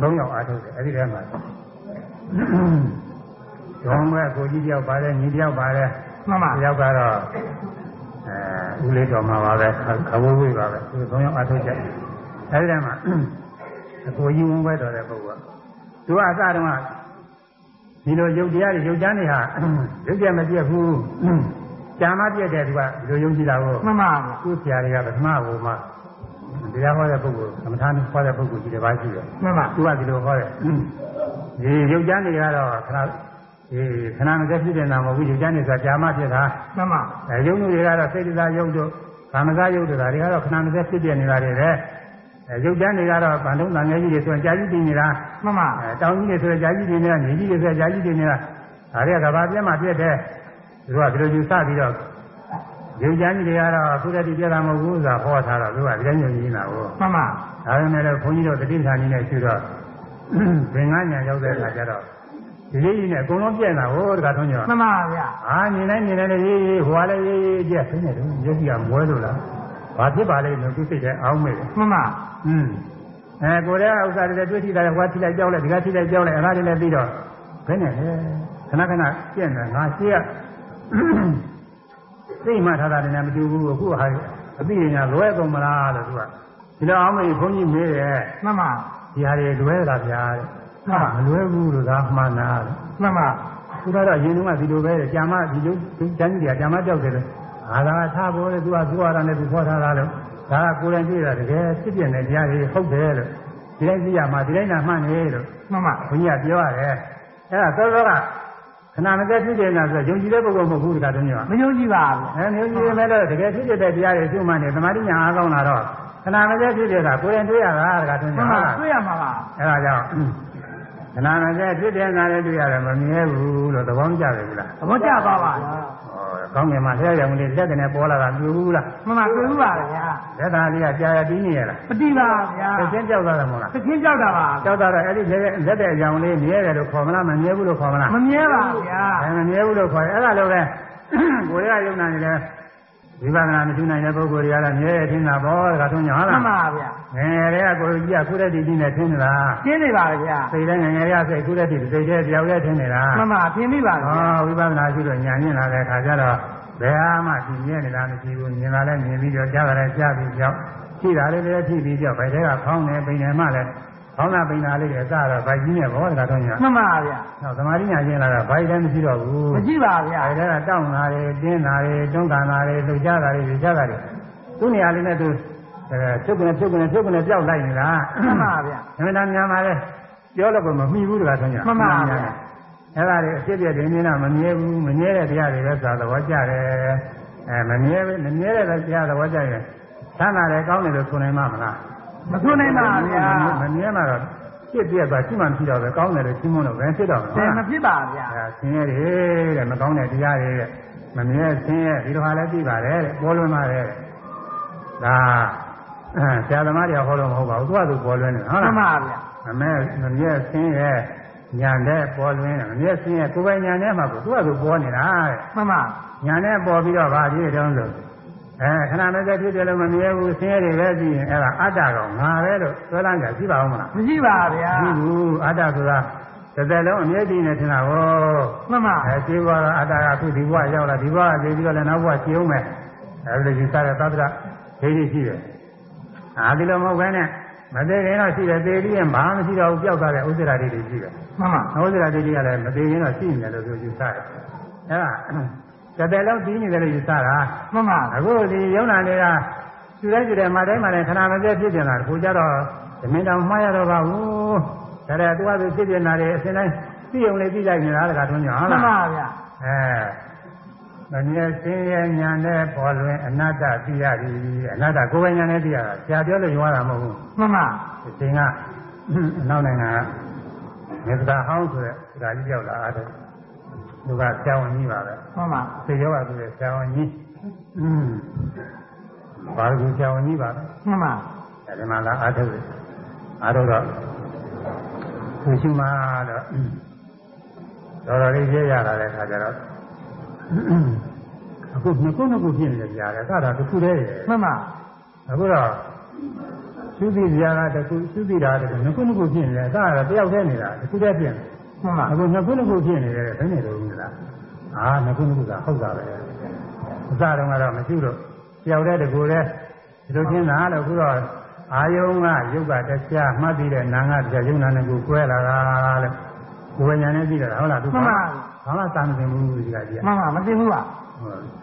သုံးယောက်အားထုတ်တယ်အဲ့ဒီထဲမှာရောင်းမဲ့ကိုကြီးတယောက်ပါတယ်ညီတယောက်ပါတယ်မှန်ပါတယောက်ကတော့အဲဦးလေးတော်မှာပါပဲခဝဝေးပါပဲသူသုံးယောက်အားထုတ်ကြအဲဒီထဲမှာအကိုကြီးဝန်းပွဲတော်တဲ့ပုဂ္ဂိုလ်ကသူကအစတုန်းက ဒီလိုယုတ်တရားတွေယုတ်ချမ်းတွေဟာယုတ်ကြမပြတ်ဘူးကြာမပြတ်တယ်သူကဒီလိုယုံကြည်တာကိုမှန်ပါဗျာသူ့ဆရာတွေကပထမဟိုမှာတရားဟောတဲ့ပုဂ္ဂိုလ်သမထမ်းဟောတဲ့ပုဂ္ဂိုလ်ကြီးတစ်ပါးရှိတယ်မှန်ပါသူကဒီလိုဟောတယ်ဒီယုတ်ချမ်းတွေကတော့ခဏဒီခဏမစက်ဖြစ်နေတာမဟုတ်ဘူးယုတ်ချမ်းတွေဆိုတာကြာမပြတ်တာမှန်ပါအဲယုံမှုတွေကတော့စိတ်တရားယုံတို့ကာမဂယုံတို့ဒါတွေကတော့ခဏမစက်ဖြစ်ပြနေတာတွေပဲ အဲယုတ်တန်းတွေကတော့ဗန္ဓုံတန်ငယ်ကြီးတွေဆိုရင်ကြာကြီးတည်နေတာမှန်ပါအဲတောင်ကြီးတွေဆိုရင်ကြာကြီးတည်နေတာနေကြီးတွေဆိုရင်ကြာကြီးတည်နေတာဒါတွေကကဘာပြတ်မှပြတ်တယ်သူကဒီလိုယူဆပြီးတော့ယုတ်ချမ်းကြီးတွေကတော့အခုတည်းကပြတ်တာမဟုတ်ဘူးဆိုတာဟောထားတော့သူကဒီတိုင်းညွှန်နေတာကိုမှန်ပါဒါပေမဲ့လည်းဘုန်းကြီးတို့တတိပ္ပာနည်းနဲ့ရှုတော့ဘင်္ဂညာရောက်တဲ့အခါကျတော့ဒီလေးကြီးနဲ့အကုန်လုံးပြည့်နေတာဟိုတခါထုံးကြမှန်ပါဗျာအာမြင်တိုင်းမြင်တိုင်းလည်းရေးရေးဟိုကလည်းရေးရေးကြက်ဆင်းနေတယ်ရုပ်ကြီးကမွဲလို့လားဘာဖြစ်ပါလိမ့်လို့သူစိတ်ထဲအောင်းမဲ့တယ်မှန်ပါ อืมအဲကိုယ်ရဲ့ဥစ္စာတွေလည်းတွေ့ထိတာဟိုကထိလိုက်ကြောက်လိုက်ဒီကထိလိုက်ကြောက်လိုက်အဲ့ဒါတွေလည်းပြီးတော့ဘယ်နဲ့လဲခဏခဏပြည့်နေငါရှိရသိမှထားတာလည်းမတူဘူးအခုဟာအသိဉာဏ်လွဲကုန်မလားလို့သူကဒီလိုအောင်းမဲ့ဘုန်းကြီးမေးတယ်မှန်ပါဒီဟာတွေလွဲတာဗျာတဲ့မှန်ပါမလွဲဘူးလို့သာမှန်တာတဲ့မှန်ပါသူကတော့ရင်တုန်းကဒီလိုပဲကြာမဒီလိုသူတန်းကြီးတွေကကြာမကြောက်တယ်လေအာသာထားပေါ်လေသူကသူ့ဟာနဲ့သူခေါ်ထားတာလို့ ဒါကကိုယ်တိုင်ကြည့်တာတကယ်ဖြစ်ပြနေတရားတွေဟုတ်တယ်လို့ဒီတိုင်းကြည့်ရမှာဒီတိုင်းသာမှန်နေလို့မှန်ပါဘုန်းကြီးကပြောရတယ်အဲ့ဒါသောသောကခဏမကဖြစ်ပြနေတာဆိုယုံကြည်တဲ့ပုဂ္ဂိုလ်မဟုတ်ဘူးဒီကတည်းကမယုံကြည်ပါဗျာအဲမျိုးကြီးမဲ့တော့တကယ်ဖြစ်တဲ့တရားတွေကျွမှန်နေသမာဓိညာအားကောင်းလာတော့ခဏမကဖြစ်တဲ့ကကိုယ်တိုင်တွေ့ရတာဒီကတည်းကမှန်ပါတွေ့ရမှာပါအဲ့ဒါကြောင့်ခဏမကဖြစ်တဲ့နာလည်းတွေ့ရတယ်မမြဲဘူးလို့သဘောမကျတယ်ဘူးလားသဘောကျပါပါဩ ကောင်းငင်မှာဆရာရောင်လေးလက်ကနေပေါ်လာတာပြူဘူးလားမှန်ပါတွေ့ဘူးပါဗျာလက်သားလေးကကြာရတီးနေရလားမတိပါဗျာသိချင်းကြောက်သွားတယ်မဟုတ်လားသခင်ကြောက်တာပါကြောက်သွားတော့အဲ့ဒီလက်တဲ့ရောင်လေးမြဲတယ်လို့ခေါ်မလားမမြဲဘူးလို့ခေါ်မလားမမြဲပါဗျာအဲမမြဲဘူးလို့ခေါ်တယ်အဲ့ဒါလိုပဲကိုယ်ရယုံနာနေတယ် ဝိပဿနာမရှိနိုင်တဲ့ပုဂ္ဂိုလ်တွေကလည်းမြဲတယ်ထင်တာပေါ့ဒါကသုံးညဟုတ်မှလားန်ပါဗျာငယ်ငယ်လေးကကိုယ်ကြီးကခုရက်တည်တည်နဲ့ထင်နေတာရှင်းနေပါဗျာစိတ်လည်းငယ်ငယ်လေးကစိတ်ခုရက်တည်စိတ်ထဲပြောက်ရဲထင်နေတာမှန်ပါထင်ပြီပါဗျာဟောဝိပဿနာရှိလို့ညာညင်လာတဲ့အခါကျတော့ဘယ်ဟာမှသိမြဲနေတာမရှိဘူးမြင်လာလဲမြင်ပြီးတော့ကြားလာလဲကြားပြီးကြောက်ရှိတာလေးလည်းထိပြီးကြောက်ဘယ်တဲကဖောင်းနေပိန်နေမှလည်း ခေါင်းသာပိန်နာလေးတွေအစတော့ဗိုက်ကြီးနဲ့ဘောတကာတော့ညာမှန်ပါဗျာနောက်သမာဓိညာကျင်းလာတာဗိုက်လည်းမရှိတော့ဘူးမရှိပါဗျာအဲဒါကတောင်းတာတွေတင်းတာတွေတွန်းကန်တာတွေလှုပ်ရှားတာတွေလှုပ်ရှားတာတွေသူ့နေရာလေးနဲ့သူအဲဖြုတ်ကနေဖြုတ်ကနေဖြုတ်ကနေပြောက်လိုက်နေတာမှန်ပါဗျာအမှန်တမ်းများပါလေပြောလို့ကမမှီဘူးတကားဆုံးရမှန်ပါဗျာအဲ့ဒါတွေအဖြစ်ပြတဲ့နည်းနာမမြဲဘူးမမြဲတဲ့တရားတွေပဲဆိုတာသဘောကျတယ်အဲမမြဲမမြဲတဲ့တရားသဘောကျရင်သမ်းတာလည်းကောင်းတယ်လို့ဆိုနိုင်မှာမလား မဆွနိုင်ပါဗျာမမြဲမှာတော့ဖြစ်ပြသွားရှိမှမရှိတော့ပဲကောင်းတယ်လို့ရှင်းမလို့ပဲဖြစ်တော့တယ်မဖြစ်ပါဗျာအဲဆင်းရဲတယ်တဲ့မကောင်းတဲ့တရားတွေတဲ့မမြဲဆင်းရဲဒီလိုဟာလည်းသိပါတယ်တဲ့ပေါ်လွင်ပါတယ်ဒါဆရာသမားတွေကဟောလို့မဟုတ်ပါဘူးသူကသူပေါ်လွင်နေဟုတ်မှလားန်ပါဗျာမမဲမမြဲဆင်းရဲညာတဲ့ပေါ်လွင်မမြဲဆင်းရဲကိုယ်ပိုင်ညာနဲ့မှကိုသူကသူပေါ်နေတာတဲ့မှန်ပါညာနဲ့ပေါ်ပြီးတော့ဗာဒီတုံးဆို အဲခဏမဲ့ဖြစ်တယ်လို့မမြဲဘူးဆင်းရဲတွေပဲကြည့်ရင်အဲ့ဒါအတ္တကောင်ငါပဲလို့ဆွဲလန်းကြရှိပါဦးမလားမရှိပါဗျာရှိဘူးအတ္တဆိုတာတစ်သက်လုံးအမြဲတည်နေထင်တာကိုမှန်ပါအဲခြေဘွားကအတ္တကအခုဒီဘွားရောက်လာဒီဘွားကသိပြီးတော့လည်းနောက်ဘွားခြေအောင်မယ်အဲဒီလိုယူဆတဲ့သတ္တရဒိဋ္ဌိရှိတယ်အာဒီလိုမဟုတ်ဘဲနဲ့မသေးခင်တော့ရှိတယ်သေပြီးရင်ဘာမှမရှိတော့ဘူးပျောက်သွားတဲ့ဥစ္စာဒိဋ္ဌိရှိတယ်မှန်ပါဥစ္စာဒိဋ္ဌိကလည်းမသေးခင်တော့ရှိနေတယ်လို့ပြောယူဆတယ်အဲဒါ တစ်သက်လုံးတည်နေတယ်လို့ယူဆတာမှန်ပါအခုဒီယုံနာတွေကသူတိုင်းသူတိုင်းမတိုင်းမတိုင်းခဏမပြည့်ဖြစ်နေတာကိုကြတော့သမင်းတောင်မှားရတော့ပါဘူးဒါတဲ့သူကသူဖြစ်နေတာတွေအစဉ်တိုင်းသိုံလေးသိလိုက်နေတာတခါတွန်းကြဟုတ်မှန်လားပါဗျာအဲမမြဲစင်းရဲ့ညာနဲ့ပေါ်လွင်အနတ္တသိရသည်အနတ္တကိုယ်ပိုင်ညာနဲ့သိရတာဆရာပြောလို့ရောတာမဟုတ်ဘူးမှန်ပါဒီချိန်ကအနောက်နိုင်ငံကမေတ္တာဟောင်းဆိုတဲ့ဒကာကြီးရောက်လာတယ် သူကဆရာဝန်ကြီးပါပဲမှန်ပါသေရောပါသူရဲ့ဆရာဝန်ကြီးอืมဘာလို့ဆရာဝန်ကြီးပါလဲမှန်ပါအဲဒီမှာလာအားထုတ်တယ်အားထုတ်တော့သူရှိမှတော့တော်တော်လေးကြည့်ရတာတဲ့ခါကျတော့အခုနှစ်ခုနှစ်ခုဖြစ်နေတယ်ကြားတယ်အဲ့ဒါတစ်ခုတည်းရယ်မှန်ပါအခုတော့သုတိဇာကတစ်ခုသုတိဓာတ်တစ်ခုနှစ်ခုနှစ်ခုဖြစ်နေတယ်အဲ့ဒါတော့တယောက်တည်းနေတာတစ်ခုတည်းဖြစ်နေ မှန်ပါအခုနှစ်ခုနှစ်ခုဖြစ်နေတယ်ဘယ်နဲ့လို့လဲအာနှစ်ခုနှစ်ခုကဟုတ်တာပဲအစတုန်းကတော့မရှိတော့တယောက်တည်းတကူတည်းဒီလိုချင်းတာလို့အခုတော့အာယုံကယုတ်ကတရားမှတ်ပြီးတဲ့နာငါတရားယုံနာနဲ့ကိုကွဲလာတာလေကိုယ်ဉာဏ်နဲ့သိတာဟုတ်လားသူကဘာမှသာမသိဘူးဒီကကြီးမှန်ပါမသိဘူးပါ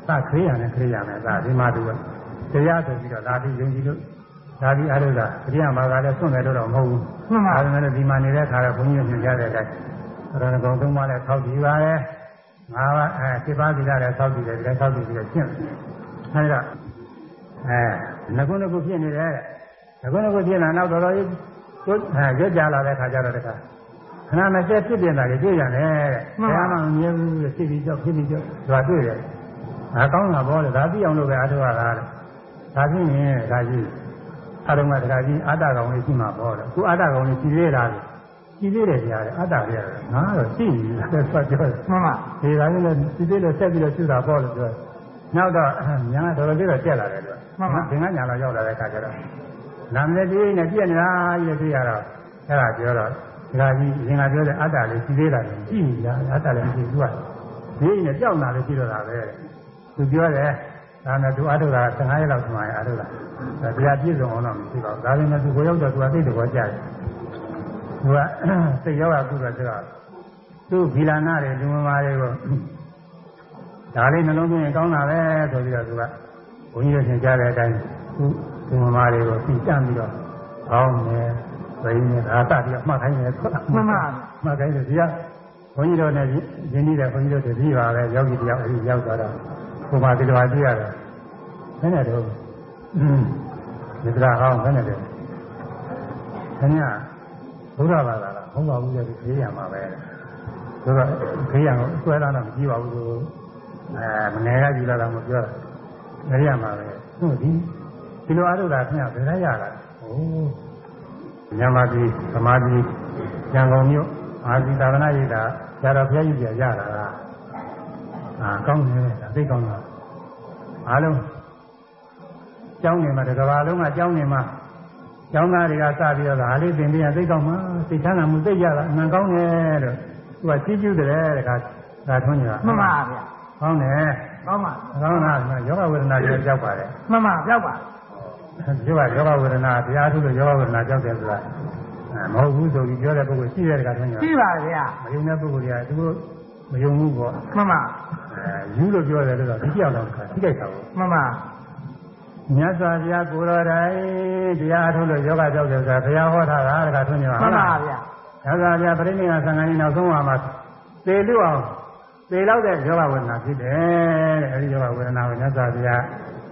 စခရိယာနဲ့ခရိယာနဲ့ဒါဒီမှာသူကတရားဆိုပြီးတော့ဒါပြီးယုံကြည်လို့ဒါပြီးအားလို့လားခရိယာမှာကလည်းဆွန့်တယ်လို့တော့မဟုတ်ဘူးမှန်ပါဒါပေမဲ့ဒီမှာနေတဲ့ခါတော့ဘုန်းကြီးတို့ညွှန်ကြားတဲ့အတိုင်း ရဏဂုံသုံးပါးနဲ့ထောက်ကြည့်ပါလေငါးပါးအဲစိပါးသီလနဲ့ထောက်ကြည့်တယ်ဒီကထောက်ကြည့်ပြီးတော့ရှင်းအဲဒီတော့အဲငကုငကုဖြစ်နေတယ်ငကုငကုဖြစ်လာနောက်တော်တော်ကြီးကိုအဲကြကြလာတဲ့ခါကျတော့တခါခဏမစက်ဖြစ်နေတာကြီးတွေ့ရတယ်တဲ့ဘယ်မှမမြင်ဘူးဖြစ်ပြီးတော့ဖြစ်ပြီးတော့ဒါတွေ့တယ်ဒါကောင်းတာဘောလေဒါသိအောင်လို့ပဲအားထုတ်ရတာတဲ့ဒါဖြစ်ရင်ဒါကြီးအရုံးကတခါကြီးအတ္တကောင်လေးရှိမှာပေါ့လေအခုအတ္တကောင်လေးရှိသေးတာလေ ရှိသေးတယ်ကြားတယ်အတ္တလေးရတယ်ငါကတော့ရှိနေတယ်ဆိုပြောတယ်မှန်ပါဒီကနေ့လည်းဒီသေးလည်းဆက်ပြီးတော့ရှုတာပေါ့လို့ပြောတယ်နောက်တော့ညာတော်တော်လေးတော့တက်လာတယ်လို့သင်္ကညာတော့ရောက်လာတဲ့အခါကျတော့နာမည်လေးနဲ့ပြည့်နေတာကြီးတွေ့ရတော့အဲ့ဒါပြောတော့ဒါကြီးသင်္ကပြောတဲ့အတ္တလေးရှိသေးတာလေရှိနေတာအတ္တလည်းမရှိဘူးကဒီနဲ့ကြောက်လာလို့ရှိတော့တာပဲသူပြောတယ်ဒါနဲ့သူအထုတာ15ရက်လောက်မှအထုတာတရားပြည့်စုံအောင်တော့မရှိပါဘူးဒါပေမဲ့သူကိုရောက်တော့သူကသိတဲ့ဘောကြတယ် သူကစိတ်ရောက်တာကုသဆိုတော့သူ့ဗီလာနာတွေလူမမာတွေကိုဒါလေးနှလုံးသွင်းရင်ကောင်းတာပဲဆိုပြီးတော့သူကဘုန်းကြီးတို့သင်ကြားတဲ့အတိုင်းသူ့လူမမာတွေကိုပြီးတမ်းပြီးတော့ကောင်းတယ်ဘယ်နည်းအာတပြီးတော့မှတ်ခိုင်းတယ်ဆိုတာမှန်ပါမှတ်ခိုင်းတယ်ဒီကဘုန်းကြီးတို့နဲ့ရင်းနှီးတဲ့ဘုန်းကြီးတို့တတိပါပဲယောဂီတယောက်အဲဒီရောက်သွားတော့ဘုရားဒီလိုအကြည့်ရတယ်ဘယ်နဲ့တော့อืมဒီကရာဟောင်းဘယ်နဲ့တော့ခင်ဗျာ ဘုရားဘာသာလားဟုတ်ပါဘူးလေခေးရမှာပဲဆိုတော့ခေးရကိုဆွဲလာတော့မကြည့်ပါဘူးသူအဲမနေကကြည့်လာတော့မပြောခေးရမှာပဲဟုတ်ဒီဒီလိုအားထုတ်တာခင်ဗျာဘယ်နဲ့ရတာဟိုညမတိသမာဓိဉာဏ်ကုန်မြို့အာဇီသာသနာ့ရိပ်တာဆရာတော်ဘုရားကြီးပြရတာလားအာကောင်းတယ်ဒါသိကောင်းတာအားလုံးကျောင်းနေမှာတစ်ကဘာလုံးကကျောင်းနေမှာ ကျောင်းသားတွေကစပြီးတော့ဒါလေးသင်ပြီးရင်သိကောင်းမှာသိချမ်းသာမှုသိကြတာအမှန်ကောင်းတယ်လို့သူကကြီးကျူးတယ်တခါဒါထွန်းကြတာမှန်ပါဗျာကောင်းတယ်ကောင်းပါကောင်းတာကယောဂဝေဒနာတွေကြောက်ပါတယ်မှန်ပါပြောက်ပါဒီကယောဂဝေဒနာတရားထုလို့ယောဂဝေဒနာကြောက်တယ်ဆိုတာအဲမဟုတ်ဘူးဆိုပြီးပြောတဲ့ပုဂ္ဂိုလ်ရှိတဲ့တခါတည်းကရှိပါဗျာမယုံတဲ့ပုဂ္ဂိုလ်တွေကသူတို့မယုံဘူးပေါ့မှန်ပါအဲယူလို့ပြောတယ်လို့တော့ဒီကြောက်တော့ခါထိလိုက်တာပေါ့မှန်ပါ မြတ်စွာဘုရားကိုတော်တိုင်တရားအထုတ်လို့ယောဂကြောက်တယ်ဆိုတာဘုရားဟောထားတာတခါထွန်းနေပါမှန်ပါဗျာမြတ်စွာဘုရားပြိဋိနိဗ္ဗာန်ဆံဃာကြီးနောက်ဆုံးမှာသေလို့အောင်သေလောက်တဲ့ယောဂဝေဒနာဖြစ်တယ်တဲ့အဲဒီယောဂဝေဒနာကိုမြတ်စွာဘုရား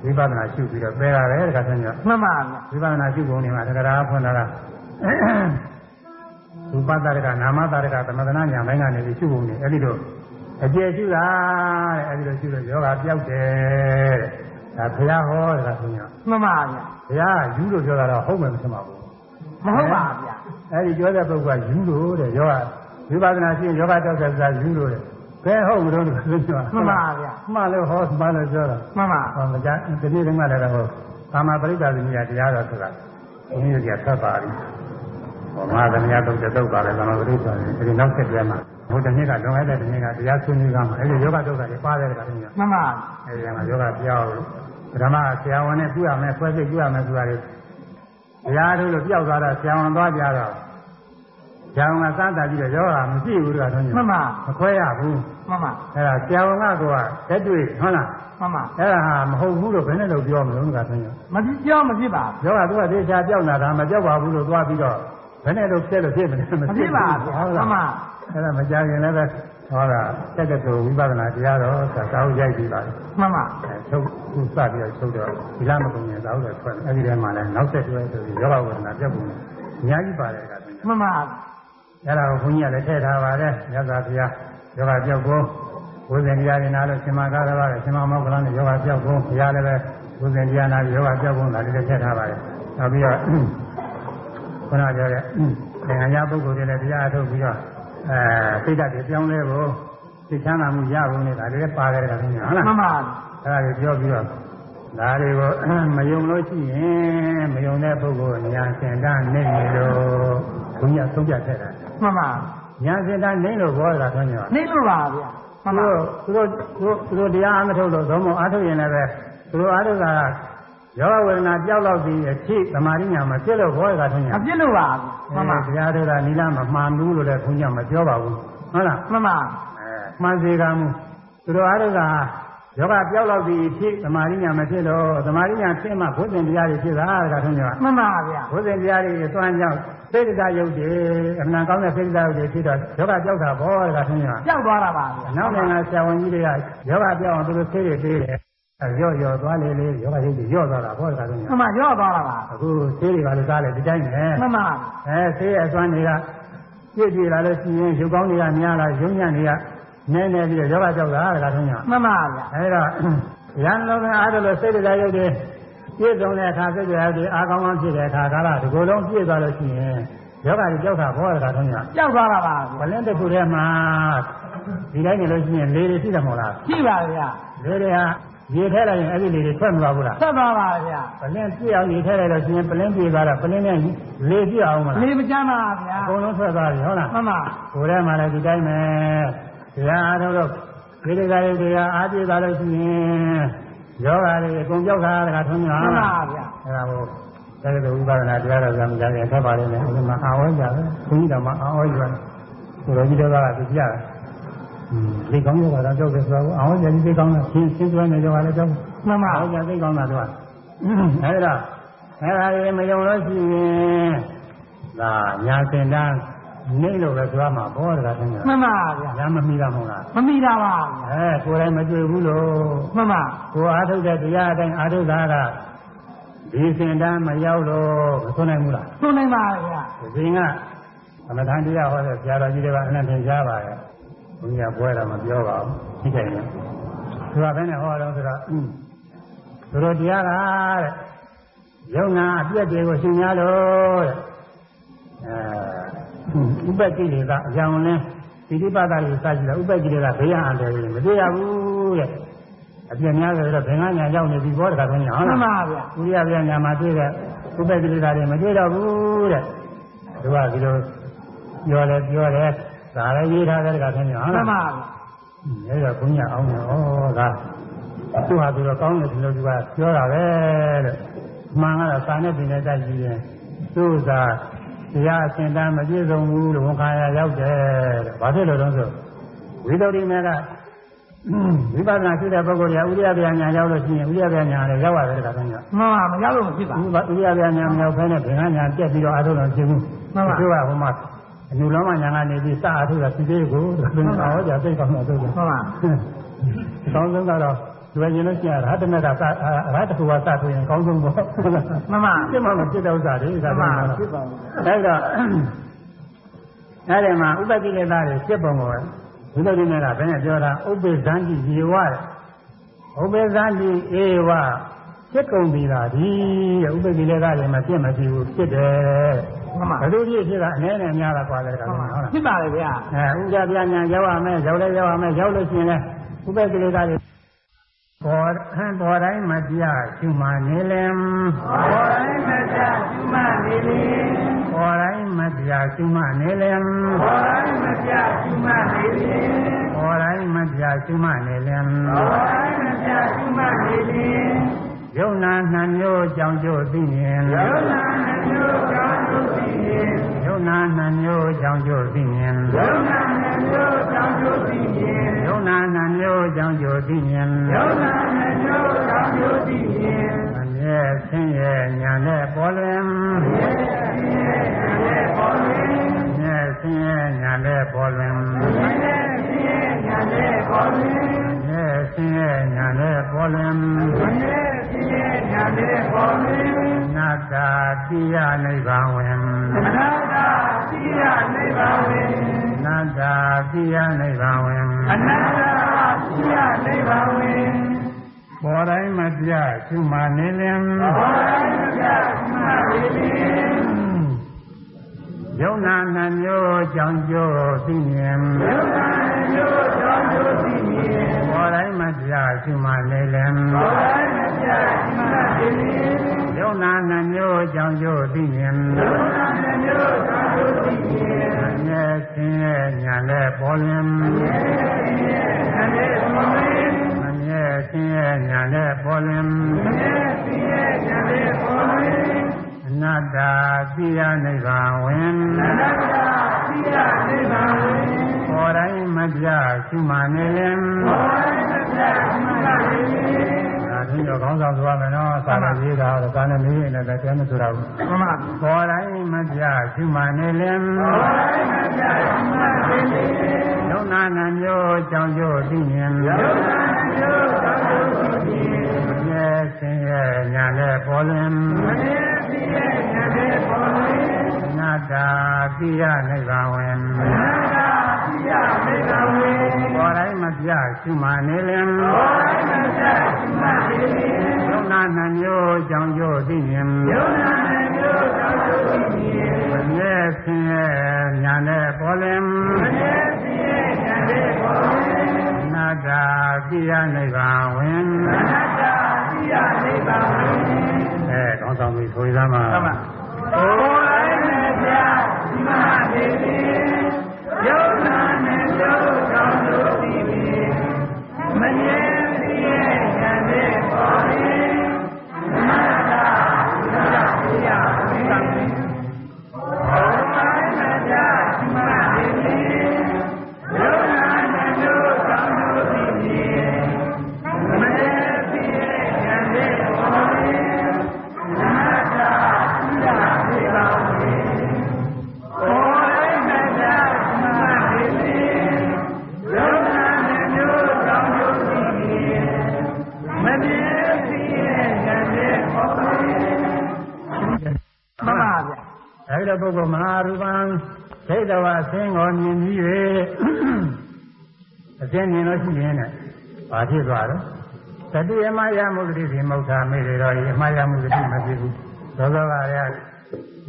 ဝိပဿနာရှုပြီးတော့ပယ်ရတယ်တခါထွန်းနေမှန်ပါဗျာဝိပဿနာရှုပုံနေမှာတက္ကရာဖွင့်လာတာရူပတရကနာမတရကသမထနာညာဘိုင်းကနေပြီးရှုပုံနေအဲ့ဒီတော့အကျေရှုတာတဲ့အဲ့ဒီလိုရှုလို့ယောဂပြောက်တယ်တဲ့ ဒါဘုရားဟောတဲ့ကဆိုရင်မှန်ပါဗျာဘုရားကယူလို့ပြောတာတော့ဟုတ်မယ်မထင်ပါဘူးမဟုတ်ပါဗျာအဲ့ဒီပြောတဲ့ပုဂ္ဂိုလ်ကယူလို့တဲ့ယောဂဝိပဿနာရှင်းယောဂတောက်တဲ့ဆိုတာယူလို့တဲ့ဘယ်ဟုတ်မလို့လို့ပြောတာမှန်ပါဗျာမှန်လို့ဟောမှန်လို့ပြောတာမှန်ပါဟောမကြဒီနေ့ကမှလည်းဟောကာမပရိစ္ဆာသမီးတရားတော်ဆိုတာဘုန်းကြီးကဆက်ပါပြီဟောငါသမီးတော့တုတ်ပါလေကာမပရိစ္ဆာသမီးဒီနောက်ဆက်ပြမှာဘုဒ္ဓမြစ်ကလွန်ခဲ့တဲ့ဒီနေ့ကတရားဆွေးနွေးကမှာအဲဒီယောဂတုတ်တာတွေပါတယ်ကတည်းကမှန်ပါအဲဒီကမှာယောဂပြောင်း ဓမ္မဆရာဝန်နဲ့ပြုရမယ်ဆွဲစိတ်ပြုရမယ်ဆိုတာတွေတရားတို့လို့ပြောက်သွားတော့ဆရာဝန်သွားကြတော့ဆရာဝန်ကစမ်းတာကြည့်တော့ယောဂမရှိဘူးတော့တော့မှန်ပါမခွဲရဘူးမှန်ပါအဲဒါဆရာဝန်ကကတက်တွေ့ဟုတ်လားမှန်ပါအဲ့ဒါဟာမဟုတ်ဘူးလို့ဘယ်နဲ့လို့ပြောမလို့ကဆိုရင်မကြည့်ကြောမဖြစ်ပါယောဂသူကသေချာပြောက်လာတာမပြောက်ပါဘူးလို့သွားပြီးတော့ဘယ်နဲ့လို့ဖြစ်လို့ဖြစ်မလဲဘူးမဖြစ်ပါဗျာဟုတ်မှလားန်ပါအဲ့ဒါမကြခင်လည်းပဲ ဟောတာတက်တဲ့ဆိုဝိပဿနာတရားတော်သာသာရိုက်ပြီးပါလေမှန်ပါအဲချုပ်ခုစပြီးတော့ချုပ်တော့ဒီလားမကုန်ရင်သာဟုတ်တယ်ထွက်အဲ့ဒီထဲမှာလည်းနောက်ဆက်တွဲဆိုပြီးယောဂဝေဒနာပြတ်ပုံနဲ့အများကြီးပါတယ်ကဆိုရင်မှန်ပါအဲ့ဒါကိုဘုန်းကြီးကလည်းထည့်ထားပါတယ်မြတ်စွာဘုရားယောဂပြောက်ကိုဝိဇ္ဇင်တရားတွေနာလို့ရှင်မကားရပါတယ်ရှင်မမောကလနဲ့ယောဂပြောက်ကိုဘုရားလည်းပဲဝိဇ္ဇင်တရားနာပြီးယောဂပြောက်ကိုဒါလေးလည်းထည့်ထားပါတယ်နောက်ပြီးတော့ခုနပြောတဲ့သင်္ခါရပုဂ္ဂိုလ်တွေလည်းတရားအထုတ်ပြီးတော့ အဲစိတ်ဓာတ်တွေပြောင်းလဲဖို့သိချမ်းသာမှုရဖို့နဲ့ဒါလေးလည်းပါတယ်ကခင်ဗျာဟုတ်လားမှန်ပါအဲ့ဒါတွေပြောပြီးတော့ဒါတွေကိုမယုံလို့ရှိရင်မယုံတဲ့ပုဂ္ဂိုလ်ညာစင်တန်းနေနေလို့ဘုရားသုံးပြခဲ့တာမှန်ပါညာစင်တန်းနေလို့ဘောတာဆိုရင်နေလို့ပါဗျာမှန်ပါသူတို့သူတို့သူတို့တရားအမထုတ်လို့သုံးမအားထုတ်ရင်လည်းပဲသူတို့အားထုတ်တာ ယောဂဝေဒနာကြောက်တော့ပြီးအဖြစ်သမာဓိညာမဖြစ်လို့ဘောတာဆိုရင်အပြစ်လို့ပါဗျာမှန်ပါတရားထုတ်တာနိလမမှန်ဘူးလို့လည်းဘုရားမပြောပါဘူးဟုတ်လားမှန်ပါအဲမှန်စေကမှုသူတို့အားထုတ်တာယောဂပြောက်တော့ပြီးဖြစ်သမာဓိညာမဖြစ်တော့သမာဓိညာဖြစ်မှဘုဇင်တရားတွေဖြစ်တာတခါဆုံးကြပါမှန်ပါဗျာဘုဇင်တရားတွေသွမ်းကြောင်းစိတ်တရားယုတ်တွေအမှန်ကောင်းတဲ့စိတ်တရားယုတ်တွေဖြစ်တော့ယောဂပြောက်တာဘောတခါဆုံးကြပါကြောက်သွားတာပါဗျာနောက်နိုင်ငံဆရာဝန်ကြီးတွေကယောဂပြောက်အောင်သူတို့ဆေးတွေပေးတယ်အဲ ရော့ရော့သွားလေလေယောဂယုတ်တွေရော့သွားတာဘောတခါဆုံးကြမှန်ပါရော့သွားတာပါအခုဆေးတွေကလည်းစားလေဒီတိုင်းပဲမှန်ပါအဲဆေးရဲ့အစွမ်းတွေကပြည့်ပြည့်လာလို့ရှိရင်ရုပ်ကောင်းတွေကများလာရုံညံ့တွေကနည်းနည်းပြီးတော့ယောဂကြောက်တာတခါဆုံးကြမှန်ပါဗျာအဲဒါရန်လုံးနဲ့အားလို့စိတ်တရားရုပ်တွေပြည့်စုံတဲ့အခါစိတ်တရားတွေအားကောင်းကောင်းဖြစ်တဲ့အခါကာလဒီကိုယ်လုံးပြည့်သွားလို့ရှိရင်ယောဂကြီးကြောက်တာဘောရတာထုံးရကြောက်သွားတာပါဘလင်းတစ်ခုထဲမှာဒီတိုင်းနေလို့ရှိရင်လေတွေရှိတယ်မဟုတ်လားရှိပါဗျာလေတွေဟာ ရေထဲလိုက်ရင်အဲ့ဒီလေတွေထွက်မသွားဘူးလားဆက်သွားပါဗျာပလင်းပြည့်အောင်ရေထဲလိုက်လို့ရှိရင်ပလင်းပြည့်သွားတော့ပလင်းနဲ့လေပြည့်အောင်မလားနေမချမ်းပါဗျာအကုန်လုံးထွက်သွားပြီဟုတ်လားမှန်ပါကိုယ်ထဲမှာလည်းဒီတိုင်းပဲတရားအားထုတ်လို့ဒီဒီကလေးတရားအားပြည့်သွားလို့ရှိရင်ယောဂါတွေအကုန်ပြောက်တာတခါထုံးရမှန်ပါဗျာအဲ့ဒါကိုတကယ်လို့ဥပဒနာတရားတော်ကမကြခင်ထပ်ပါလိမ့်မယ်အဲဒီမှာအာဝဲကြတယ်ဘုန်းကြီးတော်မှာအာဝဲကြတယ်ကိုလိုကြီးတော်ကသူပြတယ် อืมဒီကောင်းရောကတော့ကြောက်တယ်ဆိုတော့အာဝဲကြကြီးသိကောင်းတာရှင်းရှင်းသွင်းနေကြပါလေကြောက်မှန်ပါအာဝဲကြသိကောင်းတာတော့အဲ့ဒါအဲ့ဒါတွေမယုံလို့ရှိရင်ဒါညာစင်တန်းနေလို့ပဲသွားမှာဘောတကားထင်တယ်မှန်ပါဗျာညာမမိတာမဟုတ်လားမမိတာပါအဲကိုယ်တိုင်မတွေ့ဘူးလို့မှန်ပါကိုအားထုတ်တဲ့တရားအတိုင်းအားထုတ်တာကဒီစင်တန်းမရောက်လို့မဆွနိုင်ဘူးလားသွန်နိုင်ပါဗျာဒီစဉ်ကအမထန်တရားဟောတဲ့ဆရာတော်ကြီးတွေကအနန္တင်ကြားပါရဲ့ ဘုရားပွဲတာမပြောပါဘူးသိတယ်နော်သူကဘယ်နဲ့ဟောတော့ဆိုတော့သူတို့တရားကတဲ့ယုံနာအပြည့်တွေကိုရှင်များလို့တဲ့အဲဥပ္ပကိလေသာအကြောင်းလင်းပိဋိပတ်တာတွေစကြည့်တယ်ဥပ္ပကိလေသာဘေးရန်အန္တရာယ်တွေမတွေ့ရဘူးတဲ့အပြည့်များဆိုတော့ဘင်္ဂညာရောက်နေပြီဘောတခါတော့ညာဟုတ်မှလားန်ပါဗျာဥရိယပြညာမှာတွေ့တဲ့ဥပ္ပကိလေသာတွေမတွေ့တော့ဘူးတဲ့သူကဒီလိုပြောတယ်ပြောတယ် ဒါလည်းရေးထားတဲ့တခါတော့ညာဟုတ်မှလားန်ပါဗျာအဲဒါဘုညာအောင်တယ်ဩဒါသူဟာသူတော့ကောင်းတယ်ဒီလိုသူကပြောတာပဲတဲ့မှန်ကတော့စာနဲ့ပြင်နဲ့တိုက်ကြည့်ရင်သူ့သာတရားအစဉ်တမ်းမပြည့်စုံဘူးလို့ဝန်ခံရရောက်တယ်တဲ့။ဘာဖြစ်လို့လဲဆိုဝိသုဒ္ဓိမေကဝိပဿနာရှိတဲ့ပုဂ္ဂိုလ်ကဥရိယပြညာရောက်လို့ရှိရင်ဥရိယပြညာလည်းရောက်ရတယ်တခါတည်းကမှန်ပါမရောက်လို့မဖြစ်ပါဥပဥရိယပြညာမရောက်ဖဲနဲ့ဘင်္ဂညာပြက်ပြီးတော့အထုလို့ဖြစ်ဘူးမှန်ပါသူကဟိုမှာ အနုလောမညာကနေပြီးစအထုတာဖြစ်သေးကိုဒါဆိုရင်ဟောကြားသိကောင်းတော့ဆိုတယ်မှန်ပါအကောင်းဆုံးကတော့ဒီဝရင်လို့ရှိရင်ရဟတမေကစရဟတကူကစဆိုရင်အကောင်းဆုံးပေါ့မှန်ပါပြစ်မှမဖြစ်တဲ့ဥစ္စာတွေဒါမှဆိုန်ရင်ပါတော့ဖြစ်ပါဘူးအဲဒါအဲ့ဒီမှာဥပတိလေသားတွေဖြစ်ပုံကိုဘုရားရှင်ကဘယ်နဲ့ပြောတာဥပ္ပဇန္တိယေဝတဲ့ဥပ္ပဇန္တိဧဝဖြစ်ကုန်ပြီလားဒီတဲ့ဥပ္ပတိလေသားတွေမှာပြည့်မဖြစ်ဘူးဖြစ်တယ် မှန်ပါဘယ်လိုဖြစ်ဖြစ်ကအနည်းနဲ့များတာကွာလေကောင်ဟုတ်လားဖြစ်ပါလေဗျာအဲဥစ္စာပြညာရောက်ရမယ်ရောက်လဲရောက်ရမယ်ရောက်လို့ရှိရင်လည်းဥပ္ပကိလေသာတွေပေါ်ဟန်ပေါ်တိုင်းမပြရှုမှနေလင်ပေါ်တိုင်းမပြရှုမှနေလင်ပေါ်တိုင်းမပြရှုမှနေလင်ပေါ်တိုင်းမပြရှုမှနေလင်ပေါ်တိုင်းမပြရှုမှနေလင်ပေါ်တိုင်းမပြရှုမှနေလင်ယုံနာနှမျိုးကြောင့်ကျို့သိမြင်ယုံနာနှမျိုးကြောင့် ယုံနာနှမျိုးကြောင့်ကျို့သိမြင်ယောနာနှမျိုးကောင်းလို့သိရင်ယုံနာနှမျိုးကြောင့်ကျို့သိမြင်ယောနာနှမျိုးကောင်းလို့သိရင်အမြဲဆင်းရဲညာနဲ့ပေါ်လွင်ရဲ့ရဲ့ပေါ်ရင်အမြဲဆင်းရဲညာနဲ့ပေါ်လွင်ရဲ့ရဲ့ညာနဲ့ပေါ်ရင်အမြဲ ဆင်းရဲညာနဲ့ပေါ်လွင်ရဲ့ရဲ့ညာနဲ့ပေါ်ရင်နာတာတိယနိဗ္ဗာန်ဝင်အနာတာသိရနိဗ္ဗာန်ဝင်နာတာတိယနိဗ္ဗာန်ဝင်အနတ္တသိရနိဗ္ဗာန်ဝင်ပေါ်တိုင်းမပြရှုမှနေလင်ဘောတိုင်းမပြမှလေးလေး ယုံနာနှမျိုးကြောင့်ကျိုးသိမြင်ယောနာမျိုးကြောင့်တို့သိမြင်ပေါ်တိုင်းမပြရှုမှနေလင်ဘောတိုင်းမပြမှလေးလေးယုံနာနှမျိုးကြောင့်ကျိုးသိမြင်ယောနာမျိုးကြောင့်တို့သိမြင်အမြဲဆင်းရဲညာနဲ့ပေါ်လွင် ညာနဲ့ပေါ်ရင် အမြဲဆင်းရဲညာနဲ့ပေါ်လွင် ရဲ့ရဲ့ညာနဲ့ပေါ်ရင် အနတ္တာတိယနိဗ္ဗာန်ဝင် အနတ္တသိရနိဗ္ဗာန်ဝင် ပေါ်တိုင်းမပြရှုမှနေလင် ဘောတိုင်းမပြမှလေးလေး ဒါဒီတော့ခေါင်းဆောင်သွားမယ်နော်စာရရေးတာတော့ ကာနဲ့မင်းနဲ့လည်းတဲမဆိုတာဘူးမှန်ပါပေါ်တိုင်းမပြရှုမှနေလင်ဘောတိုင်းမပြမှလေးလေးယုံနာနှမျိုးကြောင့်ကျိုးသိမြင်ယောနာမျိုးကြောင့်တို့သိမြင်အမြဲဆင်းရဲညာနဲ့ပေါ်လွင်မရဲ့သိရဲ့ညာနဲ့ပေါ်ရင်အနတ္တာတိယနိဗ္ဗာန်ဝင်အနတ္တသိရနိဗ္ဗာန်ဝင်ပေါ်တိုင်းမပြရှုမှနေလင်ဘောတိုင်းမပြမှလေးလေးယုံနာနှမျိုးကြောင့်ကျိုးသိမြင်ယောနာမျိုးကြောင့်တို့သိမြင်အမြဲဆင်းရဲညာနဲ့ပေါ်လွင်မရဲ့သိရဲ့ညာနဲ့ပေါ်ရင်အနတ္တာတိယနိဗ္ဗာန်ဝင်အနတ္တသိရနိဗ္ဗာန်ဝင်အဲကောင်းဆောင်ပြီဆိုရသားမှာဟုတ်ပါဘောတိုင်းမပြမှလေးလေးယောနာ မရဲ့သိရဲ့ညာနဲ့ပေါ်ရင်အနတ္တသိရသိရ တော့ပုဂ္ဂိုလ်မဟာရူပံဒိဋ္ဌဝအစင်းကိုမြင်ပြီး၍အစင်းမြင်လို့ရှိရင်နဲ့ဘာဖြစ်သွားလဲတတိယမယမုဒတိဒီမုဋ္ဌာမေတွေတော့အမယမုဒတိမဖြစ်ဘူးသောသောကရ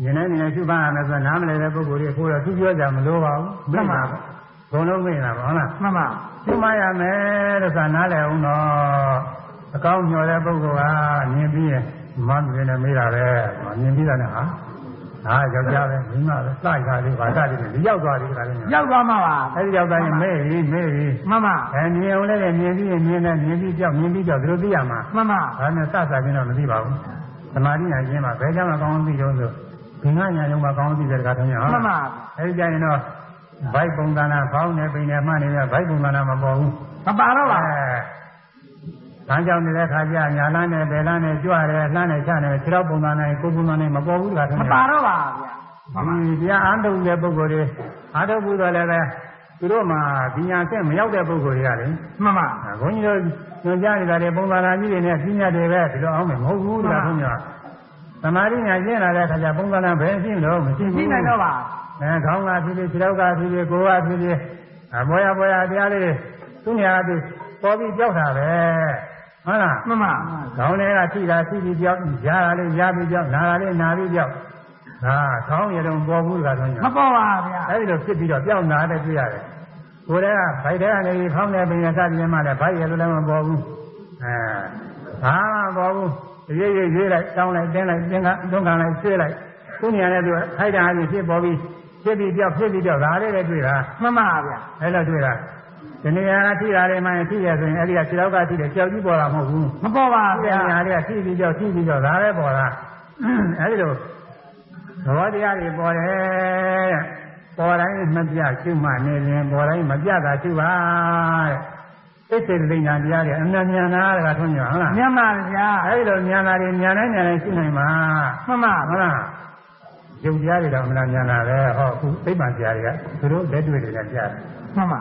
မြင်နေမြင်ရှုပါရမယ်ဆိုနားမလည်တဲ့ပုဂ္ဂိုလ်တွေအခုတော့သူပြောကြမလို့ပါဘူးဘုံလုံးမိတာပါဟုတ်လားမှန်ပါရှုမှရမယ်လို့သာနားလည်အောင်တော့အကောင်းညော်တဲ့ပုဂ္ဂိုလ်ကမြင်ပြီးရင်မန်းတယ်နဲ့မေးတာပဲမြင်ပြီးတာနဲ့ဟာ ဒါယောက်ျားပဲမိန်းမပဲစကြလေးပါစတယ်ဒီရောက်သွားတယ်ခါလေးရောက်သွားမှာပါအဲဒီရောက်သွားရင်မေးပြီးမေးပြီးမှန်ပါအဲမြင်အောင်လည်းမြင်ပြီးရင်မြင်တယ်မြင်ပြီးကြောက်မြင်ပြီးကြောက်ဒီလိုသိရမှာမှန်ပါဒါနဲ့စစချင်းတော့မသိပါဘူးသမာဓိညာချင်းမှာဘယ်ကြောင့်မကောင်းသိတော့ဆိုဘင်္ဂညာယုံမှာကောင်းသိတဲ့တကားထုံးရအောင်မှန်ပါအဲဒီကြရင်တော့ဘိုက်ပုံသဏ္ဍာန်ဖောင်းနေပိန်နေမှနေရဘိုက်ပုံသဏ္ဍာန်မပေါ်ဘူးမပါတော့ပါအဲ တန်းကြောင်နေတဲ့ခါကျညာလန်းနဲ့ဘယ်လန်းနဲ့ကြွရဲလှမ်းနဲ့ချနဲ့ခြေတော့ပုံသဏ္ဍာန်ကိုယ်ပုံသဏ္ဍာန်မပေါ်ဘူးတကားထုံးမရပါတော့ပါဗျာဒီတရားအားထုတ်တဲ့ပုဂ္ဂိုလ်တွေအားထုတ်ဘူးတော့လည်းပဲသူတို့မှာဒီညာဆက်မရောက်တဲ့ပုဂ္ဂိုလ်တွေကလေမှန်ပါဘုန်းကြီးတို့ညွှန်ကြားနေတာတွေပုံသဏ္ဍာန်ကြီးတွေနဲ့ပြညာတွေပဲဒီလိုအောင်မယ်မဟုတ်ဘူးတကားထုံးရသမာဓိညာကျင့်လာတဲ့ခါကျပုံသဏ္ဍာန်ဘယ်ရှိမလို့မရှိဘူးသိနိုင်တော့ပါအဲခေါင်းကဖြစ်ဖြစ်ခြေထောက်ကဖြစ်ဖြစ်ကိုယ်ကဖြစ်ဖြစ်အဘောရဘောရတရားလေးသူညာသူပေါ်ပြီးကြောက်တာပဲ ဟုတ်လားမှန်ပါခေါင်းလေးကထိတာထိပြီးကြောက်ရာတာလေးရာပြီးကြောက်နာတာလေးနာပြီးကြောက်ဒါခေါင်းရတုံပေါ်ဘူးကဆိုရင်မပေါ်ပါဗျာအဲဒီလိုဖြစ်ပြီးတော့ပြောက်နာတဲ့တွေ့ရတယ်ကိုယ်တည်းကဗိုက်ထဲကနေပြီးခေါင်းနဲ့ပင်ရစပြင်းမှလည်းဗိုက်ရလို့လည်းမပေါ်ဘူးအဲဘာမှမပေါ်ဘူးရေးရေးရေးလိုက်တောင်းလိုက်တင်းလိုက်တင်းကတွန်းကန်လိုက်ဆွဲလိုက်သူညာနဲ့သူခိုက်တာအချင်းဖြစ်ပေါ်ပြီးဖြစ်ပြီးပြောက်ဖြစ်ပြီးပြောက်ဒါလေးလည်းတွေ့တာမှန်ပါဗျာအဲ့လိုတွေ့တာ ဒီနေရာကထိတာလေးမှရင်ထိရဆိုရင်အဲ့ဒီကခြေထောက်ကထိတယ်ကြောက်ကြီးပေါ်တာမဟုတ်ဘူးမပေါ်ပါဒီဗျာနေရာလေးကထိပြီးကြောက်ထိပြီးကြောက်ဒါပဲပေါ်တာအဲ့ဒီလိုသဘောတရားတွေပေါ်တယ်တဲ့ပေါ်တိုင်းမပြရှုမှနေရင်ပေါ်တိုင်းမပြတာရှုပါတဲ့သိစေလိမ္မာတရားတွေအမှန်ဉာဏ်သားတွေကထွန်းကြဟုတ်လားမြတ်ပါဗျာအဲ့ဒီလိုဉာဏ်သားတွေဉာဏ်တိုင်းဉာဏ်တိုင်းရှုနိုင်မှာမှန်ပါဟုတ်လားယုံတရားတွေတော့အမှန်ဉာဏ်သားပဲဟောအခုသိပ္ပံတရားတွေကသူတို့လက်တွေ့တွေလည်းကြားတယ်မှန်ပါ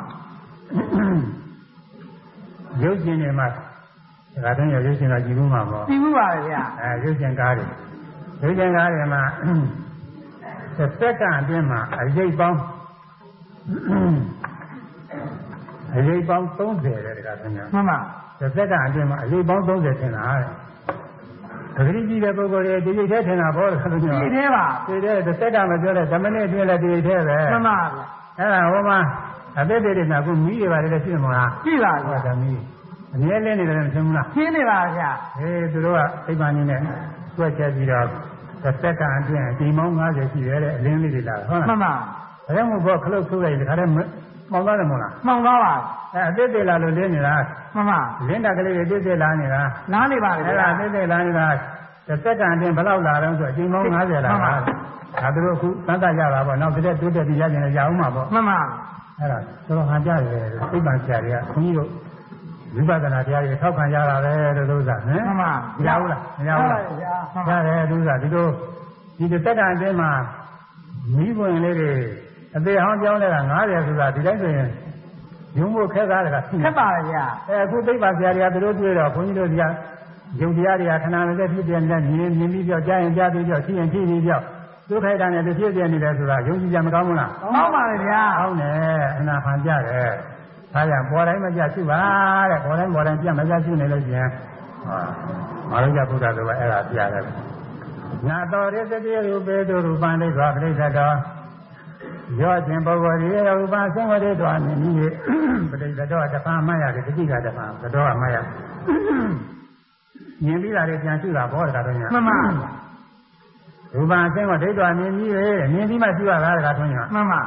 ရုပ်ရှင်တွေမှာဒါတော့ရုပ်ရှင်ကကြည့်ဘူးမှာပေါ့သိမှုပါဗျာအဲရုပ်ရှင်ကားတွေရုပ်ရှင်ကားတွေမှာတစ်စက္ကန့်အတွင်းမှာအရေးပေါင်းအရေးပေါင်း30တဲ့တခါသင်ညာမှန်ပါတစ်စက္ကန့်အတွင်းမှာအရေးပေါင်း30ထင်တာတဲ့တတိကြည့်တဲ့ပုဂ္ဂိုလ်တွေဒီရိတ်ထဲထင်တာပေါ့တခါသင်ညာဒီသေးပါဒီတဲ့တစ်စက္ကန့်မပြောတဲ့10မိနစ်အတွင်းလည်းဒီရိတ်ထဲပဲမှန်ပါဗျာအဲ့ဒါဟိုမှာ အသက်တွေနဲ့အခုမီးတွေပါတယ်လည်းရှိမှာမလားကြည့်ပါဟောဗျာဓမီအမြဲလင်းနေတယ်မသိဘူးလားရှင်းနေပါဗျာအေးသူတို့ကအိမ်မကြီးနဲ့တွက်ချက်ပြီးတော့တစ်စက္ကန့်အတွင်းဒီမောင်း90ရှိတယ်တဲ့အလင်းလေးတွေလာဟုတ်မှလားန်ပါဒါကြောင့်မို့ဘောခလုတ်ထုတ်လိုက်ဒီခါတည်းမောင်းသွားတယ်မဟုတ်လားမှန်သွားပါအဲအသက်တွေလာလို့လင်းနေတာမှန်ပါလင်းတာကလေးတွေတစ်သက်လာနေတာနားနေပါအဲ့ဗျာဒါအသက်တွေလာနေတာတစ်စက္ကန့်အတွင်းဘယ်လောက်လာတော့ဆိုအချိန်မောင်း90လာတာဒါသူတို့အခုသတ်တရတာပေါ့နောက်တစ်သက်တိုးတက်ပြီးရကြတယ်ရအောင်မှာပေါ့မှန်ပါ အဲ့ဒါသူတို့ဟန်ကြတယ်သိပ္ပံဆရာတွေကခွန်ကြီးတို့ဝိပဿနာတရားတွေထောက်ခံကြတာပဲလို့လို့သာဟမ်မှန်ပါမရဘူးလားမရဘူးလားဗျာမှန်ပါရတယ်သူကဒီလိုဒီတစ်သက်တန်အတွင်းမှာမိဘဝင်လေးတွေအသေးဟောင်းကြောင်းတဲ့က90ဆိုတာဒီတိုင်းဆိုရင်ရုံးဖို့ခက်သားတယ်ကရှိခနေက်ပါဗျာအဲအခုသိပ္ပံဆရာတွေကသူတို့တွေ့တော့ခွန်ကြီးတို့ကယုံတရားတွေကခဏနဲ့ဖြစ်ပြနေမြင်မြင်ပြီးပြောကြားရင်ကြားပြီးပြောသိရင်သိပြီးပြော ဒုက္ခိတနဲ့သူဖြစ်ပြနေတယ်ဆိုတာယုံကြည်ကြမကောင်းဘူးလားကောင်းပါလေဗျာကောင်းတယ်အနာဟန်ကြတယ်ဒါကြောင့်ပေါ်တိုင်းမကြရှိပါတဲ့ပေါ်တိုင်းပေါ်တိုင်းပြမကြရှိနေလို့ရှိရင်ဟာမရုံကြဘုရားဆိုတော့အဲ့ဒါပြရတယ်နာတော်ရသတိရူပေတုရူပံဒိဋ္ဌာပြိဋ္ဌတောရောခြင်းပုဂ္ဂိုလ်ရေရူပံသင်္ဝတိတော်မြင်ကြီးပြိဋ္ဌတောတပံမရတယ်တတိကတပံတော်ကမရမြင်ပြီးတာတွေပြန်ရှိတာဘောတကားတော့ညာမှန်ပါ ရူပံအသိဝဒိဋ္ဌာမြင်ကြီးရေမြင်ပြီးမှရှိရတာတကားတော့ညာမှန်ပါ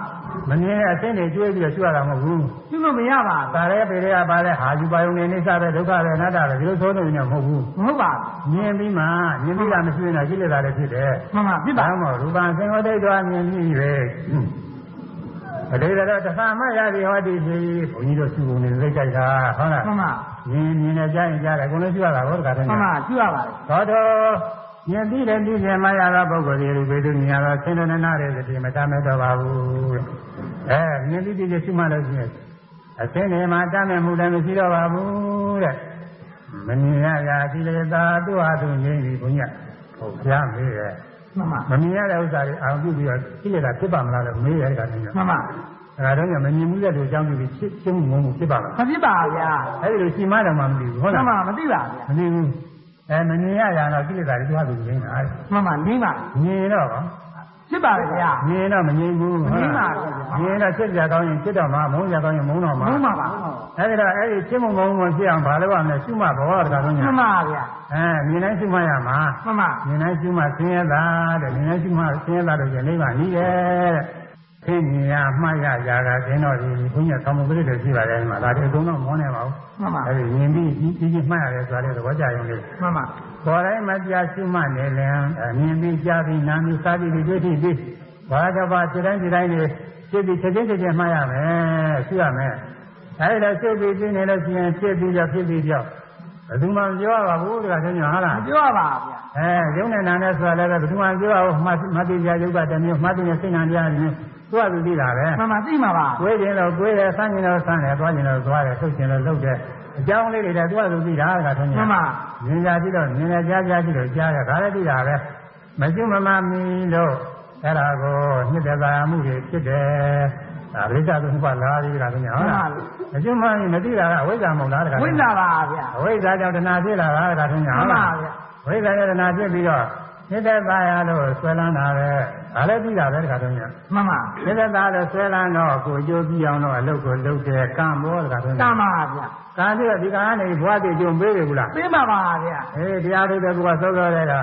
မမြင်တဲ့အသိတွေကျွေးပြီးတော့ရှိရတာမဟုတ်ဘူးပြုလို့မရပါ။ဒါလည်းပေတွေကပါလဲဟာယူပါယုံနေနေစားပဲဒုက္ခပဲအနတ္တပဲဒီလိုသုံးနေနေမဟုတ်ဘူးဘူးမဟုတ်ပါ။မြင်ပြီးမှမြင်ပြီးတာမရှိရင်တော့ကိလေသာတွေဖြစ်တယ်မှန်ပါပြ။ပါဒါမှမဟုတ်ရူပံသင်္ဃဒိဋ္ဌာမြင်ပြီးပဲ။ပဋိသေတော့တခါမှရသည်ဟောဒီပြီဘုန်းကြီးတို့စုပုံနေသိကြိုက်တာဟုတ်လားမှန်ပါ။မြင်မြင်နဲ့ကြားရင်ကြားတယ်ကိုယ်လည်းရှိရတာဘောတခါတည်းမှန်ပါပြုရပါလေသောတော် မြင်ပြီးတဲ့ပြီးပြန်မှရသောပုဂ္ဂိုလ်တွေလူပေသူမြင်ရသောသင်္တနာတွေတည်းမတတ်မဲ့တော့ပါဘူး။အဲမြင်ပြီးပြီးရှိမှလို့ရှိရင်အသင်းတွေမှာတတ်မဲ့မှုလည်းမရှိတော့ပါဘူးတဲ့။မမြင်ရရာကိလေသာသူ့ဟာသူငြိမ့်ပြီးဘုညာဟုတ်ပြမေးရဲ့မှန်ပါ။မမြင်ရတဲ့ဥစ္စာတွေအာရုံပြုပြီးတော့ကိလေသာဖြစ်ပါမလားလို့မေးရဲ့ကနေ။မှန်ပါအဲဒါတော့ညမမြင်မှုတဲ့လူအကြောင်းပြုပြီးဖြစ်ချင်းငုံမှုဖြစ်ပါမလားမဖြစ်ပါဗျာ။အဲဒီလိုရှိမှတော့မှမသိဘူးဟုတ်မှလားန်ပါမသိပါဗျာ။မသိဘူး။ အဲမမြင်ရရာတော့ကိလေသာတွေသူ့ဟာသူငြိမ့်တာတဲ့။မှန်ပါနေပါမြင်တော့ဗောဖြစ်ပါလေဗျာမြင်တော့မမြင်ဘူးမမြင်ပါဘူးမြင်တော့ချက်ကြကောင်းရင်ချက်တော့မှာမုန်းကြကောင်းရင်မုန်းတော့မှာမဟုတ်ပါပါအဲဒီတော့အဲ့ဒီချက်မုံမုန်းမဖြစ်အောင်ဘာလို့ရမလဲရှုမှတ်ဘောတကားဆုံးညာမှန်ပါဗျာအဲမြင်တိုင်းရှုမှတ်ရမှာမှန်ပါမြင်တိုင်းရှုမှတ်ဆင်းရဲတာတဲ့မြင်တိုင်းရှုမှတ်ဆင်းရဲတာလို့ကျနိဗ္ဗာန်ကြီးရဲ့ ခင်းမြင်ရမှတ်ရရာကကျင်းတော့ဒီဘုညာသံဃာပရိသေရှိပါတယ်ဒီမှာဒါတွေအကုန်တော့မောနေပါဘူးမှန်ပါအဲဒီမြင်ပြီးကြီးကြီးမှတ်ရတယ်ဆိုတာလေသဘောကျရင်လေမှန်ပါအခေါ်တိုင်းမပြရှုမှတ်နေလင်အမြင်ပြီးကြားပြီးနားပြီးစားပြီးတွေ့ထိပြီးဘာကဘာခြေတိုင်းခြေတိုင်းနေဖြစ်ပြီးချက်ချင်းချက်ချင်းမှတ်ရမယ်ရှုရမယ်အဲဒီတော့ရှုပြီးပြီးနေလို့ရှိရင်ဖြစ်ပြီးကြောက်ဖြစ်ပြီးကြောက်ဘယ်သူမှမပြောရပါဘူးတခါချင်းညာဟုတ်လားမပြောပါဗျာအဲရုံနဲ့နာနဲ့ဆိုတာလည်းပဲဘယ်သူမှပြောရအောင်မှတ်မှတ်သိကြရုပ်ကတစ်မျိုးမှတ်သိနေစိတ်နာတရားတစ်မျိုး သူကသူသိတာပဲမှန်မှသိမှာပါကိုယ်ကျင်တော့ကိုယ်တယ်ဆန်းကျင်တော့ဆန်းတယ်သွားကျင်တော့သွားတယ်ထုတ်ကျင်တော့လုပ်တယ်အကြောင်းလေးတွေလည်းသူကသူသိတာကထုံးမှညာန်ပါမြင်ကြကြည့်တော့မြင်ကြကြားကြားကြည့်တော့ကြားရဒါလည်းသိတာပဲမရှိမမမီလို့အဲ့ဒါကိုနှစ်သက်သာမှုတွေဖြစ်တယ်ဒါပြိဿသုံးပါးလာပြီးတာကညာဟုတ်လားမရှိမမီမသိတာကအဝိဇ္ဇာမဟုတ်လားတခါဝိဇ္ဇာပါဗျာအဝိဇ္ဇာကြောင့်တဏှာဖြစ်လာတာကထုံးညာမှဟုတ်န်ပါလားဗျာဝိဇ္ဇာနဲ့တဏှာဖြစ်ပြီးတော့ နှစ်သက်သာရလို့ဆွဲလန်းတာပဲဒါလည်းသိတာပဲတခါထုံးညာမှန်ပါသက်သက်သားလို့ဆွဲလန်းတော့ကိုအကျိုးပြီးအောင်တော့အလုပ်ကိုလုပ်တယ်ကံမောတခါထုံးတညာမ်းပါဗျာကံပြီးတော့ဒီကံကနေဘွားတည်ကျုံပေးတယ်ဘူးလားသိမှာပါဗျာအေးတရားထုတ်တဲ့ဘုရားစောစောတဲ့က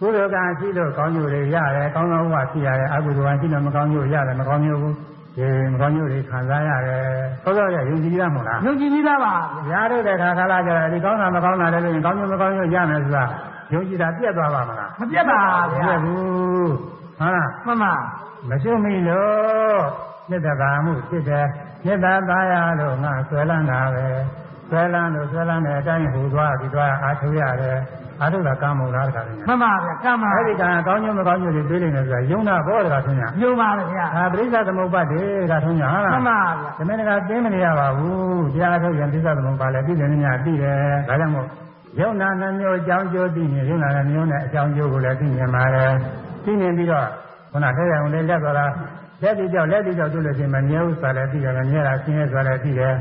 ကုသိုလ်ကံရှိလို့ကောင်းကျိုးတွေရတယ်ကောင်းသောဘဝဖြစ်ရတယ်အကုသိုလ်ကံရှိလို့မကောင်းကျိုးရတယ်မကောင်းကျိုးဘူးဒီမကောင်းကျိုးတွေခံစားရတယ်စောစောရဲ့ယုံကြည်ရမို့လားယုံကြည်ပြီးသားပါဗျာရားထုတ်တဲ့ခါခါလာကြတယ်ဒီကောင်းတာမကောင်းတာလည်းလို့ရင်ကောင်းကျိုးမကောင်းကျိုးရမယ်ဆိုတာ ယုံကြည်တာပြတ်သွားပါမလားမပြတ်ပါမဗျာပြတ်ဘူးဟုတ်လားမှန်ပါမရှိမိလို့မေတ္တာမှုဖြစ်တယ်မေတ္တာသားရလို့ငါဆွဲလန်းတာပဲဆွဲလန်းလို့ဆွဲလန်းတဲ့အတိုင်းဟူသွားပြီးသွားအားထုတ်ရတယ်အားထုတ်တာကံမုံလားတခါလည်းမှန်ပါဗျာကမ်းပါအဲ့ဒီကံအကောင်းကျိုးမကောင်းကျိုးတွေပြေးနေတယ်ဆိုတာယုံနာဘောတခါဆင်းရယုံပါဗျာအာပရိစ္ဆသမုပ္ပတ်တေကထုံးညာဟုတ်မှလားန်ပါဗျာဒီမင်းကသိမနေရပါဘူးတရားထုတ်ရင်ပရိစ္ဆသမုပ္ပါလည်းပြည်တယ်ညသိတယ်ဒါကြောင့်မို့ ယုံနာနှမျိုးအကြောင်းကျိုးသိနေယုံနာနှမျိုးနဲ့အကြောင်းကျိုးကိုလည်းသိမြင်ပါတယ်သိမြင်ပြီးတော့ခုနထဲရအောင်လေးလက်သွားတာလက်ပြီးကြောက်လက်ပြီးကြောက်တို့လို့ရှိရင်မမြဲဘူးဆိုတာလည်းသိတယ်မမြဲတာရှင်းရဲဆိုတာလည်းသိတယ်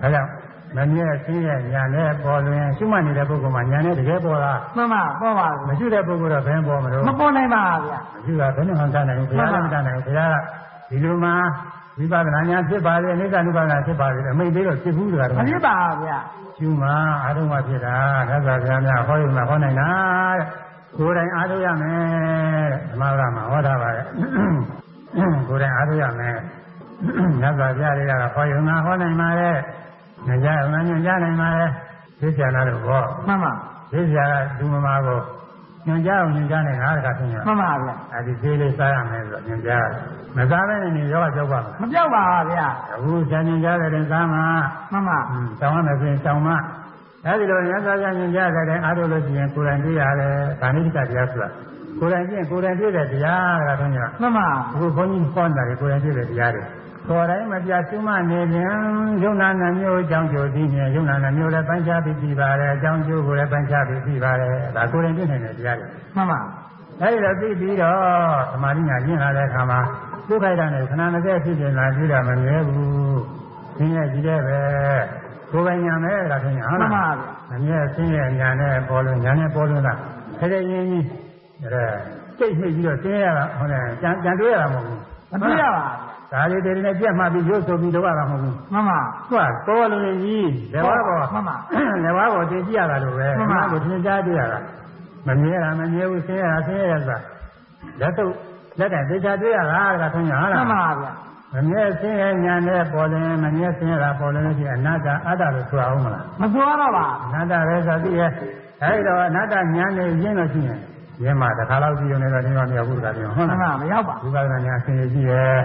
ဒါကြောင့်မမြဲရှင်းရဲညာနဲ့ပေါ်လွင်ရှုမှတ်နေတဲ့ပုဂ္ဂိုလ်မှာညာနဲ့တကယ်ပေါ်တာမှန်ပါပေါ်ပါမဗျာရှုတဲ့ပုဂ္ဂိုလ်တော့ဘယ်ပေါ်မလို့မပေါ်နိုင်ပါဗျာမရှိတာဘယ်နဲ့မှတတ်နိုင်ဘူးဘုရားလည်းမတတ်နိုင်ဘူးဘုရားကဒီလိုမှ ဝိပဿနာဉာဏ်ဖြစ်ပါလေအနိစ္စနုပါဒနာဖြစ်ပါလေအမိတ်သေးတော့ဖြစ်ဘူးတကားမဖြစ်ပါဗျာကျူမှာအာထုံးမှဖြစ်တာသစ္စာဘုရားများဟောရုံနဲ့ဟောနိုင်တာတဲ့ကိုယ်တိုင်အားထုတ်ရမယ်တဲ့ဓမ္မကမှာဟောတာပါတဲ့ကိုယ်တိုင်အားထုတ်ရမယ်သစ္စာဘုရားတွေကဟောရုံနဲ့ဟောနိုင်ပါတဲ့ညကြအောင်ညကြနိုင်ပါလေသိချာလာလို့ဟောမှန်ပါသိချာကဒုမမာကို ညကြအောင်ညကြနိုင်တာတကားသိညာမှန်ပါဗျာအဲဒီသေးလေးစားရမယ်ဆိုတော့ညင်ကြားတယ်မစားဘဲနဲ့နေရောကြောက်ပါမမပြောက်ပါဗျာအခုဇာညင်ကြားတဲ့ရင်စားမှာမှန်ပါอืมတောင်းရမယ်ဆိုရင်တောင်းမှအဲဒီလိုရသဇာညင်ကြားတဲ့အားထုတ်လို့ရှိရင်ကိုယ်တိုင်တွေ့ရတယ်ဗာဏိတိကတရားဆိုတာကိုယ်တိုင်ကြည့်ရင်ကိုယ်တိုင်တွေ့တဲ့တရားကတော့ညမှန်ပါအခုဘုန်းကြီးဟောတာလေကိုယ်တိုင်တွေ့တဲ့တရားတွေ ကိုယ်တိုင်မပြရှုမှနေရင်ယုံနာနှမျိုးအကြောင်းကျိုးသိနေယုံနာနှမျိုးလည်းပိုင်းခြားပြီးပြီးပါတယ်အကြောင်းကျိုးကိုလည်းပိုင်းခြားပြီးပြီးပါတယ်ဒါကိုယ်တိုင်တွေ့နေတဲ့တရားတွေမှန်ပါအဲဒီတော့သိပြီးတော့သမာဓိညာကျင့်လာတဲ့အခါမှာဒုက္ခိုက်တာနဲ့ခဏ20ဖြစ်နေတာကြည့်တာမမြဲဘူး။သင်ရဲ့ကြည့်တဲ့ပဲကိုယ်ပိုင်ညာမဲ့လားခင်ဗျာဟုတ်မှန်လားပါဗျာ။မမြဲသင်ရဲ့ညာနဲ့ပေါ်လို့ညာနဲ့ပေါ်လို့လား။ခဲခဲရင်းကြီးအဲစိတ်နှိပ်ပြီးတော့သင်ရတာဟုတ်တယ်ကြံကြံတွေးရတာမဟုတ်ဘူးမပြရပါ။ ဒါလေးတွေနဲ့ပြတ်မှပြီးရုပ်ဆိုပြီးတော့ရတာမဟုတ်ဘူးမှန်ပါ။သူကပေါ်လို့ကြီးလက်ဝါးပေါ်မှန်ပါလက်ဝါးပေါ်တင်ကြည့်ရတာလို့ပဲမှန်ပါကိုသင်ကြားတွေ့ရတာမမြဲတာမမြဲဘူးဆင်းရဲတာဆင်းရဲရတာလက်တော့လက်ကသေချာတွေ့ရတာကထုံးရဟာမှလားန်ပါဗျာမမြဲဆင်းရဲညာနဲ့ပေါ်တယ်မမြဲဆင်းရဲတာပေါ်တယ်လို့ရှိရင်အနတ္တအတ္တလို့ဆိုအောင်မလားမပြောတော့ပါအနတ္တပဲဆိုသိရဲ့အဲဒီတော့အနတ္တညာနဲ့ရင်းလို့ရှိရင်ရင်းမှာတစ်ခါတော့ကြည့်ရုံနဲ့တော့ဒီမှာမရောက်ဘူးတခါတည်းဟုတ်မှန်လားပါမရောက်ပါဝိပဿနာညာအစဉ်ကြီးရဲ့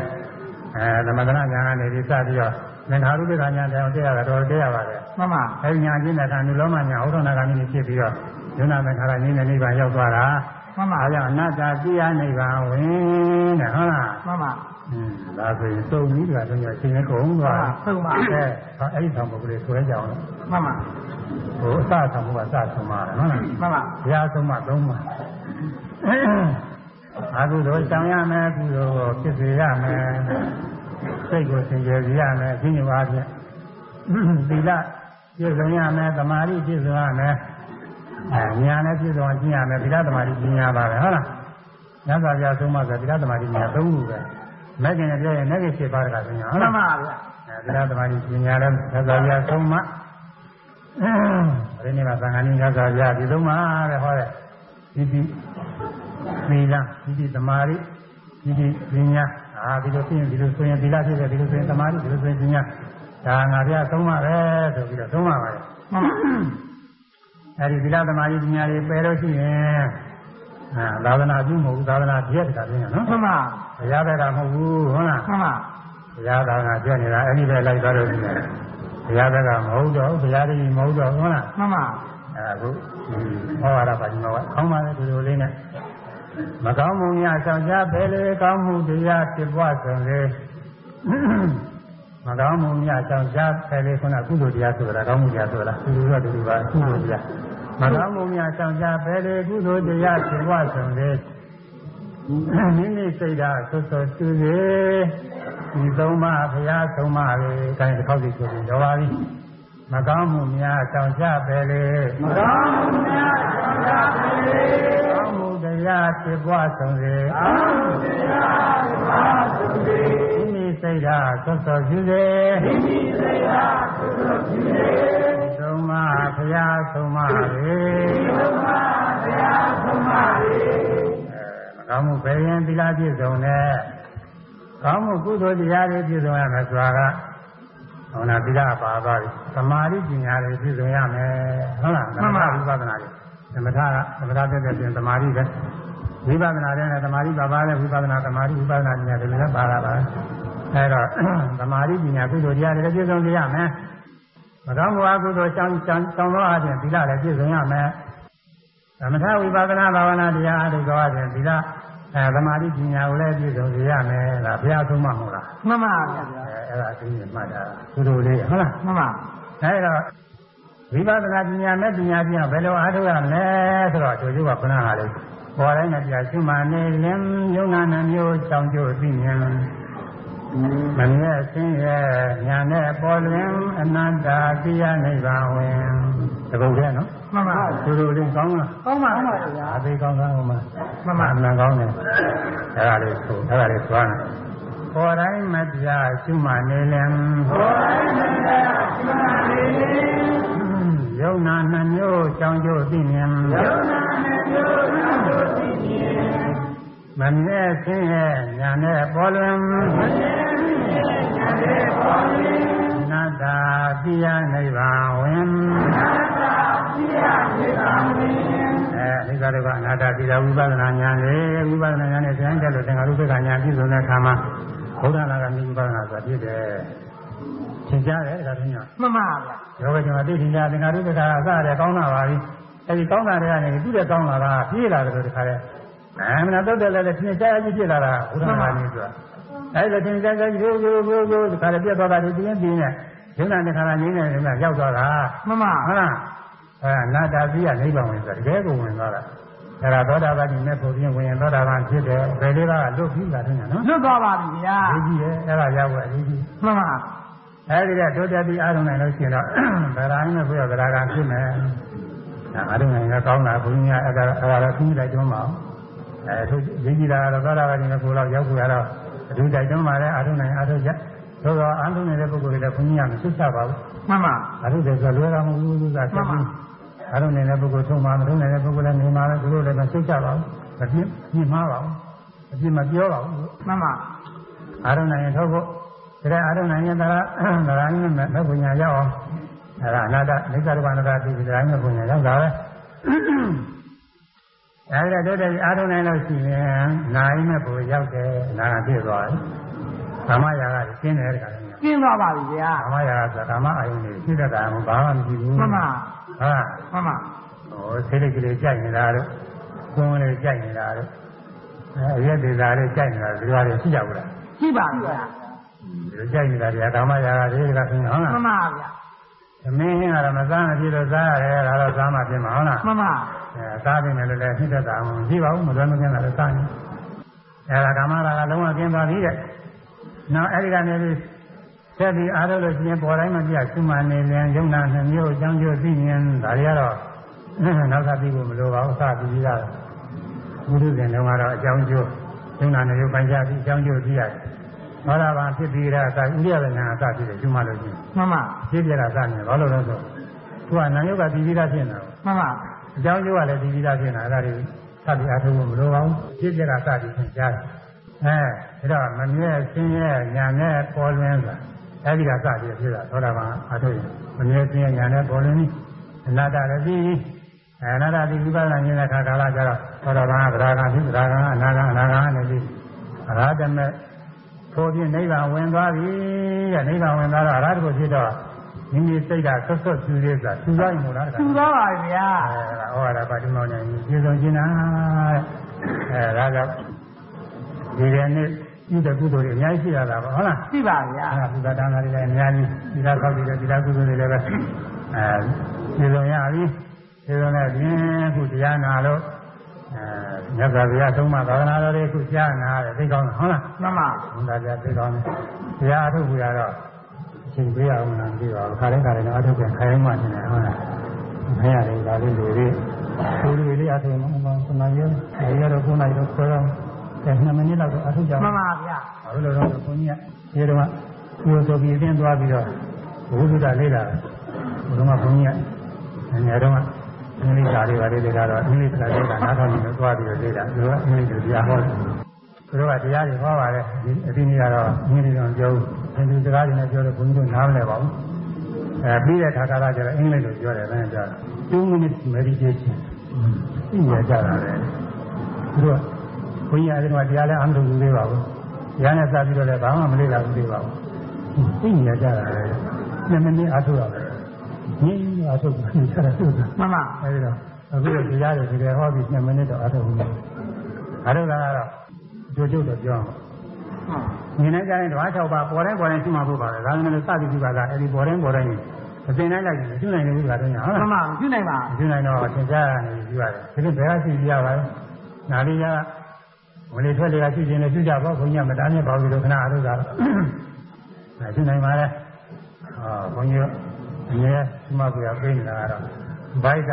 အဲသမထနာညာကနေပြီးစပြီးတော့သင်္ခါရုပ္ပခညာတရားကိုသိရတာတော့သိရပါတယ်မှန်ပါအဲဒီညာကျင့်တဲ့အခါနုလောမညာဥဒ္ဒနာကမိနေဖြစ်ပြီးတော့ယုံနာသင်္ခါရငြိမ်းတဲ့နိဗ္ဗာန်ရောက်သွားတာမှန်ပါအားကြောင့်အနတ္တသိရနိဗ္ဗာန်ဝင်တဲ့ဟုတ်လားမှန်ပါอืมဒါဆိုရင်စုံပြီးတော့တော့ရှင်ရကုန်သွားဟုတ်ပါအဲဟောအဲ့ဒီဆောင်ပုဂ္ဂိုလ်ဆွဲကြအောင်မှန်ပါဟိုအစဆောင်မှုကအစဆုံးမှာဟုတ်လားမှန်ပါဘုရားဆုံးမသုံးပါ အာဟုသောဆောင်ရမယ်ကုသိုလ်ကိုဖြစ်စေရမယ်စိတ်ကိုစင်ကြယ်စေရမယ်အချင်းချင်းပါဖြင့်သီလပြည့်စုံရမယ်သမာဓိပြည့်စုံရမယ်အဲဉာဏ်နဲ့ပြည့်စုံအောင်ကျင့်ရမယ်သီလသမာဓိပညာပါပဲဟုတ်လားညဇာပြဆုံးမဆိုသီလသမာဓိပညာသုံးခုပဲမဲ့ခင်နဲ့ပြောရင်မဲ့ခင်ဖြစ်ပါတကားဆိုရင်ဟုတ်မှလားန်ပါဗျာအဲသီလသမာဓိပညာလည်းညဇာပြဆုံးမအဲဒီနေ့မှာသံဃာနည်းညဇာပြဒီသုံးပါတဲ့ဟောတဲ့ဒီဒီ သီလဒီဒီသမာဓိဒီဒီပညာအာဒီလိုဖြစ်ရင်ဒီလိုဆိုရင်သီလဖြစ်တယ်ဒီလိုဆိုရင်သမာဓိဒီလိုဆိုရင်ပညာဒါငါပြသုံးပါပဲဆိုပြီးတော့သုံးပါပါလေမှန်ပါအဲဒီသီလသမာဓိပညာတွေပယ်လို့ရှိရင်အာသာသနာပြုမဟုတ်ဘူးသာသနာပြည့်တကပြင်းရနော်မှန်ပါဘုရားဘက်ကမဟုတ်ဘူးဟုတ်လားမှန်ပါဘုရားသာသနာပြည့်နေတာအဲ့ဒီပဲလိုက်သွားလို့ရှိရင်ဘုရားဘက်ကမဟုတ်တော့ဘုရားတည်းမဟုတ်တော့ဟုတ်လားမှန်ပါအဲအခုဟောရတာပါဒီမှာကခေါင်းပါလေဒီလိုလေးနဲ့ မကောင်းမှုများဆောင်ကြပဲလေကောင်းမှုတရားဖြစ်ပွားဆုံးလေမကောင်းမှုများဆောင်ကြပဲလေခုနကုသိုလ်တရားဆိုတာကောင်းမှုတရားဆိုတာဒီလိုတော့ဒီလိုပါကုသိုလ်တရားမကောင်းမှုများဆောင်ကြပဲလေကုသိုလ်တရားဖြစ်ပွားဆုံးလေမိမိစိတ်ဓာတ်ဆွဆွသူစေဒီသုံးပါးဘုရားသုံးပါးလေအဲဒါတစ်ခေါက်စီဆိုပြီးတော့ပါပြီ မကောင်းမှုများဆောင်ကြပဲလေမကောင်းမှုများဆောင်ကြပါလေကောင်းမှုတရားဖြစ်ပွားဆုံးစေအာဟုတရားပါသုတိမိမိစိတ်ဓာတ်ဆွဆွသူစေမိမိစိတ်အားသုသုပြုလေဒီသုံးပါးဘုရားသုံးပါးလေဘုရားတရားသုံးပါလေမကောင်းမှုဘယ်ရင်သီလပြည့်စုံတဲ့ကောင်းမှုကုသိုလ်တရားတွေပြည့်စုံရမယ်ဆိုတာက ဟောနာသီလပါသွားပြီသမာဓိပညာတွေပြည့်စုံရမယ်ဟုတ်လားသမထဝိပဿနာတွေသမထကသမထပြည့်တဲ့ပြင်သမာဓိပဲဝိပဿနာတဲ့သမာဓိပါပါတဲ့ဝိပဿနာသမာဓိဝိပဿနာပညာတွေလည်းပါလာပါအဲတော့သမာဓိပညာကုသိုလ်တရားတွေပြည့်စုံစေရမယ်မကောင်းမှုအကုသိုလ်ကြောင်းကြောင်းကြောင်းသောအပြင်သီလလည်းပြည့်စုံရမယ်သမထဝိပဿနာဘာဝနာတရားအားထုတ်သောအပြင်သီလ အဲသမာဓိပညာကိုလည်းပြည့်စုံစေရမယ်ဒါဘုရားဆုံးမဟုတ်လားမှန်ပါဗျာအဲအဲ့ဒါအသိဉာဏ်မှတ်တာကုသိုလ်လေးဟုတ်လားမှန်ပါအဲဒါဝိပဿနာပညာမဲ့ပညာပြဘယ်လိုအားထုတ်ရမလဲဆိုတော့တို့ကျုပ်ကခုနကလေးပေါ်တိုင်းနဲ့ပြရှုမှန်နေလင်ယုံနာနှမျိုးကြောင်းကျိုးသိမြင် မမြဲဆင်းရဲညာနဲ့ပေါ်လွင်အနန္တတရားနိဗ္ဗာန်ဝင်တကုတ်တဲ့နော်မှန်ပါတို့တို့လေးကောင်းလားကောင်းပါပါဗျာအသေးကောင်းကောင်းဟိုမှာမှန်ပါအမှန်ကောင်းတယ်အဲ့ဒါလေးဆိုအဲ့ဒါလေးသွားနေပေါ်တိုင်းမပြရှုမှန်နေလင်ဘောရမန္တသမာဓိယုံနာနှမျိုးကြောင်းကျိုးသိမြင်ယုံနာနဲ့ယုံနာတို့သိမြင် မမြဲဆင်းရဲညာနဲ့ပေါ်လွင်မမြဲမြဲညာတဲ့ပေါ်လင်းနတ္တာတိယနိဗ္ဗာန်ဝင်နာတာပြရမြေပါမင်းအဲအနိစ္စဒုက္ခအနတ္တတိယဝိပဿနာဉာဏ်လေဝိပဿနာဉာဏ်နဲ့ဆင်းရဲလို့သင်္ခါရုပ္ပကဉာဏ်ပြည့်စုံတဲ့အခါမှာဘုရားလာကမြဝိပဿနာဆိုတာပြည့်တယ်သင်ကြားတယ်ဒါကင်းရမှန်ပါဗျာယောဂကျွန်တော်သိထင်ကြသင်္ခါရုပ္ပကအစရတယ်ကောင်းလာပါပြီအဲဒီကောင်းတာတွေကနေသူ့ရဲ့ကောင်းလာတာပြည့်လာတယ်လို့တခါလဲ အဲမနာတော့တယ်လည်းသင်ကြားအကြည့်ပြည့်လာတာဘုရားလာနေဆိုတာအဲ့ဒါသင်္ကြန်ကရိုးရိုးရိုးရိုးဒီခါလည်းပြတ်သွားတာဒီပြင်းပြင်းနဲ့ဒုက္ခနဲ့ခါလာငင်းနေတယ်ကရောက်သွားတာမှန်ပါဟုတ်လားအဲနာတာပြီးရနိဗ္ဗာန်ဝင်ဆိုတာတကယ်ကိုဝင်သွားတာအဲ့ဒါသောတာပတိနဲ့ပုံပြင်းဝင်ရင်သောတာပန်ဖြစ်တယ်ဘယ်လေးကလွတ်ပြီးတာသိညာနော်လွတ်သွားပါပြီဗျာအရေးကြီးတယ်အဲ့ဒါရောက်ွယ်အရေးကြီးမှန်ပါအဲ့ဒီကတိုးတက်ပြီးအားလုံးနိုင်လို့ရှိရင်တော့ဗရာင်းနဲ့ဘုရားဗရာကဖြစ်မယ်ဒါအားလုံးနိုင်ကကောင်းတာဘုရားအဲ့ဒါအဲ့ဒါတော့သိလိုက်ကြမှာအဲ ထိုရေးကြည့်တာတော့သောတာပတိနဲ့ကိုယ်တော့ရောက်ကြရတော့အထူးတိုက်တွန်းပါတယ်အားလုံးနိုင်အားထုတ်ကြသို့တော့အားလုံးနေတဲ့ပုဂ္ဂိုလ်တွေလည်းဘုရားမဆွတ်ချပါဘူးမှန်ပါအားထုတ်တယ်ဆိုလွယ်တာမဟုတ်ဘူးလို့သာဆက်ပြီးအားလုံးနေတဲ့ပုဂ္ဂိုလ်ထုံးမှာမထုံးနေတဲ့ပုဂ္ဂိုလ်လည်းနေမှာလည်းသူတို့လည်းမဆွတ်ချပါဘူးမပြင်းပြင်းမှားပါဘူးအပြင်းမပြောပါဘူးမှန်ပါအားလုံးနိုင်ရင်ထုတ်ဖို့ဒါအားလုံးနိုင်ရင်ဒါကဒါရင်းနဲ့မဲ့ပညာရောက်အောင်အဲဒါအနာတနိစ္စဒုက္ခအနာတသိပြီးဒါရင်းနဲ့ပညာရောက်တာပဲ အဲဒီတော့တို့အားလုံးနိုင်လို့ရှိရင်နိုင်မဲ့ကိုရောက်တယ်နာကပြည့်သွားတယ်ကာမရာဂကျင်းတယ်တခါလည်းကျင်းသွားပါပြီဗျာကာမရာဂဆိုတာကာမအာယုန်တွေရှိတဲ့တာမှဘာမှမရှိဘူးမှန်ပါဟာမှန်ပါဟိုဆေးလိပ်ကလေးကြိုက်နေတာတို့သွန်းလေးကြိုက်နေတာတို့အဲရက်ဒေသာလေးကြိုက်နေတာဒီလိုတွေရှိကြဘူးလားရှိပါပြီဗျာဒီကြိုက်နေတာတွေကကာမရာဂတွေကဆိုရင်ဟုတ်လားမှန်ပါဗျာ သမင်းဟင်းကတော့မစားမဖြစ်လို့စားရတယ်ဒါတော့စားမှဖြစ်မှာဟုတ်လားမှန်ပါအဲစားပြီမယ်လို့လည်းဖြစ်တတ်တာမရှိပါဘူးမလွယ်မကင်းတာလည်းစားနေအဲဒါကာမရာဂလုံးဝကျင်းသွားပြီတဲ့နောက်အဲဒီကနေပြီးဆက်ပြီးအားထုတ်လို့ရှိရင်ပေါ်တိုင်းမပြတ်ကုမနေရင်ယုံနာနှမျိုးအကြောင်းကျိုးသိမြင်ဒါတွေကတော့နောက်သာပြီးဖို့မလိုပါဘူးစပြီးပြီးသားဘုရုဇင်လုံးကတော့အကြောင်းကျိုးယုံနာနှမျိုးပိုင်းခြားပြီးအကြောင်းကျိုးသိရတယ် သောတာပန်ဖြစ်ပြီးတာအစဥရိယဝေနာအစဖြစ်တယ်ကျွမ်းမလို့ရှိရင်မှန်ပါဖြစ်ပြတာစနေဘာလို့လဲဆိုသူကနာယုတ်ကတည်ပြီးသားဖြစ်နေတာမှန်ပါအကြောင်းကျိုးကလည်းတည်ပြီးသားဖြစ်နေတာအဲ့ဒါတွေသတ်ပြီးအားထုတ်ဖို့မလိုပါဘူးဖြစ်ပြတာစပြီးသင်ကြားတယ်အဲဒါတော့မမြဲဆင်းရဲညာနဲ့ပေါ်လွင်ဆိုတာအဲ့ဒီကစပြီးဖြစ်တာသောတာပန်အားထုတ်ရင်မမြဲဆင်းရဲညာနဲ့ပေါ်လွင်ပြီအနာတ္တလည်းပြီးပြီအဲနာတာတိဝိပဿနာဉာဏ်တဲ့ခါကာလကျတော့သောတာပန်ကဗရာဂံဖြစ်ဗရာဂံအနာဂံအနာဂံနဲ့ပြီးအရဟတမေ ထိုဖြင့်နိဗ္ဗာန်ဝင်သွားပြီတဲ့နိဗ္ဗာန်ဝင်သွားတော့အရဟတကိုဖြစ်တော့မိမိစိတ်ကဆွတ်ဆွတ်ဖြူလေးဆိုတာဖြူသွားရင်မို့လားတခါသူသွားပါဗျာအဲဒါဩဝါဒပါတိမောင်းနေပြေဆုံးခြင်းနာတဲ့အဲဒါကြောင့်ဒီကနေ့ဤတဲ့ကုသိုလ်တွေအများကြီးရှိရတာပါဟုတ်လားရှိပါဗျာအဲဒါဘုရားဒါနတွေလည်းအများကြီးဒီလားခောက်ပြီးတော့ဒီလားကုသိုလ်တွေလည်းပဲအဲပြေဆုံးရပြီပြေဆုံးတဲ့ပြင်ခုတရားနာလို့အဲ မြတ်စွာဘုရားသုံးမသာသနာတော်တွေခုကြားနာတယ်သိကောင်းတယ်ဟုတ်လားမှန်ပါဘုရားကြားသိကောင်းတယ်တရားအထုတ်ကြရတော့အချိန်ပေးရအောင်လားမသိပါဘူးခါတိုင်းခါတိုင်းတော့အထုတ်ပြန်ခိုင်းမှတင်တယ်ဟုတ်လားမရတယ်ဒါလေးလူတွေလူတွေလေးအထုတ်မှမဟုတ်ဘူးနာရီရရတော့ခုနိုင်တော့ခေါ်တော့အဲ2မိနစ်လောက်တော့အထုတ်ကြအောင်မှန်ပါဗျာဘာလို့လဲတော့ဘုန်းကြီးကဒီတော့ကိုယ်ဆိုပြီးအင်းသွားပြီးတော့ဘုရားလေးလာတယ်ဘုရားကဘုန်းကြီးကငယ်တော့ အင်္ဂလိပ်စာတွေပါလေတွေကတော့အင်္ဂလိပ်စာတွေကနားထောင်နေတော့သွားပြီးတော့လေးတာသူကအင်္ဂလိပ်လိုတရားဟောတယ်သူတို့ကတရားတွေဟောပါတယ်ဒီအဒီနေ့ကတော့အင်္ဂလိပ်တော့ပြောဟင်ဒီစကားတွေနဲ့ပြောတော့ဘုန်းကြီးတို့နားမလဲပါဘူးအဲပြီးတဲ့ခါကာလကျတော့အင်္ဂလိပ်လိုပြောတယ်လည်းပြောတယ်2 minutes meditation သိရကြတာလေသူတို့ဘုန်းကြီးအရင်ကတရားလည်းအမှန်တူသေးပါဘူး။ရဟန်းနဲ့စပြီးတော့လည်းဘာမှမလေ့လာဘူးသေးပါဘူး။သိနေကြတာလေ။နှစ်မိနစ်အားထုတ်ရမယ်။ညင်း အားထုတ်နေကြတာသူကမှန်ပါ။အဲဒီတော့အခုတရားတွေဒီကဟောပြီးနှစ်မိနစ်တော့အားထုတ်ဘူး။အားထုတ်တာကတော့ကြိုကြိုတော့ပြောအောင်။မြင်နေကြရင်ဓဝါ၆ပါးပေါ်တိုင်းပေါ်တိုင်းရှိမှဖို့ပါပဲ။ဒါမှမဟုတ်စသည်ပြုပါကအဲဒီပေါ်တိုင်းပေါ်တိုင်းအစဉ်တိုင်းလိုက်ပြီးကျွနိုင်နေဘူးကတော့ညာဟုတ်မှလားန်ပါပြုနိုင်ပါကျွနိုင်တော့သင်ကြားရနေပြီရတယ်။ဒီလိုဘယ်ကရှိပြရပါလဲ။နာလီကဝလေထွက်လေကရှိခြင်းနဲ့ပြုကြပါဘုန်းကြီးကမတားမြတ်ပါဘူးလို့ခဏအားထုတ်တာ။အဲကျွနိုင်ပါလေ။ဟောဘုန်းကြီး အမြဲဒီမှာပြပေးနေတာကတော့ဘိုက်က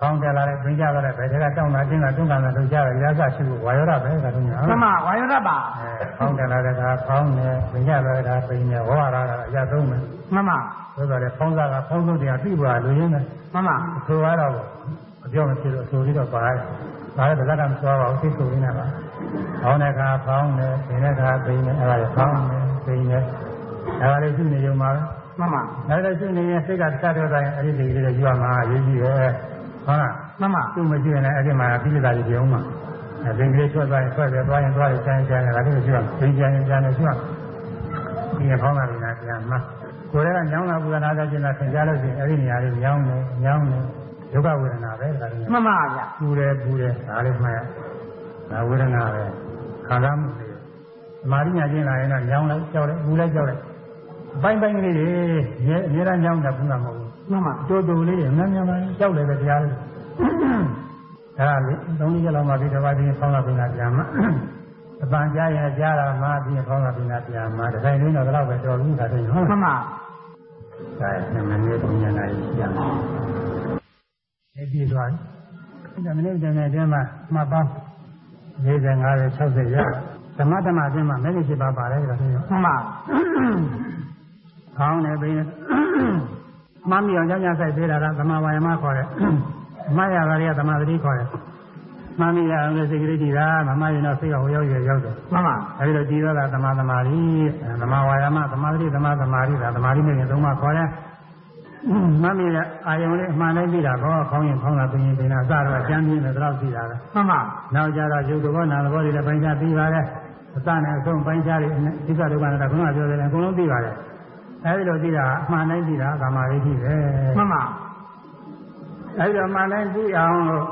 ကောင်းတယ်လာတဲ့ပင်ကြပါလေဘယ်တက်ကတောင်းတာတင်းတာတွန်းတာလို့ကြားရရစရှိဖို့ဝါရောရပဲကတော့ညာမှန်ပါဝါယောဓာတ်ပါအဲကောင်းတယ်လာတဲ့ကကောင်းတယ်ပင်ကြပါတဲ့ကပင်နဲ့ဝါရတာအရသုံးမယ်မှန်ပါဆိုတော့လေဖောင်းစားကဖောင်းဆုံးတရားသိပါလို့ရင်းတယ်မှန်ပါအဆိုရတော့အပြောမဖြစ်လို့အဆိုပြီးတော့ပါတယ်။ဒါလည်းဗဇက်ကမစွာပါဘူးသိဆိုရင်းနဲ့ပါ။ဖောင်းတဲ့အခါဖောင်းတယ်၊ဒင်းတဲ့အခါဒင်းတယ်အဲ့ဒါလည်းဖောင်းတယ်၊ဒင်းတယ်။ဒါလည်းရှိနေကြမှာပဲ မှန်ပါ။ဒါလည်းရှိနေရင်စိတ်ကတတ်တော့တိုင်းအဲ့ဒီလေးလေးယူရမှာရေးကြည့်ရဲ။ဟုတ်လားမှန်ပါ။သူ့မရှိရင်လည်းအဲ့ဒီမှာပြိဿတာကြီးပြောမှာ။အဲ့ဒီကလေးထွက်သွားရင်ထွက်တယ်သွားရင်သွားရင်ကျန်ကျန်တယ်ဒါလည်းရှိရ။ဒင်းကျန်ရင်ကျန်တယ်ရှိရ။ဒီဖောင်းတာကလည်းပြန်မှာကိုယ်ကညောင်းလာပူဇာနာတဲ့ကျင်တာသင်ကြားလို့ရှိရင်အဲ့ဒီနေရာလေးညောင်းတယ်ညောင်းတယ်ဒုက္ခဝေဒနာပဲဒါလည်းမှန်ပါဗျာပူတယ်ပူတယ်ဒါလေးမှတ်ရဒါဝေဒနာပဲခံစားမှုတွေသမာဓိညာကျင်းလာရင်တော့ညောင်းလိုက်ကြောက်လိုက်ပူလိုက်ကြောက်လို က်ဘိုင်းဘိုင်းကလေးတွေအများအားညောင်းတာဘူးလားမဟုတ်ဘူးမှန်ပါတိုးတိုးလေးတွေအများများပါကြောက်တယ်ပဲတရားလေးဒါလေသုံးလေးရက်လောက်မှဒီတစ်ပါးဒီဖောင်းလာပြင်လာပြန်မှာအပန်ကြားရင်ကြားလာမှဒီဖောင်းလာပြင်လာပြန်မှာဒီတိုင်းလေးတော့တော့ပဲတော်ပြီခါတိုင်းဟုတ်မှလားန်ပါဒါနဲ့မနေ့ကညနေပြန်လာအဲ့ဒီတော့ဒါမနေ့ကတည်းကမှမှတ်ပါ45 60ရသမထမအပြင်မှာမဂ္ဂင်7ပါးပါတယ်ဒါဆိုရင်မှန်ပါ ခေါင်းနဲ့ဘိန်းမမ်းမြောင်ကြောင်ကြဆိုင်သေးတာကသမဝါယမခေါ်တယ်မရတာတွေကသမသတိခေါ်တယ်မမ်းမြောင်လည်းစိတ်ကလေးတည်တာမမရင်တော့စိတ်ကဟိုရောက်ရရောက်တယ်မှန်ပါအဲဒီတော့ဒီတော့ကသမသမာဓိသမဝါယမသမသတိသမသမာဓိဒါသမာဓိနဲ့သုံးပါခေါ်တယ်မမေကအာယုံလေးအမှန်တိုင်းပြီးတာကောခေါင်းရင်ခေါင်းလာပြင်းရင်ပြင်းတာအစတော့ကြမ်းပြင်းတယ်တော့ပြီးတာပဲမှန်ပါနောက်ကြတော့ရုပ်သဘောနာသဘောတွေလည်းပိုင်းခြားပြီးပါလေအစနဲ့အဆုံးပိုင်းခြားတွေဒီကဒုက္ခနာကခုနကပြောတယ်အကုန်လုံးပြီးပါလေ အဲဒီလိုပြီးတာအမှန်တိုင်းပြီးတာကာမရိရှိပဲမှန်ပါအဲဒီတော့အမှန်တိုင်းပြီးအောင်လို့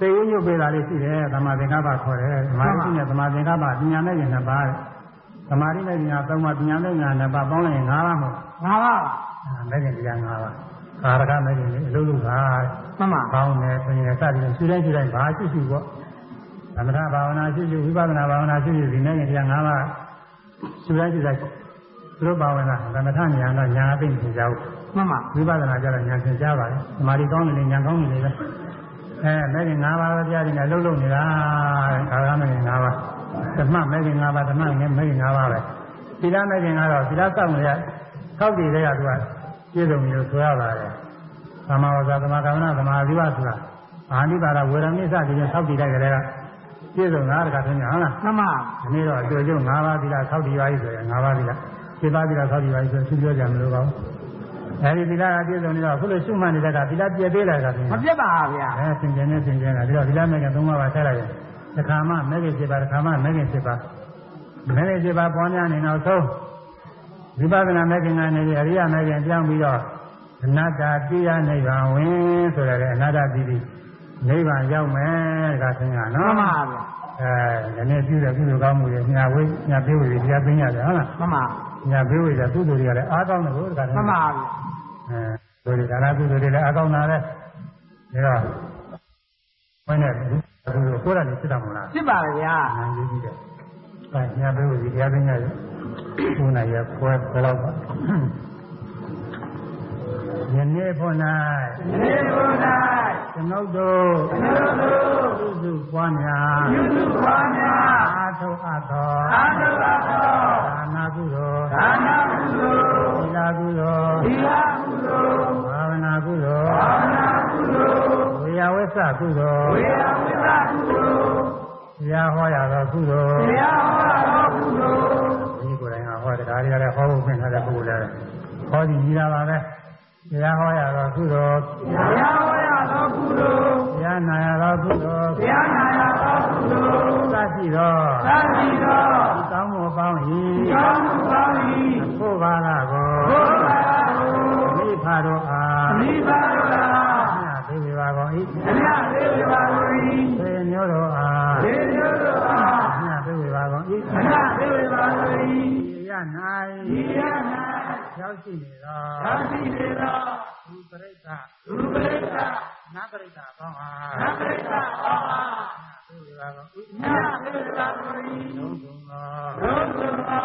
သိရညွတ်ပေးတာလေးရှိတယ်သမာသင်္ကပ္ပခေါ်တယ်သမာဓိရှိတဲ့သမာသင်္ကပ္ပပညာနဲ့ဉာဏ်နှစ်ပါးသမာဓိနဲ့ဉာဏ်သုံးပါးပညာနဲ့ဉာဏ်နှစ်ပါးပေါင်းလိုက်ရင်၅ပါးမဟုတ်ငါးပါးပါမဲ့ခင်တရား၅ပါးကာရကမဲ့ခင်လေးအလုံးလုံးပါမှန်ပါကောင်းတယ်ဆိုရင်စသည်ဖြင့်ရှင်းတိုင်းရှင်းတိုင်းဘာရှိရှိပေါ့သမထဘာဝနာရှိရှိဝိပဿနာဘာဝနာရှိရှိဒီနေ့တရား၅ပါးရှင်းတိုင်းရှင်းတိုင်း သူတို့ဘာဝနာသမထဉာဏ်တော့ဉာဏ်အသိဉာဏ်ကြောက်မှန်ပါဝိပဿနာကြတော့ဉာဏ်သင်ကြားပါလေသမာဓိကောင်းနေလေဉာဏ်ကောင်းနေလေပဲအဲမဲ့ခင်၅ပါးတရားတွေနဲ့လှုပ်လှုပ်နေတာတဲ့ခါရမဲ့ခင်၅ပါးဓမ္မမဲ့ခင်၅ပါးဓမ္မနဲ့မဲ့ခင်၅ပါးပဲသီလမဲ့ခင်ကတော့သီလစောင့်နေရသောက်တည်တဲ့ကသူကပြည့်စုံပြီလို့ဆိုရပါတယ်သမာဝဇ္ဇသမာကမ္မနာသမာဓိဝဆိုတာအာနိပါဒဝေရမိစ္ဆဒီရင်သောက်တည်တဲ့ကလေးကပြည့်စုံတာတခါသိနေဟုတ်လားမှန်ပါဒီနေ့တော့အတူတူ၅ပါးသီလသောက်တည်ပါပြီဆိုရင်၅ပါးသီလ 7ပါးသီလသောက်တည်ပါပြီဆိုရင်သူပြောကြမလို့ပါဘူးအဲဒီသီလကပြည့်စုံနေတော့အခုလိုရှုမှတ်နေတဲ့ကသီလပြည့်သေးလားကပြင်မပြတ်ပါဗျာအဲသင်္ကြန်နဲ့သင်္ကြန်ကပြီးတော့သီလမဲ့ကသုံးပါးပါဆက်လိုက်ရင်တစ်ခါမှမဲ့ခင်7ပါးတစ်ခါမှမဲ့ခင်7ပါးမဲ့ခင်7ပါးပွားများနေတော့သုံးဝိပဿနာမဲ့ခင်ကနေပြီးအရိယမဲ့ခင်ပြောင်းပြီးတော့အနတ္တတိယနိဗ္ဗာန်ဝင်ဆိုရတဲ့အနတ္တတိတိနိဗ္ဗာန်ရောက်မယ်ကသင်္ကမှနော်န်ပါဗျာအဲဒီနေ့ပြုတဲ့ကုသိုလ်ကောင်းမှုတွေညာဝိညာပေးဝေတရားသိရတယ်ဟုတ်လားမှန်ပါ ညာပေးဝေတဲ့ကုသိုလ်တွေကလည်းအားကောင်းတယ်ဘုရားကမှန်ပါဗျာအဲတို့ဒီဒါနကုသိုလ်တွေလည်းအားကောင်းတာလေဒါတော့ဘယ်နဲ့ကုသိုလ်ကိုယ်တိုင်ဖြစ်တာမဟုတ်လားဖြစ်ပါလေဗျာနာရေးကြည့်တယ်။အဲညာပေးဝေတရားသိရတယ်ခုနရခွဲဘယ်တော့ပါ ယနေ့ဖို့၌နေဘုရားကျွန်ုပ်တို့ကျွန်တော်တို့ပြုစုပွားများပြုစုပါများအာထုအပ်သောအာနုဘာသောဒါနာကုသိုလ်ဒါနကုသိုလ်သီလကုသိုလ်သီလကုသိုလ်ဘာဝနာကုသိုလ်ဘာဝနာကုသိုလ်ဝေယဝိသကုသိုလ်ဝေယဝိသကုသိုလ်တရားဟောရသောကုသိုလ်တရားဟောတော်ကုသိုလ်ဒီကိုယ်တိုင်ကဟောတဲ့ဒါတွေကလည်းဟောဖို့ပြင်ထားတဲ့ပုဂ္ဂိုလ်လည်းဟောကြည့်ကြတာပါပဲ တရားဟောရသောကုသိုလ်တရားဟောရသောကုသိုလ်တရားနာရသောကုသိုလ်တရားနာရသောကုသိုလ်သရှိသောသာတိသောဒီကောင်းမှုအပေါင်း၏ကောင်းမှုကောင်း၏ဘုရားလာကိုဘုရားကိုမိဖတို့အားအမိဘတို့ကမြတ်သေဝပါကုန်၏အမြတ်သေးပါလို့ဤသေမျိုးတို့အားဒေမျိုးတို့အားမြတ်သေဝပါကုန်၏အမြတ်သေးပါလို့ဤဒီရဒီ၌ရ၌ ရောက်ရှိနေသောသာတိနေသောသူပရိသလူပရိသနာပရိသပေါင်းအားနပရိသအောဟာသေဝပါကုန်၏မြတ်သေးပါလို့ဤလုံးစုံသောလုံးစုံသော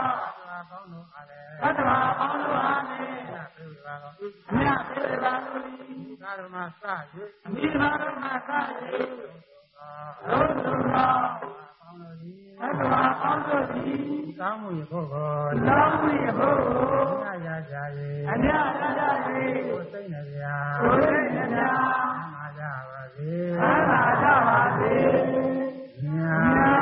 သာပေါင်းတို့အားလည်းသတ္တဝါပေါင်းတို့အားလည်းမြတ်သေဝပါကုန်၏အမြတ်သေးပါလို့ဤသာရမစ၍အမိဘတို့မှာသာ၍သောလုံးစုံသောပေါင်းတို့သည် သတ္တဝါပေါင်းတို့သည်ဒီကောင်းမှုရဖို့ကိုလောင်းဝိဘုမြတ်ရကြ၍အမြတ်ရရကိုယ်စိတ်နှပြကိုယ်ရဲ့ဉာဏ်မှာကြပါစေသာသာကြပါစေမြ